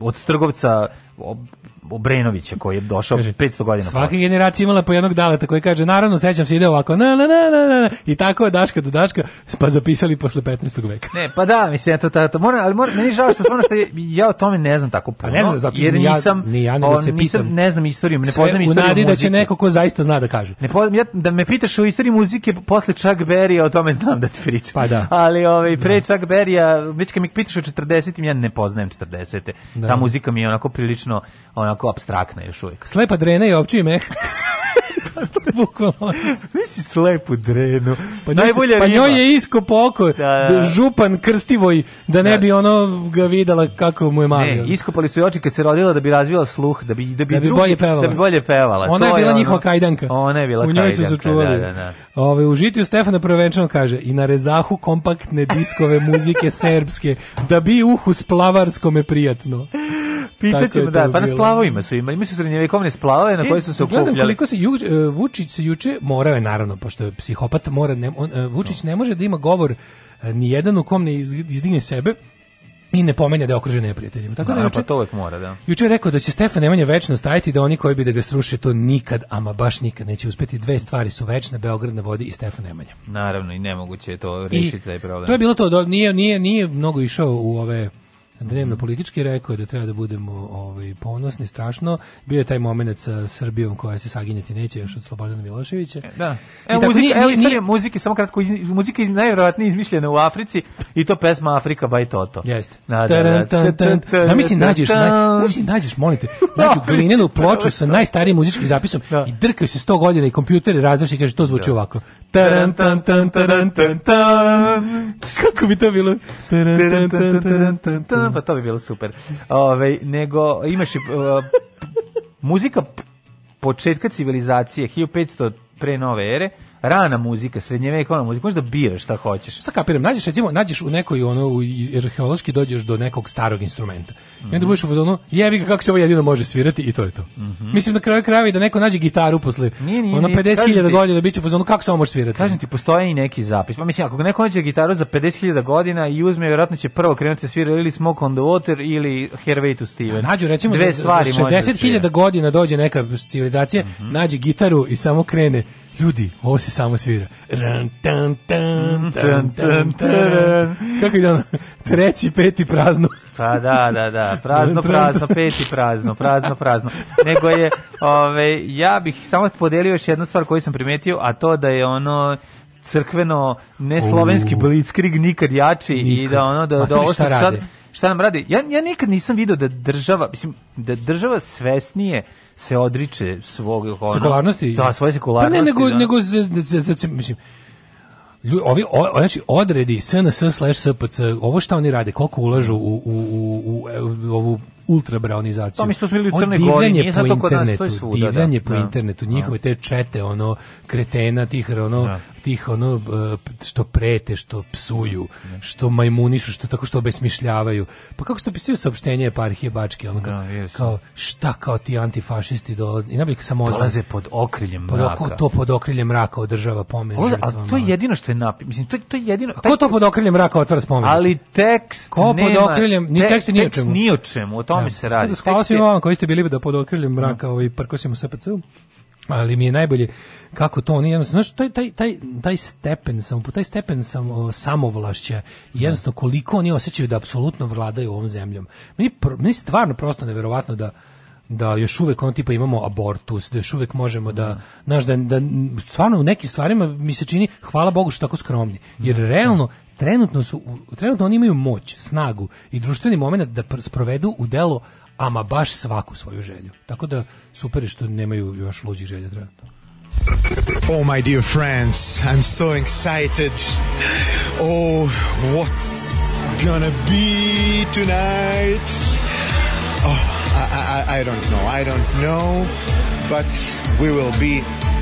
od trgovca Obrenovića koji je došao kaže, 500 godina. Svaka posto. generacija imala po jednog daleta koji kaže naravno sećam se ide ovako na na na na na i tako daška do daška pa zapisali posle 15. veka. Ne, pa da, mislim ja to to moram, ali moram, meni žao što stvarno što ja o tome ne znam tako pa puno. ne znam zato jer ni ja, nisam ni ja ne se nisam, pitam. ne znam istoriju, ne poznajem istoriju. Nadi da će neko ko zaista zna da kaže. Ne poznam ja da me pitaš o istoriji muzike posle Chuck Berry o tome znam da ti pričam. Pa da. Ali ovaj da. pre da. Chuck Berrya, već kad mi pitaš o 40-im ja ne poznajem 40-te. Da. Ta muzika mi je onako prilično prilično onako abstraktna još uvijek. Slepa drena i ovčiji meh. Bukvalno. Nisi slepu drenu. Pa njoj, Najbolje pa njoj je iskopo oko da, da, da. župan krstivoj da ne da. bi ono ga videla kako mu je malo. Ne, iskopali su joj oči kad se rodila da bi razvila sluh, da bi da bi, da bi drugi, bolje pevala. Da bi bolje pevala. Ona to je bila je njihova kajdanka. Ona je bila u njoj kajdanka. Su sačuvali. Da, da, da. Ove, u žitiju Stefana Prvenčano kaže i na rezahu kompaktne diskove muzike serbske da bi uhu splavarskome prijatno. Pitaćemo, da, pa na splavovima su ima, imaju srednjevekovne splavove na e, koje su se okupljali. Gledam koliko se juč, uh, e, Vučić se juče, morao je naravno, pošto je psihopat, mora, ne, on, uh, Vučić no. Da. ne može da ima govor uh, e, ni jedan u kom ne izdigne sebe, i ne pomene da je okružen neprijateljima. Tako da, da pa juče, pa to uvek mora, da. Juče je rekao da će Stefan Nemanja večno stajati da oni koji bi da ga sruše to nikad, ama baš nikad neće uspeti. Dve stvari su večne, Beograd na vodi i Stefan Nemanja. Naravno i nemoguće je to rešiti taj problem. To je bilo to, do, nije, nije, nije mnogo išao u ove na politički rekao je da treba da budemo ovaj ponosni strašno bio je taj momenat sa Srbijom koja se saginjati neće još od Slobodana Miloševića e, da e, muzika, nije, evo nije, muzike samo kratko iz, muzika je najverovatnije izmišljena u Africi i to pesma Afrika by Toto jeste zamisli nađeš zamisli nađeš molite nađu da, glinenu ploču da, sa da. najstarijim muzičkim zapisom i drkaju se 100 godina i kompjuter razreši kaže to zvuči ovako Taran tan tan taran tan tan. Kako bi to bilo? Taran tan taran tan tan. Pa to bi bilo super. Ove, nego imaš i e, uh, muzika početka civilizacije 1500 pre nove ere rana muzika, srednjevekovna muzika, možda biraš šta hoćeš. Šta kapiram, nađeš recimo, nađeš u nekoj ono u arheološki dođeš do nekog starog instrumenta. Mm -hmm. I onda mhm. budeš u fazonu, jebi ga kako se ovo jedino može svirati i to je to. Mm -hmm. Mislim da kraju krajeva da neko nađe gitaru posle nije, nije, ono 50.000 godina da biće u fazonu kako se ovo može svirati. Kažem ti, postoji i neki zapis. Pa mislim ako neko nađe gitaru za 50.000 godina i uzme, verovatno će prvo krenuti da svira ili Smoke on the Water ili Hervey to Steven. Pa nađu recimo Dve stvari za, za 60.000 godina dođe neka civilizacija, mm -hmm. nađe gitaru i samo krene Ljudi, ovo se samo svira. Ran, tan, tan, mhm. tan, tan, tan, Kako ide ono? Treći, peti prazno. Pa da, da, da. Prazno, prazno, peti prazno, prazno, prazno. Nego je, ove, ja bih samo podelio još jednu stvar koju sam primetio, a to da je ono, crkveno ne slovenski blitzkrieg nikad jači nikad. i da ono da da ovo što sad šta nam radi. Ja, ja nikad nisam video da država, mislim, da država svesnije se odriče svog... Ono, sekularnosti? Da, svoje sekularnosti. Pa ne, nego, da. nego z, z, z, mislim, Ljudi, ovi o, znači odredi SNS slash SPC, ovo šta oni rade, koliko ulažu u, u, u, u, u ovu ultra braunizaciju. Pa to mi smo bili u Crnoj Gori, nije zato kod nas, to je svuda. Da. Divljanje da, po da, internetu, njihove da. te čete, ono, kretena, tih, ono, da. tih, ono, što prete, što psuju, da. što majmunišu, što tako što obesmišljavaju. Pa kako ste opisio saopštenje eparhije Bačke, ono, kao, kao šta kao ti antifašisti dolaze, i nabijek samo Dolaze pod okriljem mraka. Pod, to pod okriljem mraka održava pomen žrtvama. A to je jedino što je napi... Mislim, to, to je jedino... Taj... ko to pod okriljem mraka otvara spomen? Ali tekst Ko nema, pod okriljem, ni tekst, tekst ni o čemu. Tekst o čemu, o tome se radi. Hvala svima vam koji ste bili da pod okriljem mraka ovaj, prkosimo SPC-u ali mi je najbolje kako to oni jednostavno znaš, taj, taj, taj, taj stepen sam, taj stepen sam, o, samovlašća da. jednostavno koliko oni osjećaju da apsolutno vladaju ovom zemljom meni, meni stvarno prosto neverovatno da da još uvek ono tipa imamo abortus, da još uvek možemo da, da. znaš, da, da stvarno u nekim stvarima mi se čini, hvala Bogu što tako skromni, jer da, realno trenutno su trenutno oni imaju moć, snagu i društveni momenat da sprovedu u delo ama baš svaku svoju želju. Tako da super je što nemaju još luđih želja trenutno. Oh my dear friends, I'm so excited. Oh, what's gonna be tonight? Oh, I, I, I don't know, I don't know, but we will be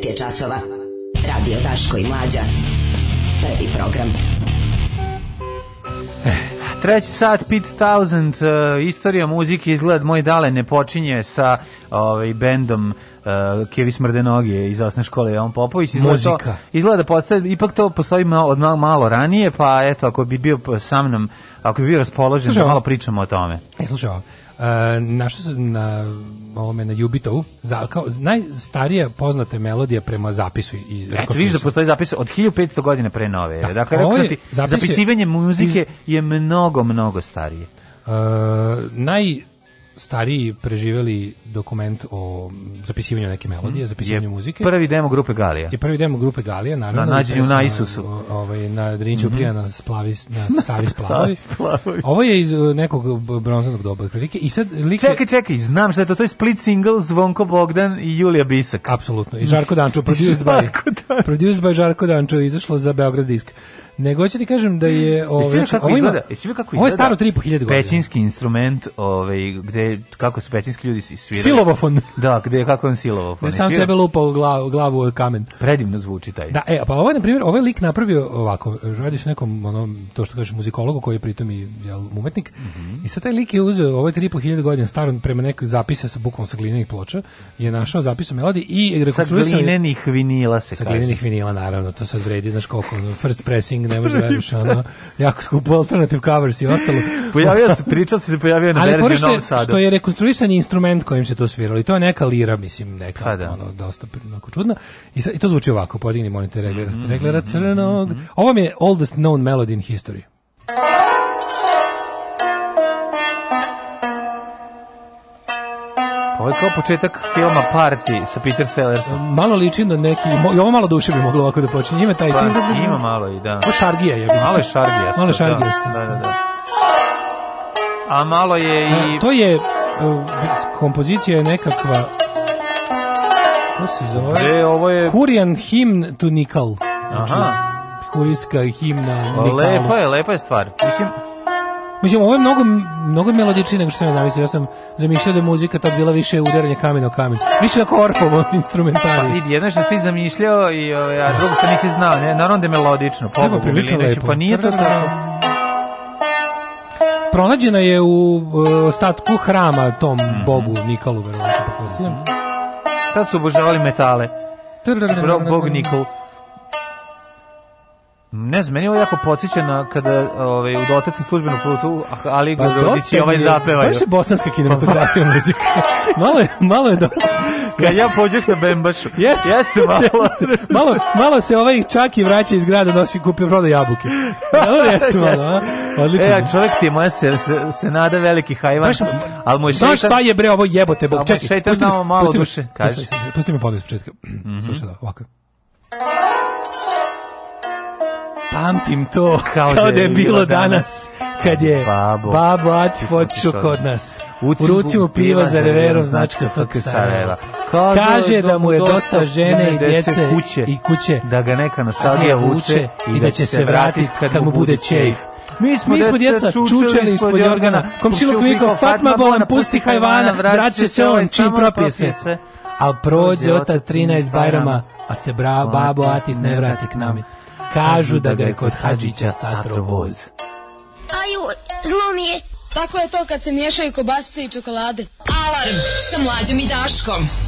9 je časova. Radio Taško i Mlađa. Prvi program. Eh, treći sat, Pit Thousand, uh, eh, istorija muzike, izgled moj dale ne počinje sa ovaj, bendom uh, Kevi noge iz osne škole Jovan Popović. Izgleda Muzika. To, izgleda da postoje, ipak to postoji malo, malo, ranije, pa eto, ako bi bio sa mnom, ako bi bio raspoložen, da malo pričamo o tome. E, slušaj ovo. Uh, e, našao se na ovome na Jubitovu za, kao najstarija poznata melodija prema zapisu i Eto vidiš da postoji zapis od 1500 godine pre nove. Da, dakle, ovo je, ti, zapisivanje muzike iz... je mnogo mnogo starije. Uh, naj stariji preživeli dokument o zapisivanju neke melodije, mm. zapisivanju je muzike. Prvi demo grupe Galija. Je prvi demo grupe Galija, naravno. Na nađenju na Isusu. Ovaj, na Driniću mm -hmm. na, splavi, na Savi Splavi. Ovo je iz e, nekog bronzanog doba otprilike. I sad lik Čekaj, čekaj, znam šta je to, to je split single Zvonko Bogdan i Julija Bisak. Apsolutno. I Žarko Dančo produced by. Produced by Žarko Dančo izašlo za Beograd disk. Nego ću ti kažem da je ovaj Jesi znači, kako ovo izgleda? Jesi kako izgleda? Ovo je staro 3.500 godina. Pećinski instrument, ovaj gde kako su pećinski ljudi svirali. Silovofon. Da, gde kako on silovofon. Ne sam sebe lupao u glavu, glavu u kamen. Predivno zvuči taj. Da, e, pa ovaj na primjer, ovaj lik napravio ovako, radi se nekom onom to što kaže muzikologu koji je pritom i jel, umetnik. Mm -hmm. I sa taj lik je uzeo ovaj 3.500 godina staro prema nekoj zapisa sa bukom sa glinenih ploča, je našao zapis melodije i rekonstruisao sa glinenih vinila se sa kaže. Sa glinenih vinila naravno, to se vredi, znaš koliko first pressing knjiga, ne može veriš, da ono, jako skupo alternative covers i ostalo. Pojavio se, pričao se, pojavio na verziju Novog Sada. Ali što je rekonstruisan instrument kojim se to sviralo i to je neka lira, mislim, neka, ha, pa da. ono, dosta onako čudna. I, sa, I to zvuči ovako, podigni monitor mhm, reglera, mm -hmm. reglera crnog. Mm -hmm. Ovo mi je oldest known melody in history. Ovo je kao početak filma Party sa Peter Sellersom. E, malo liči na neki, i ovo malo duše bi moglo ovako da počinje. Ima taj pa, tim. Da bi... Ima malo i da. Ko šargija je. Malo je šargija. Malo je da. šargija. Da, da, da. da. A malo je e, i... A, to je, uh, kompozicija je nekakva... Ko se zove? E, ovo je... Hurijan Hymn to Nikal. Znači, Aha. Hurijska himna Nikalu. Lepa je, lepa je stvar. Mislim, Mislim, ovo je mnogo, mnogo melodičnije nego što sam ja zamislio. Ja sam zamišljao da je muzika tad bila više udaranje kamen o kamen. Više na korpovom instrumentari. Pa vidi, jedno što sam zamišljao, i, e, a drugo sam nisi znao. Ne? Naravno da je melodično. Pobogu, prilično lepo. Pa nije to tako pronađena je u e, ostatku hrama tom mhm. bogu Nikolu, verovatno, pretpostavljam. Mhm. Tad su obožavali metale. Bog Nikol. Ne znam, meni ovo jako podsjeća kada ovaj, u dotaci službenu plutu, ali pa Gogodić i ovaj zapeva. Baš je bosanska kinematografija pa- muzika. Malo je, malo je dosta. Kad ja pođeh na Bembašu. Yes. Jeste malo. Jeste. malo. Malo se ovaj čak i vraća iz grada nosi kupio prodaje jabuke. Jel jeste malo, a? Odlično. E, čovjek ti moja se, se, se nada veliki hajvan. Baš, ali mu je šeitan... Znaš šta je bre ovo jebote, bog? Čekaj, pusti me, malo pusti me, duše. Kaži. Pusti me, pusti me pogled početka. Mm -hmm. Slušaj da, Ovako pamtim to kao, kao da, da je bilo danas kad je babo, babo Atifot kod nas. U piva za reverom značka FK Sarajeva. Kaže da mu je da dosta žene i djece kuće, i kuće, da ga neka nostalgija da vuče i da će se vratiti kad mu bude čejf. Mi smo, Mi smo djeca čučeli ispod jorgana, komšilu kliko, fatma bolan, pusti hajvana, će se ovaj on, čim propije sve. Al prođe otak 13 bajrama, a se bra, babo Atif ne vrati k nami. Da kažu da ga je kod Hadžića satro voz. Aju, zlo mi je. Tako je to kad se miješaju kobasice i čokolade. Alarm sa mlađom i Daškom.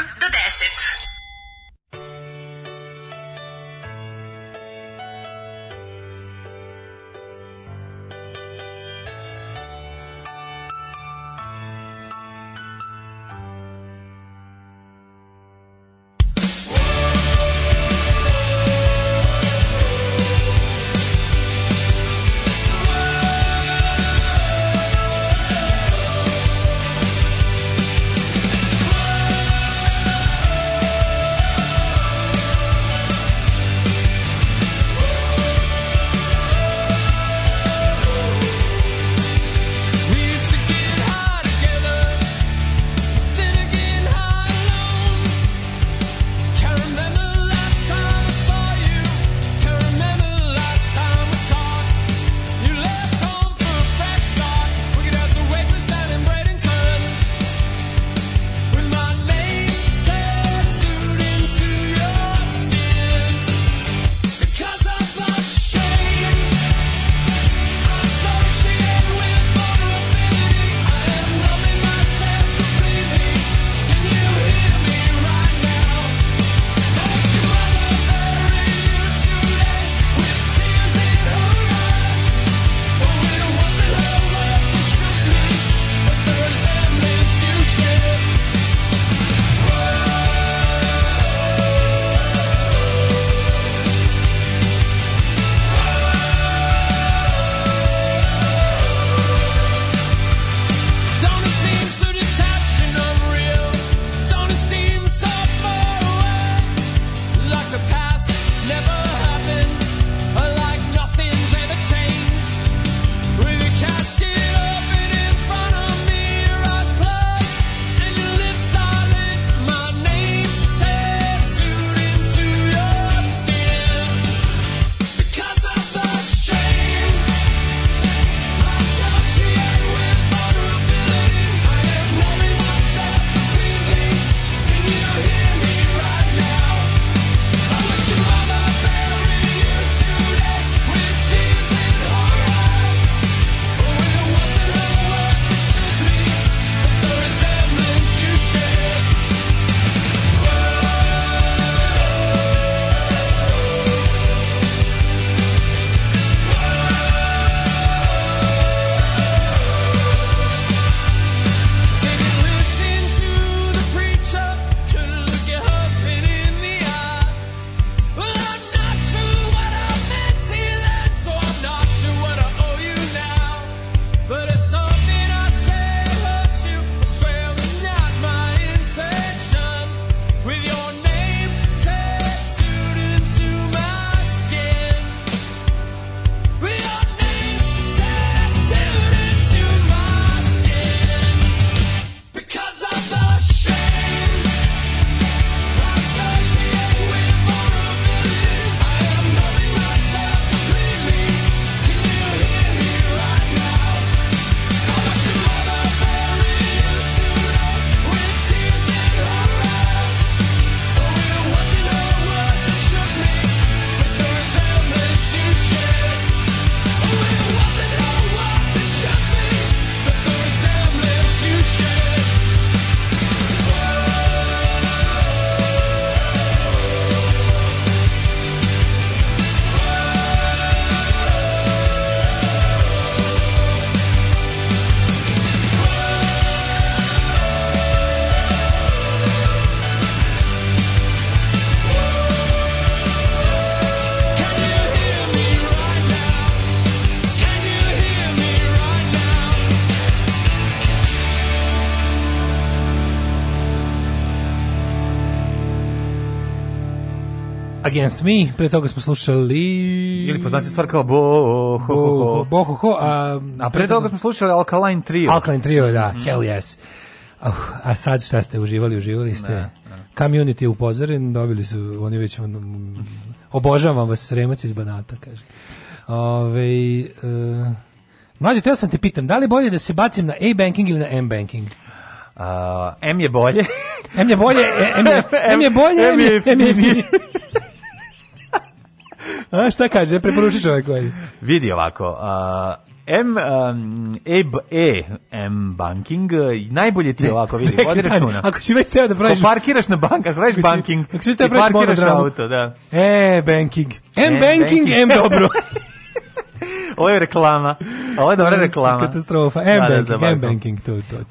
7 Against Me, pre toga smo slušali... Ili poznati stvar kao Bo, ho, ho, ho. Bo, ho, ho. A, a pre toga smo slušali Alkaline Trio. Alkaline Trio, da, mm. hell yes. Uh, a sad šta ste uživali, uživali ste? Ne, da, ne. Da. Community je upozoren, dobili su, oni već on, obožavam vas, sremac iz Banata, kaže. Ove, uh, mlađe, teo sam te pitam, da li bolje da se bacim na A-banking ili na M-banking? Uh, M je bolje. M je bolje, M je, M je bolje, M je, M je, M je, M je, M je A šta kaže? Preporuči čovjek koji. Vidi ovako, a, M um, e, e M banking najbolje ti ovako vidi vodi računa. Ako si već teo da praviš, ako parkiraš na bankah, praviš ako si, banking. Ako si već teo da praviš monodramu. auto, da. E banking. M e, banking, M dobro. Ovo je reklama. Ovo je dobra reklama. Katastrofa. M da, da, banking, M banking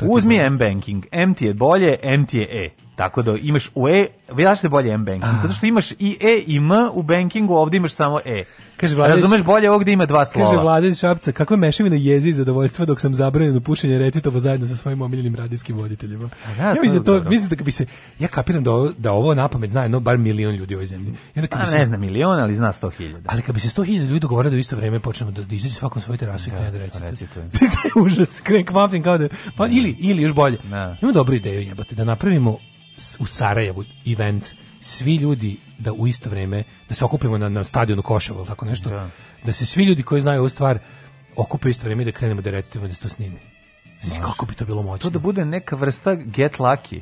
Uzmi M banking. M ti je bolje, M ti je E. Tako da imaš u E, zašto da je bolje M banking? Zato što imaš i E i M u bankingu, ovdje imaš samo E. Kaže Vladić, Razumeš bolje ovo gdje ima dva slova. Kaže Vladić Šapca, kakva mešavina jezi i zadovoljstva dok sam zabranjen u pušenje recitova zajedno sa svojim omiljenim radijskim voditeljima. Da, ja mislim da to, mislim da bi se ja kapiram da ovo, da ovo napamet zna no bar milion ljudi u ovoj zemlji. Ja da pa se, ne zna milion, ali zna 100.000. Ali kad bi se 100.000 ljudi dogovorili da u isto vrijeme počnemo da, da izađe svakom svoju terasu i da, krene da pa recituje. Sve je užas, krenk kao da pa ili ili još bolje. Da. Imam dobru ideju jebote da napravimo u Sarajevu event svi ljudi da u isto vrijeme da se okupimo na, na stadionu Koševo ili tako nešto, da. da. se svi ljudi koji znaju ovu stvar okupe isto vrijeme da krenemo da recitujemo da se to snimi. Znači, kako bi to bilo moćno? To da bude neka vrsta get lucky.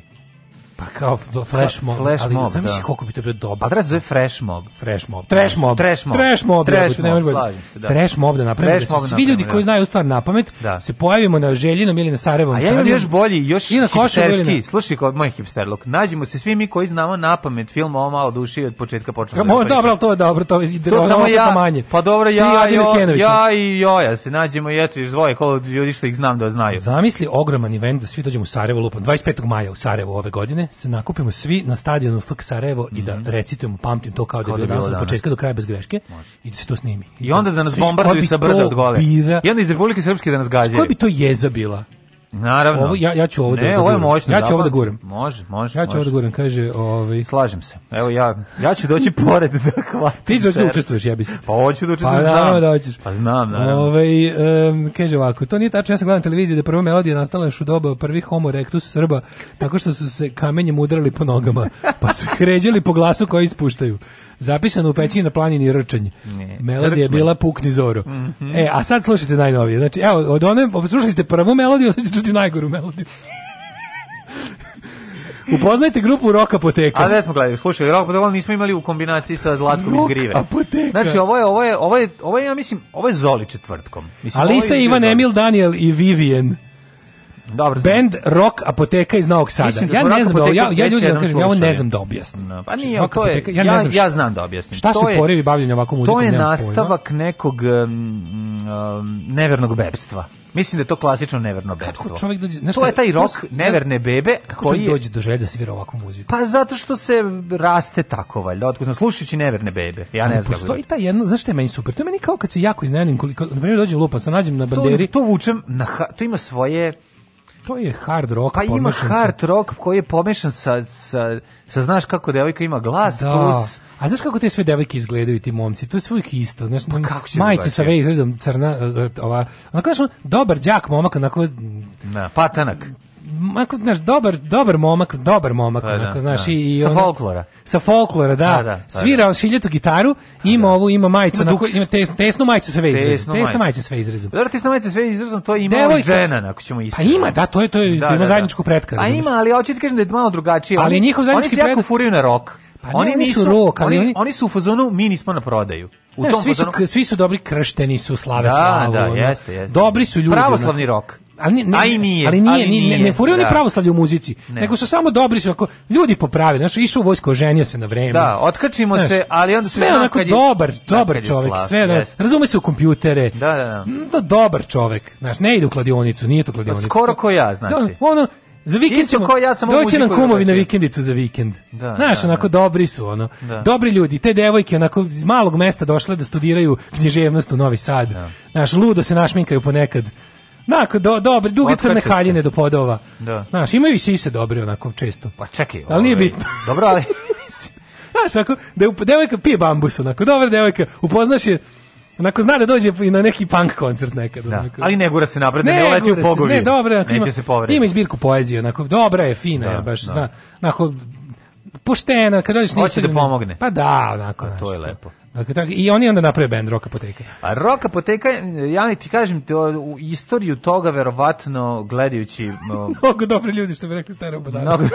Pa kao flash mob, flash ali mob, znam da. koliko bi to bio dobro. Ali treba da se zove fresh mob. Fresh mob. Da. Trash mob. Trash mob. Trash mob. Trash mob, slažem se, da. Trash mob da napravimo. Da se da svi ljudi koji znaju stvar na pamet, da. se pojavimo na Željinom ili na Sarajevom. A ja imam još bolji, još hipsterski. Slušaj, kod moj hipsterluk. Nađimo se svi mi koji znamo na pamet film ovo malo duši od početka počnemo. Mo, dobro, to je dobro, to je to samo ja. Manje. Pa dobro, ja, ja i Joja se nađemo i eto još dvoje kolo ljudi što ih znam da znaju. Zamisli ogroman event da svi dođemo u Sarajevo lupom 25. maja u Sarajevo ove godine se nakupimo svi na stadionu FK Sarajevo mm -hmm. i da mhm. recite mu pamtim to kao da je da bilo danas od početka do kraja bez greške Može. i da se to snimi. I, I onda da nas bombarduju sa brda od gole. Bira... I onda iz Republike Srpske da nas gađaju. Koja bi to jeza bila? Naravno. Ovo, ja, ja ću ovo da, ne, da ovo je moćno, Ja ću ovo da guram. Može, može. Ja ću može. ovo da guram, kaže... Ovaj... Slažem se. Evo ja, ja ću doći pored da hvatim. Ti ćeš da učestvuješ, ja bi Pa hoću da učestvujem, pa, znam. Da hoćeš. Pa znam, naravno. Ove, ovaj, um, kaže ovako, to nije tačno, ja sam gledam televiziju da prva melodija nastala još u doba prvih homo rectus Srba, tako što su se kamenjem udarali po nogama, pa su hređali po glasu koji ispuštaju zapisano u pećini na planini Rčanj. Melodija je bila Pukni Zoro. Mm -hmm. E, a sad slušajte najnovije. Znači, evo, od one, slušali ste prvu melodiju, sad ćete čuti najgoru melodiju. Upoznajte grupu Rock Apoteka. A već smo gledali, slušali Rock Apoteka, nismo imali u kombinaciji sa Zlatkom Rock iz Grive. Apoteka. Znači, ovo je, ovo je, ovo je, ovo je, ja mislim, ovo je Zoli četvrtkom. Mislim, Alisa, Ivan, Emil, Daniel i Vivian. Dobro. Bend Rock Apoteka iz Novog Sada. Mislim, ja ne znam, da, ja ja ljudi da kažem, ja ovo ne znam da objasnim. No, da, pa znači, nije, to je, ja, ja, ne znam šta, ja znam da objasnim. Šta to su je, bavljenja ovakom muzikom? To je nastavak pojma. nekog um, um, nevernog bebstva. Mislim da je to klasično neverno bebstvo. Kako čovjek dođe, to je taj rok neverne bebe kako koji je... dođe do želje da se ovakvu muziku. Pa zato što se raste tako valjda, otkud slušajući neverne bebe. Ja ne, ne znam. Postoji ta jedno, zašto je meni super? To je meni kao kad se jako iznenadim koliko na primjer dođem lupa, sa nađem na banderi. To, to vučem na to ima svoje to je hard rock pa ima hard rock koji je pomešan sa, sa, sa znaš kako devojka ima glas da. plus a znaš kako te sve devojke izgledaju ti momci to je sve isto znaš pa kako da majice sa vezom crna e, e, ova onako znaš, dobar đak momak onako na patanak Mako, znaš, dobar, dobar momak, dobar momak, pa da, onako, znaš, da. i, i sa folklora. Sa folklora, da. Pa da, pa da Svira šiljetu gitaru, ima da. ovu, ima majicu, ima, ima tes, tesnu majicu sve izrezom. Tesnu, tesnu majicu sve da, Dobro, tesna majica sve izrezom, to ima Devojka, dženan, ako ćemo isto Pa ima, da, to je, to je, da, ima da, da, zajedničku pretkaru. Pa ima, ali hoću ti kažem da je malo drugačije. Ali njihov zajednički Oni se jako furaju na rok. Pa oni, ne, oni nisu rok, ali oni, oni su u fazonu mi nismo na prodaju. U ne, tom svi, fazonu... svi su dobri kršteni su slave da, slavu. Da, jeste, jeste. Dobri su ljudi. Pravoslavni rok. Ali ne, Aj nije, ali nije, ali nije, ne, ne furaju ni da. pravoslavlje u muzici, ne. nego su samo dobri su, ako ljudi popravi, znaš, išao u vojsko, ženio se na vreme. Da, otkačimo znaš, se, ali onda sve onako kad je, dobar, dobar kad čovjek, slav, sve, da, razume se u kompjutere. Da, da, da. da dobar čovek, znaš, ne ide u kladionicu, nije to pa kladionica. Skoro ko ja, da, znači. Da, ono, Za vikend Isto ćemo, kao ja sam doći nam kumovi na vikendicu za vikend. Da, Znaš, da, da. onako da. dobri su, ono. Da. Dobri ljudi, te devojke onako iz malog mesta došle da studiraju književnost u Novi Sad. Da. Znaš, ludo se našminkaju ponekad. Onako, do, dobri, duge crne haljine do podova. Da. Znaš, imaju i sise dobre onako često. Pa čekaj. Ali nije ovaj, bitno. Dobro, ali... Znaš, ako, da devojka pije bambus, onako, dobra devojka, upoznaš je, Onako zna da dođe i na neki punk koncert nekad. Da. Onako. Ali ne gura se napred, ne, ne uleti u pogovije. Ne, dobro, onako, Neće ima, se povrati. Ima izbirku poezije, onako, dobra je, fina da, je, baš, da. zna, onako, puštena, kad dođeš... Hoće da pomogne. Pa da, onako. A, pa to je lepo. Dakle, tako, I oni onda naprave bend Rock Apoteka. A Rock Apoteka, ja ti kažem, te, u istoriju toga verovatno gledajući... No, mnogo dobri ljudi, što bi rekli stare obadane. Mnogo...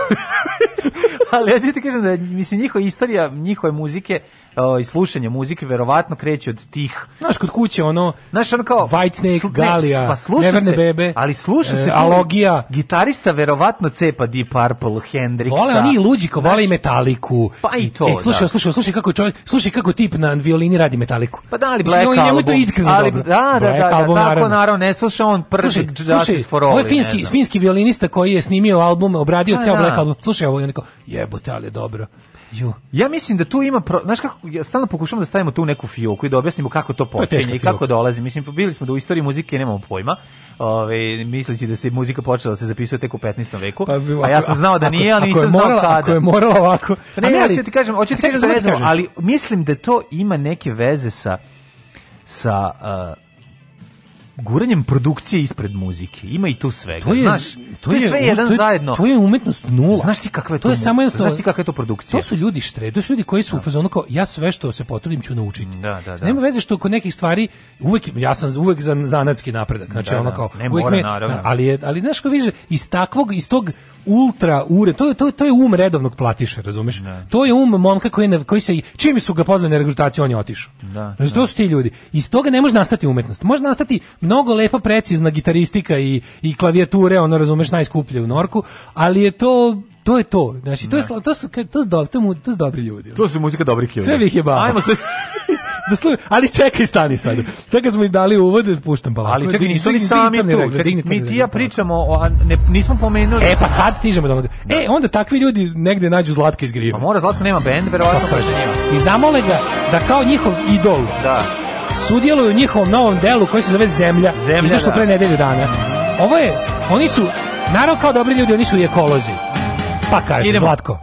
Ali ja ti kažem da, mislim, njihova istorija, njihove muzike o, i slušanje muzike verovatno kreće od tih. Znaš, kod kuće ono, znaš, ono kao Whitesnake, sl Galija, pa sluša Neverne se, Bebe, ali sluša e, se Alogija. Gitarista verovatno cepa Deep Purple, Hendrixa. Vole oni i Luđiko, vole i Metaliku. Pa i e, to, e, slušaj, da. slušaj, slušaj kako čovjek, slušaj kako tip na violini radi Metaliku. Pa da, ali Black Mislim, Album. to iskreno ali, dobro. Da, da, Black da, da album, da, tako naravno, ne sluša on prvi slušaj, slušaj, for all. Ovo je finski, finski violinista koji je snimio album, obradio pa ceo da. Black Album. Slušaj, ovo je neko, jebote, ali dobro. Ju. Ja mislim da tu ima, pro, znaš kako, ja stalno pokušavam da stavimo tu neku fioku i da objasnimo kako to počinje to i kako dolazi. Mislim, bili smo da u istoriji muzike nemamo pojma, ove, misleći da se muzika počela da se zapisuje tek u 15. veku, pa, a ja sam znao da ako, nije, ali nisam znao morala, kada. Ako je morala ovako... Pa ne, ne, hoću ti kažem, hoću ti kažem, da, da vezamo, ali mislim da to ima neke veze sa sa uh, guranjem produkcije ispred muzike. Ima i tu svega. To je, znaš, to je, to je sve jedan to je, zajedno. To je umetnost nula. Znaš ti kakva je to? To je samo jednostavno. Znaš ti kakva je to produkcija? To su ljudi štre, to su ljudi koji su da. u fazonu kao ja sve što se potrudim ću naučiti. Da, da, da. Nema veze što kod nekih stvari uvek ja sam uvek za zanatski napredak. Znači da, ono da. kao ne uvek mora, me, naravno. ali je ali znaš ko više iz takvog iz tog ultra ure, to je to je to je um redovnog platiše, razumeš? Da. To je um momka koji ne, koji se čim su ga pozvali na regrutaciju on je otišao. Da, znači, da. to su ti ljudi. Iz toga ne može nastati umetnost. Može nastati mnogo lepa precizna gitaristika i, i klavijature, ono razumeš najskuplje u Norku, ali je to to je to. Znači to je da. to su to su dobri, to, mu, to su dobri ljudi. To su muzika dobrih ljudi. Sve bih je bavio. Ajmo se da slu... ali čekaj stani sad. Sad kad smo i dali uvod, puštam balako. Ali čekaj, nisu ni sami tu. Regle, čekaj, mi ti ja pričamo, o, ne, nismo pomenuli. E pa sad stižemo do onoga. Da. E, onda takvi ljudi negde nađu Zlatka iz Grima. A pa mora Zlatka nema bend, verovatno pa, pa, I zamole ga da kao njihov idol. Da sudjeluju u njihovom novom delu koji se zove Zemlja, Zemlja izašlo da. pre nedelju dana. Ovo je, oni su, naravno kao dobri ljudi, oni su i ekolozi. Pa kaže, Idemo. Zlatko.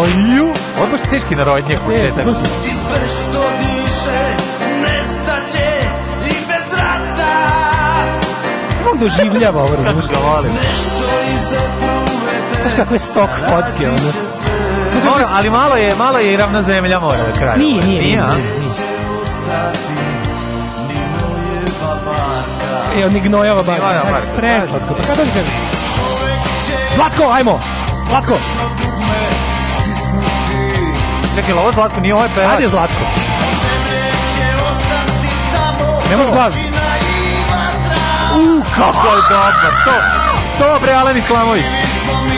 Oju, ovo je baš teški narodnje početak. I sve što diše, nestaće i bez rata. Kako doživljava da ovo, razumiješ? Kako ga da, volim. Znaš kakve stok fotke, ono. Mora, ali malo je, malo je i ravna zemlja mora da kraja. Nije, nije, nije. nije. E, on ignojava bar. Preslatko, pa kada kažem? Zlatko, ajmo! Zlatko! Čekaj, ovo Zlatko nije ovo je pevač. Sad je Zlatko. Ne može glas. U, kako je dobar. To, to bre, Alen Islamović. Mi smo mi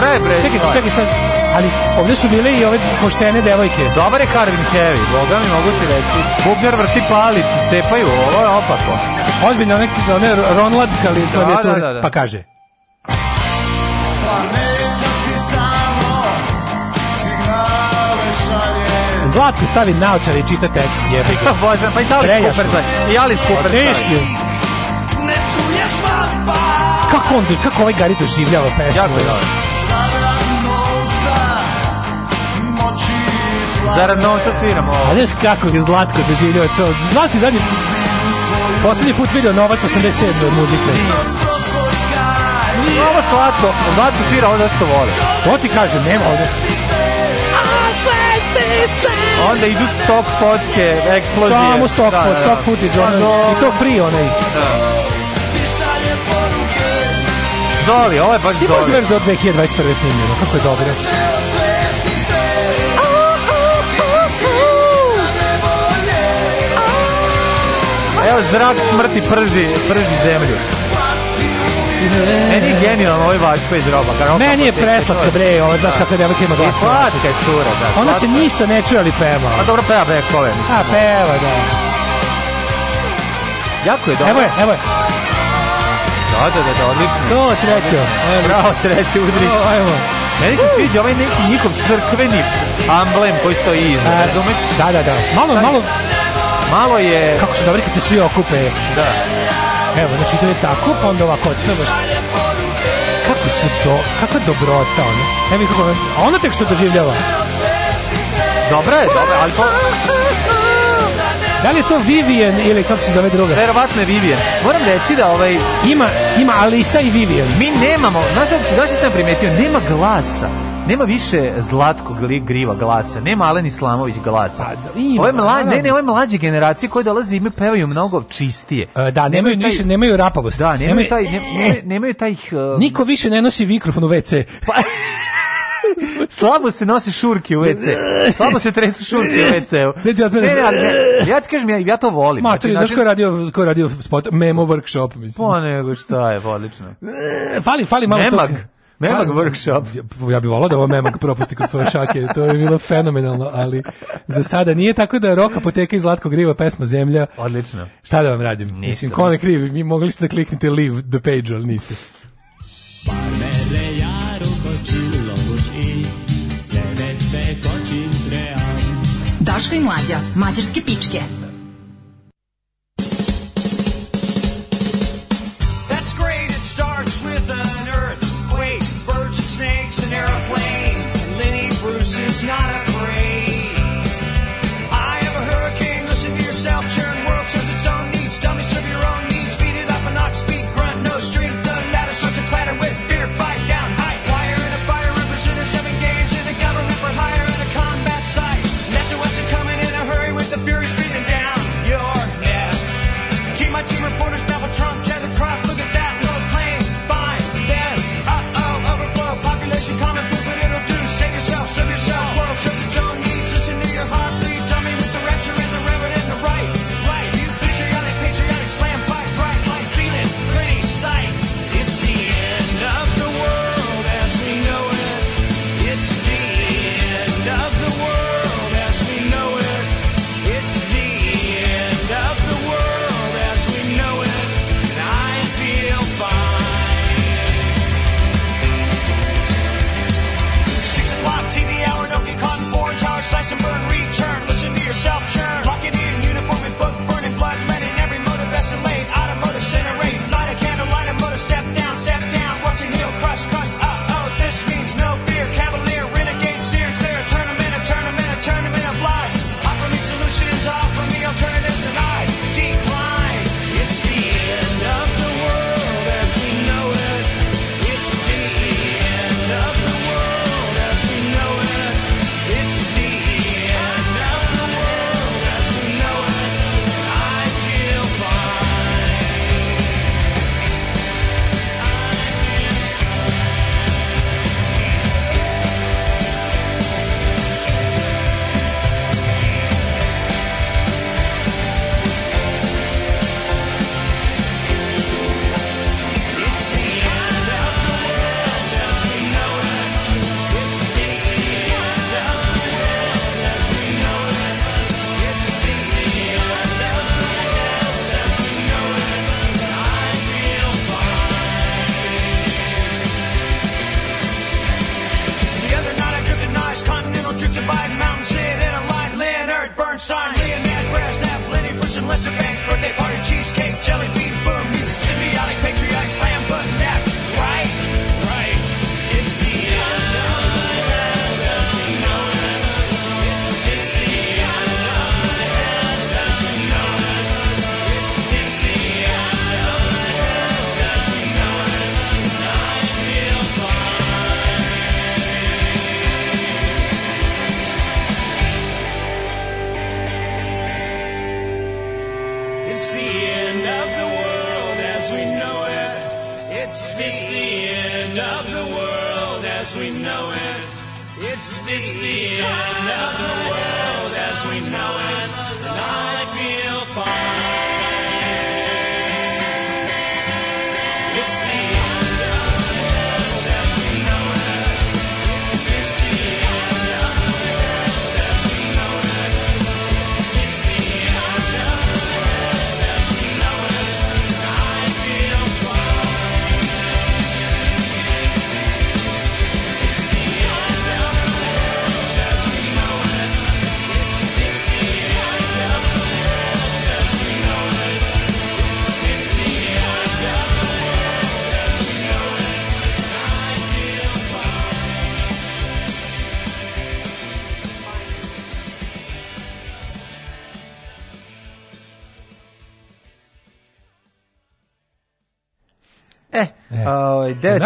pre, bre. Čekaj, čekaj sad. Ali ovde su bile i ove poštene devojke. Dobar je Carvin Heavy, boga mi mogu ti reći. Bubnjar vrti palicu, cepaju, ovo je opako. Ozbiljno, one, one Ronlad klavijature, da, da, da, da. pa kaže. Zlatko stavi naočare i čita tekst, jebe. Ja, Bože, pa i sa Alice Cooper, i Alice Cooper. Teški. Pa- kako on, kako ovaj Gari doživljava pesmu? Jako je dobro. Zarad novca sviramo ovo. A znaš kako je Zlatko doživljava čovjek? Zlatko zadnji... Poslednji put vidio novac 87. muzike. Nije ovo Zlatko. Zlatko svira ono što vole. To ti kaže, nema ovdje. Onda idu stop fotke, eksplozije. Samo stop, da, da, da. stop footage, ono, i to free onaj. Da. Zoli, ovo je baš Zoli. Ti možda veš do 2021. snimljeno, kako je dobro. Evo zrak smrti prži, prži zemlju. Meni je genijalno ovaj vačko iz roba. Kao Meni je preslatka, bre, ovo, znaš da. kakve devojke ima glas. I slatka je cura, da. Ona se ništa ne čuje, ali peva. A dobro peva bekove. A, peva, da. Jako je dobro. Evo je, evo je. Da, da, da, da, odlično. To srećo. Bravo, srećo, udri. Ajmo. Meni se sviđa ovaj neki njihov crkveni amblem koji stoji iza. Da, da, da. Malo, malo, Malo je... Kako su dobri kad se svi okupe. Da. Evo, znači to je tako, pa onda ovako otvrdno. Kako su to, kakva je dobrota ono. Evo kako... A ono tek što doživljava. Dobra je, dobra, ali pa... Da li je to Vivian ili kako se zove druga? Verovatno je Vivian. Moram reći da ovaj... Ima, ima Alisa i Vivian. Mi nemamo, znaš što sam primetio, nema glasa. Nema više zlatkog griva glasa, nema Alen Islamović glasa. Pa, da, ima, ove mla, ne, ne, ove mlađe generacije koje dolaze ime pevaju mnogo čistije. E, da, nemaju, nemaju više, nemaju rapavost. Da, nemaju, nemaju taj, nemaju, nemaju taj... Uh, Niko više ne nosi mikrofon u WC. Pa, Slabo se nosi šurke u WC. Slabo se tresu šurke u wc ti Ne, ne, ne, ja ti kažem, ja, ja to volim. Ma, znači, znaš ko je radio, ko je radio spot? Memo workshop, mislim. Pa nego šta je, pa odlično. Fali, fali malo Nemag. to. Memag pa, workshop. Ja, ja bih volao da ovo Memag propusti kod svoje šake, to je bilo fenomenalno, ali za sada nije tako da je Roka poteka iz Zlatko Griva pesma Zemlja. Odlično. Šta da vam radim? Niste, Mislim, ko ne krivi, mi mogli ste da kliknete leave the page, ali niste. Daško i mlađa, mađarske pičke.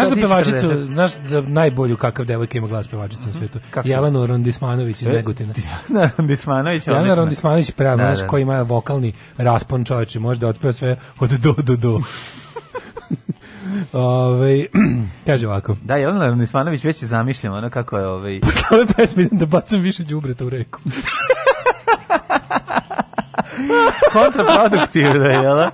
znaš za pevačicu, 40. znaš za najbolju kakav devojka ima glas pevačica na mhm. svetu? Kako Jelanu Rondismanović iz e, Negotina. Jelena Rondismanović, odlično. Jelana Rondismanović, pravo, da, znaš da, da. koji ima vokalni raspon čoveče, može da otpeva sve od do do do. Ove, kaže ovako. Da, Jelena Rondismanović već je zamišljena, ono kako je... ovaj... Posle ove pesme idem da bacam više đubreta u reku. Kontraproduktivno je, jel' da?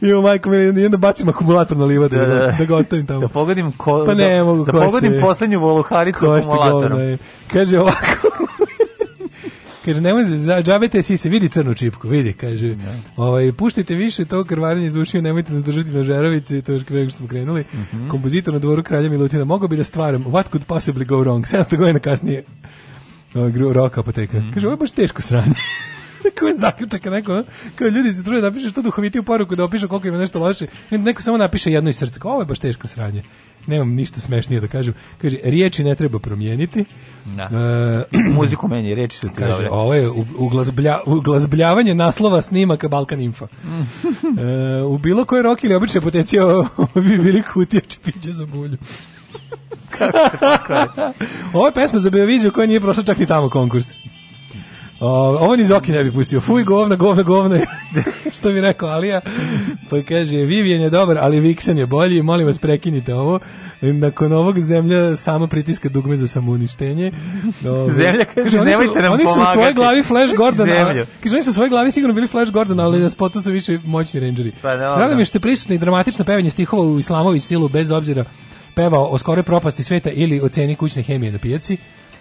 Jo, majko, mi onda bacim akumulator na livadu da da, da, da, da, ga ostavim tamo. Da pogodim ko, pa ne, da, mogu da pogodim poslednju voluharicu akumulatorom. Kaže ovako. Kaže, nemoj džabete sise, vidi crnu čipku, vidi, kaže. Da. Ovaj, puštajte više to krvarenje zvučio, nemojte nas držati na žerovici, to je kraj što smo krenuli. Mm -hmm. Kompozitor na dvoru kralja Milutina, mogao bi da stvaram, what could possibly go wrong, 700 godina kasnije. Ovaj, Roka apoteka. Mm -hmm. Kaže, ovo je baš teško sranje. Tako je zaključak neko, kao ljudi se trude da napiše što duhovitiju poruku, da opiše koliko ima nešto loše. Neko samo napiše jedno iz srca, kao ovo je baš teško sranje. Nemam ništa smešnije da kažem. Kaže, riječi ne treba promijeniti. Da. E, Muziku meni, riječi su ti kaže, dobre. Ovo je uglazblja, uglazbljavanje naslova snimaka Balkan Info. Mm. e, u bilo koje roki ili obične potencije bi bili kutija čepića za bulju. Kako se Ovo je pesma za Beoviziju koja nije prošla čak i tamo konkurs ovo ni Zoki ne bi pustio. Fuj, govna, govna, govna. što mi rekao Alija. Pa kaže, Vivian je dobar, ali Vixen je bolji. Molim vas, prekinite ovo. Nakon ovog zemlja sama pritiska dugme za samouništenje. zemlja kaže, oni su, nemojte nam Oni su u svojoj glavi Flash Gordon. A, kaže, oni su u svojoj glavi sigurno bili Flash Gordon, ali na spotu su više moćni rangeri. Pa, no, Drago mi je što je prisutno i dramatično pevanje stihova u islamovi stilu, bez obzira pevao o skoroj propasti sveta ili o ceni kućne hemije na pijaci.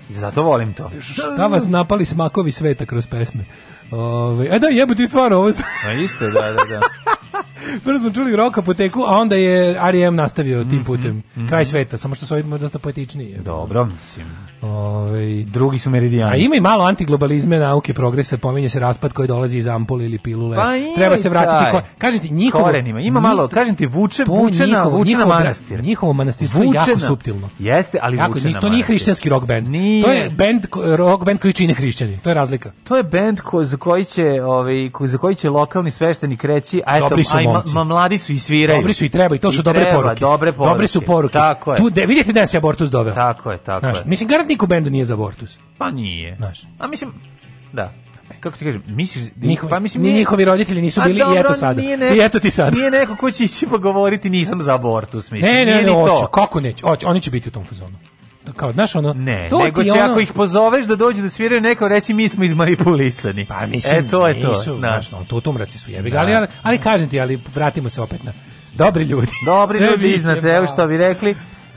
I zato volim to. Šta vas napali smakovi sveta kroz pesme? Ove, e da, ti stvarno ovo. A isto, da, da, da. Prvo smo čuli rock apoteku, a onda je R.E.M. nastavio tim mhm, putem. Mm -hmm. Kraj sveta, samo što su ovim dosta poetičniji. Dobro, mislim. Ove, ovaj, Drugi su meridijani. A ima i malo antiglobalizme, nauke, progresa, pominje se raspad koji dolazi iz ampule ili pilule. Pa Treba se vratiti. Ko, kažem ti, njihovo... Korenima. Ima malo, kažem ti, vuče, vuče njihovo, vučena njihovo, manastir. Njihovo manastirstvo je jako suptilno. Jeste, ali jako, vučena To nije hrišćanski rock band. Nije. To je band, rock band koji čine hrišćani. To je razlika. To je band ko, za koji će, ovaj, ko, za koji će lokalni sveštenik reći, a eto, momci. Ma, ma, mladi su i sviraju. Dobri su i treba i to I su dobre treba, poruke. Dobre poruke. Dobre su poruke. Tako je. Tu de, vidite da se abortus doveo. Tako je, tako Znaš, je. Mislim garant niko bendu nije za abortus. Pa nije. Znaš. A mislim da kako ti kažem, misliš da njihovi, pa mislim nije, njihovi roditelji nisu bili dobro, i eto sada. neko, I eto ti sad. Nije neko ko će ići pogovoriti nisam za abortus, mislim. Ne, ne, ne, hoće, kako neće, hoće, oni će biti u tom fazonu. Da, kao, znaš, ono, ne, to nego će ono... ako ih pozoveš da dođu da sviraju neko, reći mi smo iz izmanipulisani. Pa mislim, e, to je nisu, da. to. Znaš, ono, to tumraci su jebi, da. ali, ali, ali kažem ti, ali vratimo se opet na dobri ljudi. Dobri ljudi iznad, evo što bi rekli,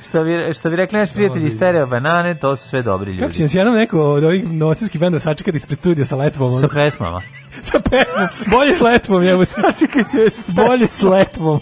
Šta bi, šta bi rekli naš prijatelji Stereo Banane, to su sve dobri ljudi. Kako će nas jednom neko od ovih novosadskih benda sačekati ispred studija sa letvom? Sa kresmama. sa pesmom. Bolje s letvom, jebo te. Čekaj, čekaj. Bolje s letvom.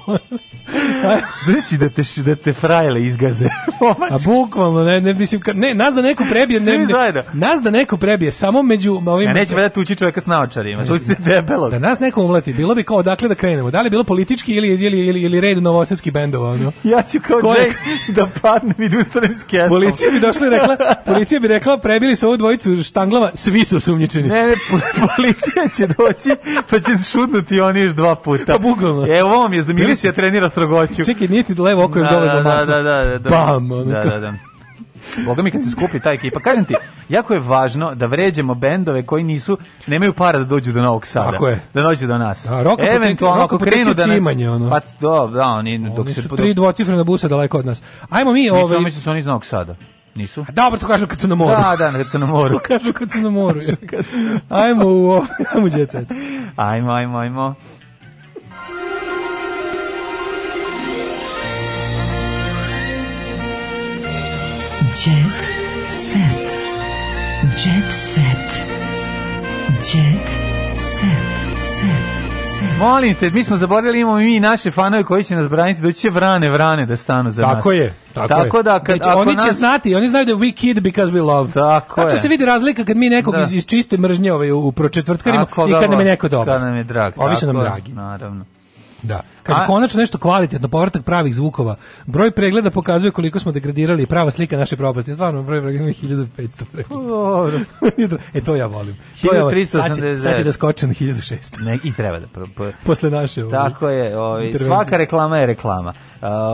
Znači da te da te frajle izgaze. A bukvalno ne ne mislim ne nas da neko prebije ne, ne nas da neko prebije samo među ovim ja, neće valjda tući čoveka s naočarima. Tu si debelo. Da nas nekom uleti, bilo bi kao dakle da krenemo. Da li bilo politički ili ili ili, ili red novosadskih bendova, ono. Ja ću kao Koje... da padnem i da ustanem s kesom. Policija bi došla i rekla, policija bi rekla prebili su ovu dvojicu štanglava, svi su osumnjičeni. Ne, ne, policija će doći, pa će šutnuti oni još dva puta. Pa bukvalno. Evo ovo mi je za Milicija trenira strogoću. Čekaj, nije ti levo oko još dole da, do da, masna. Da, da, da. da. Bam! Da, da, da. Boga mi kad se skupi ta ekipa. Kažem ti, jako je važno da vređemo bendove koji nisu, nemaju para da dođu do Novog Sada. Tako je. Da dođu do nas. A, da, roka Eventualno, ako krenu da nas... Cimanje, ono. Pa, do, da, oni, oni dok su se... Tri dvocifrena busa daleko od nas. Ajmo mi... Ovaj- mislim, ove... Mislim, su oni iz Novog Sada. Nisu? A dobro, to kažu kad su na moru. Da, da, kad su na moru. to kažu kad su na moru. ajmo u ovo, ajmo djecet. Ajmo, ajmo, ajmo. Molim te, mi smo zaboravili, imamo i mi naše fanove koji će nas braniti, doći će vrane, vrane da stanu za tako nas. Tako je. Tako, tako je. da kad, ako oni nas... će znati, oni znaju da we kid because we love. Tako, tako je. se vidi razlika kad mi nekog da. iz, iz čiste mržnje ovaj u, u pročetvrtkarima i kad nam je neko dobar. Kad nam je drag. Ovi su nam dragi. Naravno. Da. Kaže, A... konačno nešto kvalitetno, povratak pravih zvukova. Broj pregleda pokazuje koliko smo degradirali prava slika naše propasti. Stvarno, broj pregleda pa je 1500 pregleda. e, to ja volim. To Sad, će, sad da skoče na 1600. Ne, I treba da... Posle naše ove, ovaj, Tako je, Ovaj, svaka reklama je reklama.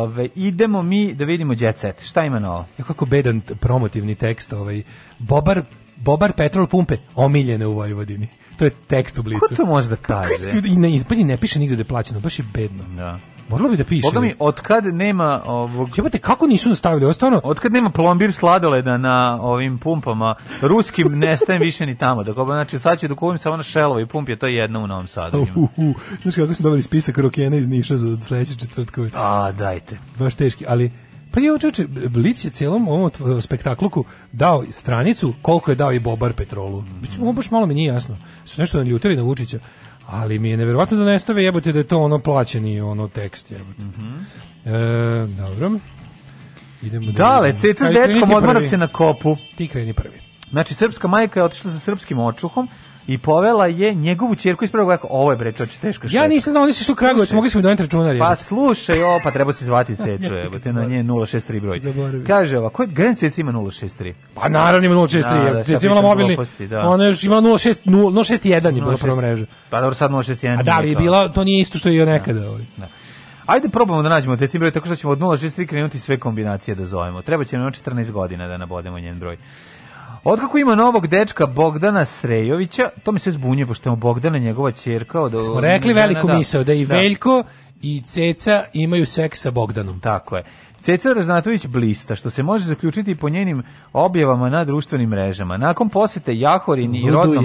Ove, idemo mi da vidimo Jet Šta ima novo? Ja, kako bedan promotivni tekst, ovaj, Bobar, Bobar petrol pumpe, omiljene u Vojvodini to je tekst u blicu. Ko to može da kaže? I ne, pazi, ne piše nigde da je plaćeno, baš je bedno. Da. Moralo bi da piše. Boga mi, otkad nema ovog... Jebate, kako nisu nastavili, ovo stvarno... Otkad nema plombir sladoleda na ovim pumpama, ruskim nestajem više ni tamo. Dakle, znači, sad će da kupim samo na šelova i pump je to jedno u Novom Sadu. Uh, uh, uh. Znaš kako su dobili spisak rokena iz Niša za sledeće četvrtkove? A, dajte. Baš teški, ali... Pa je očeče, Blic je cijelom ovom spektakluku dao stranicu koliko je dao i Bobar Petrolu. Mm. baš malo mi nije jasno. Su nešto naljutili na Vučića. Ali mi je nevjerovatno da nestave jebote da je to ono plaćeni ono tekst jebote. Mm -hmm. e, dobro. Idemo da, Dale, Ceca s dečkom odmara se na kopu. Ti kreni prvi. Znači, srpska majka je otišla sa srpskim očuhom, i povela je njegovu ćerku iz prvog veka. Ovo je bre čoveče teško što. Ja nisam znao nisi si što Kragujevac, mogli smo doneti računar. Pa slušaj, o, pa treba se zvati Cecu, evo te na nje 063 broj. Zaboravim. Kaže ova, koji Grand Cec ima 063? Pa naravno ima 063, da, Cec da, imala mobilni. Da. Ona još ima 06 061 je bila prva mreža. Pa dobro sad 061. A da li je bila, to nije isto što je da, nekada. Da. Ovaj. Ajde probamo da nađemo te broj, tako što ćemo od 063 krenuti sve kombinacije da zovemo. Treba će nam 14 godina da nabodemo njen broj. Otkako ima novog dečka Bogdana Srejovića, to mi se zbunjuje, pošto je Bogdana njegova ćerka Od, Smo rekli da, veliku da, da, misao, da i da. Veljko i Ceca imaju seks sa Bogdanom. Tako je. Ceca Raznatović blista, što se može zaključiti po njenim objavama na društvenim mrežama. Nakon posete Jahorin i rodnom,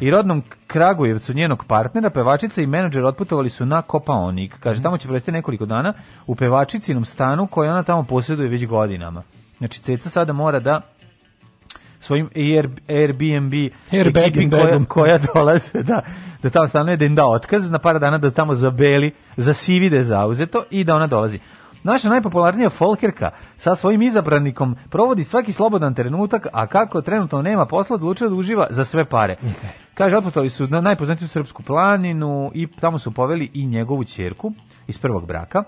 i rodnom Kragujevcu njenog partnera, pevačica i menadžer otputovali su na Kopaonik. Kaže, tamo će prestati nekoliko dana u pevačicinom stanu koje ona tamo posjeduje već godinama. Znači, Ceca sada mora da svojim Air, Airbnb ekipim koja, koja dolaze da da tamo stane da im da otkaz na par dana da tamo zabeli, zasivide da zauzeto i da ona dolazi. Naša najpopularnija folkerka sa svojim izabranikom provodi svaki slobodan trenutak, a kako trenutno nema posla, odlučuje da uživa za sve pare. Okay. Kaže, otputovali su na najpoznatiju srpsku planinu i tamo su poveli i njegovu čerku iz prvog braka.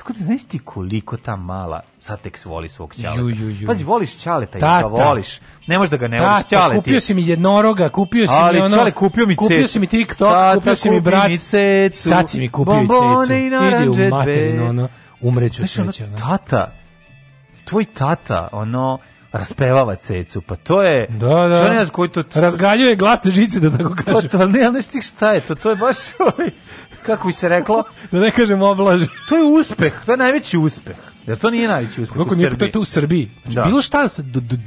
Tako da znaš ti koliko ta mala Satex voli svog ćaleta. Ju, ju, ju. Pazi, voliš ćaleta i da, da voliš. Ne možeš da ga ne Tata, voliš da, pa ćaleta. Kupio si mi jednoroga, kupio si Ali, mi ono... Ali kupio mi cecu. Kupio si mi TikTok, Tata, kupio si mi brat. Mi cecu, sad si mi kupio bombone i cecu. Idi u materinu, ono, umreću sveće. Ono, tata, tvoj tata, ono, raspevava cecu, pa to je... Da, da. Čo ne koji to... Razgaljuje glasne žice, da tako kažem. Pa to, ne, ali ti šta je to, to je baš... Ovaj, kako bi se reklo? da ne kažem oblaže. to je uspeh, to je najveći uspeh. Jer to nije najveći uspeh Kako u nije, To je to u Srbiji. Znači, da. bilo šta,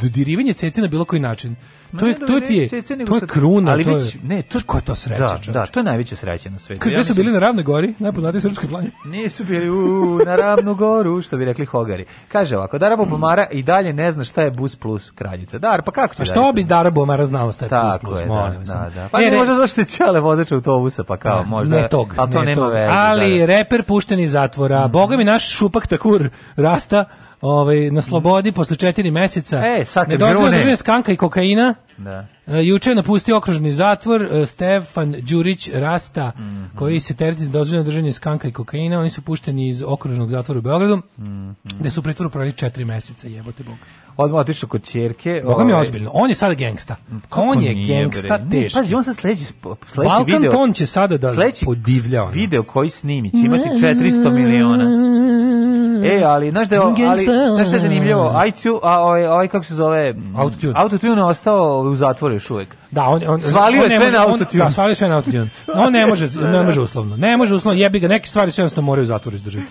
dodirivanje do, do, do bilo koji način to je to ti je, to je kruna, ali to već, ne, to ko to sreća. Da, da, to je najveća sreća na svetu. Gde su bili na Ravnoj gori? Najpoznatiji srpski plan Nisu bili u na Ravnu goru, što bi rekli Hogari. Kaže ovako, Dara pomara i dalje ne zna šta je Bus Plus kraljica. Dar, pa kako će? A što bi Dara Bomara znala šta je Bus Plus, molim da, vas. Da, da. Pa e, ne, možda zašto je čale vozač autobusa, pa kao da, možda. Ne tog, a to nema veze. Ali da, reper pušten iz zatvora, Boga mi naš šupak takur rasta ovaj, na slobodi mm. posle četiri meseca. E, sad ne. skanka i kokaina. Da. E, juče je napustio okružni zatvor e, Stefan Đurić Rasta, mm -hmm. koji se tereti za da dozvoljeno držanje skanka i kokaina. Oni su pušteni iz okružnog zatvora u Beogradu, mm -hmm. gde su u pritvoru proveli četiri meseca, jebote Boga odmah otišao kod ćerke. Boga mi je ovaj- ozbiljno. On je sada gangsta. Kako on je nije, gangsta bre. teški. Pazi, on sad sledeći sledeći Balkan video. Balkan ton će sada da sledeći podivlja on. Video koji snimić imati 400 miliona. E, ali znaš da ali znaš da je zanimljivo, IQ, a ovaj ovaj kako se zove? Autotune. Autotune je ostao u zatvoru još uvek. Da, on on svalio sve na autotune. Da, svalio sve na autotune. on ne može, ne može uslovno. Ne može uslovno, jebi ga, neke stvari sve jednostavno moraju u zatvoru izdržati.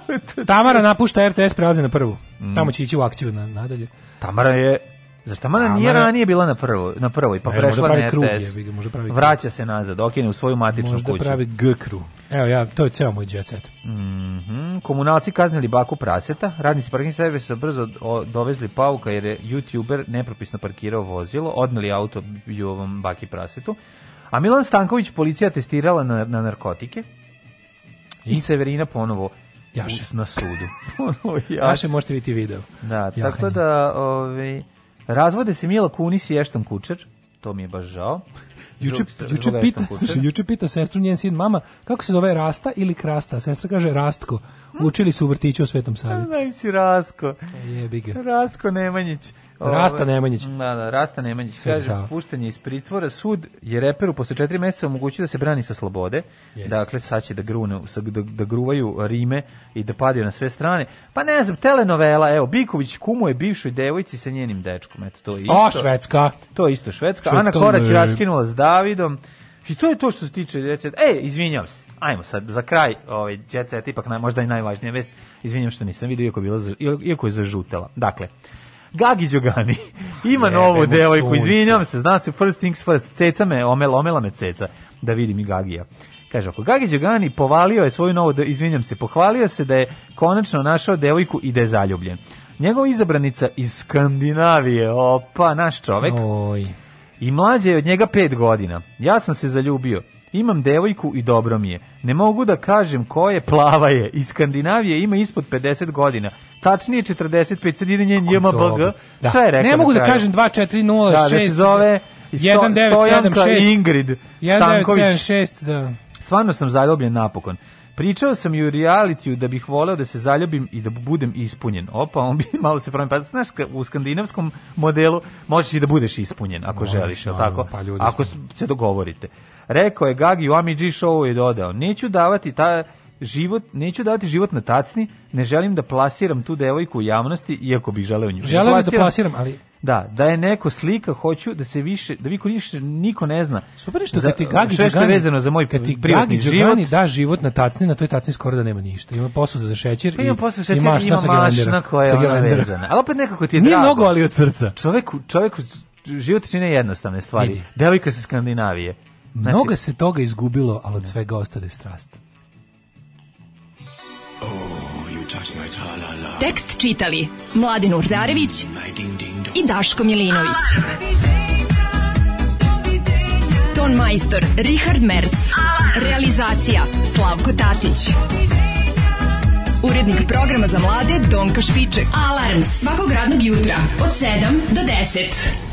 Tamara napušta RTS, prelazi na prvu. Mm. Tamo će ići u akciju na, nadalje. Tamara je Zar Tamara nije Amara... ranije bila na prvo, na prvoj pa ne, prešla na RTS? može pravi Vraća se nazad, okine u svoju matičnu da kuću. Možda pravi G kru. Evo ja, to je ceo moj jet set. Mm -hmm. Komunalci kaznili baku praseta, radnici parking servisa brzo dovezli pauka jer je youtuber nepropisno parkirao vozilo, odneli auto i ovom baki prasetu. A Milan Stanković policija testirala na, na narkotike i, i Severina ponovo Jaše. na sudu. Jaše možete vidjeti video. Da, Jahanje. tako da... Ovi, ovaj, Razvode se Mila Kunis i Ešton Kučer. To mi je baš žao. Juče, juče, pita, juče pita sestru njen sin mama kako se zove Rasta ili Krasta. Sestra kaže Rastko. Učili su u vrtiću u Svetom Savi. Znaj si Rastko. Jebiga. Rastko Nemanjić. Rasta Nemanjić. Da, da, Rasta Nemanjić Sve kaže sao. puštanje iz pritvora. Sud je reperu posle četiri meseca omogućio da se brani sa slobode. Yes. Dakle, sad će da, grune, da, da gruvaju Rime i da padaju na sve strane. Pa ne znam, telenovela, evo, Biković kumuje bivšoj devojci sa njenim dečkom. Eto, to je isto. O, švedska. To je isto švedska. švedska Ana Korać je raskinula s Davidom. I to je to što se tiče djece. E, izvinjavam se. Ajmo sad za kraj, ovaj djeca je ipak naj, možda i najvažnija vest. Izvinjavam što nisam vidio iako je bila iako je zažutela. Dakle, Gagi Đogani. Ima Jebe novu devojku, izvinjam se, zna se first things first. Ceca me, omela, omela me ceca da vidim i Gagija. Kaže, ako Gagi Đogani povalio je svoju novu, izvinjam se, pohvalio se da je konačno našao devojku i da je zaljubljen. Njegova izabranica iz Skandinavije, opa, naš čovek. Oj. I mlađe je od njega pet godina. Ja sam se zaljubio. Imam devojku i dobro mi je. Ne mogu da kažem ko je, plava je. Iz Skandinavije ima ispod 50 godina. Tačnije 45, sad ide njen JMBG. Da. Sve je rekao. Ne mogu da kažem 2406. Da, da se zove 1976. Ingrid Stanković. 1976, da. Stvarno sam zaljubljen napokon. Pričao sam ju u realitiju da bih voleo da se zaljubim i da budem ispunjen. Opa, on bi malo se promenio. Pa znaš, u skandinavskom modelu možeš i da budeš ispunjen ako Možeš, želiš, no, tako? Pa ako se dogovorite. Rekao je Gagi u Amidži showu i dodao, neću davati ta život, neću davati život na tacni, ne želim da plasiram tu devojku u javnosti, iako bih želeo nju. Želeo da plasiram, ali Da, da je neko slika, hoću da se više, da vi više niko ne zna. Super što za, kad ti Gagi sve što je vezano za moj kad ti privatni Gagi život. da život na tacni, na toj tacni skoro da nema ništa. Ima posuda za šećer pa i ima posuda, za šećer, ima, ima mašna koja je ona vezana. Ali opet nekako ti je Nije drago. mnogo, ali od srca. Čoveku, čoveku život čine jednostavne stvari. Vidi. Devojka sa Skandinavije Znači, Mnoga se toga izgubilo, ali od svega ostade strast. Oh, Tekst čitali Mladin Urdarević mm, i Daško Milinović. Ah! Ton majstor Richard Merc. Realizacija Slavko Tatić. Urednik programa za mlade Donka Špiček. Alarms svakog radnog jutra od 7 do 10.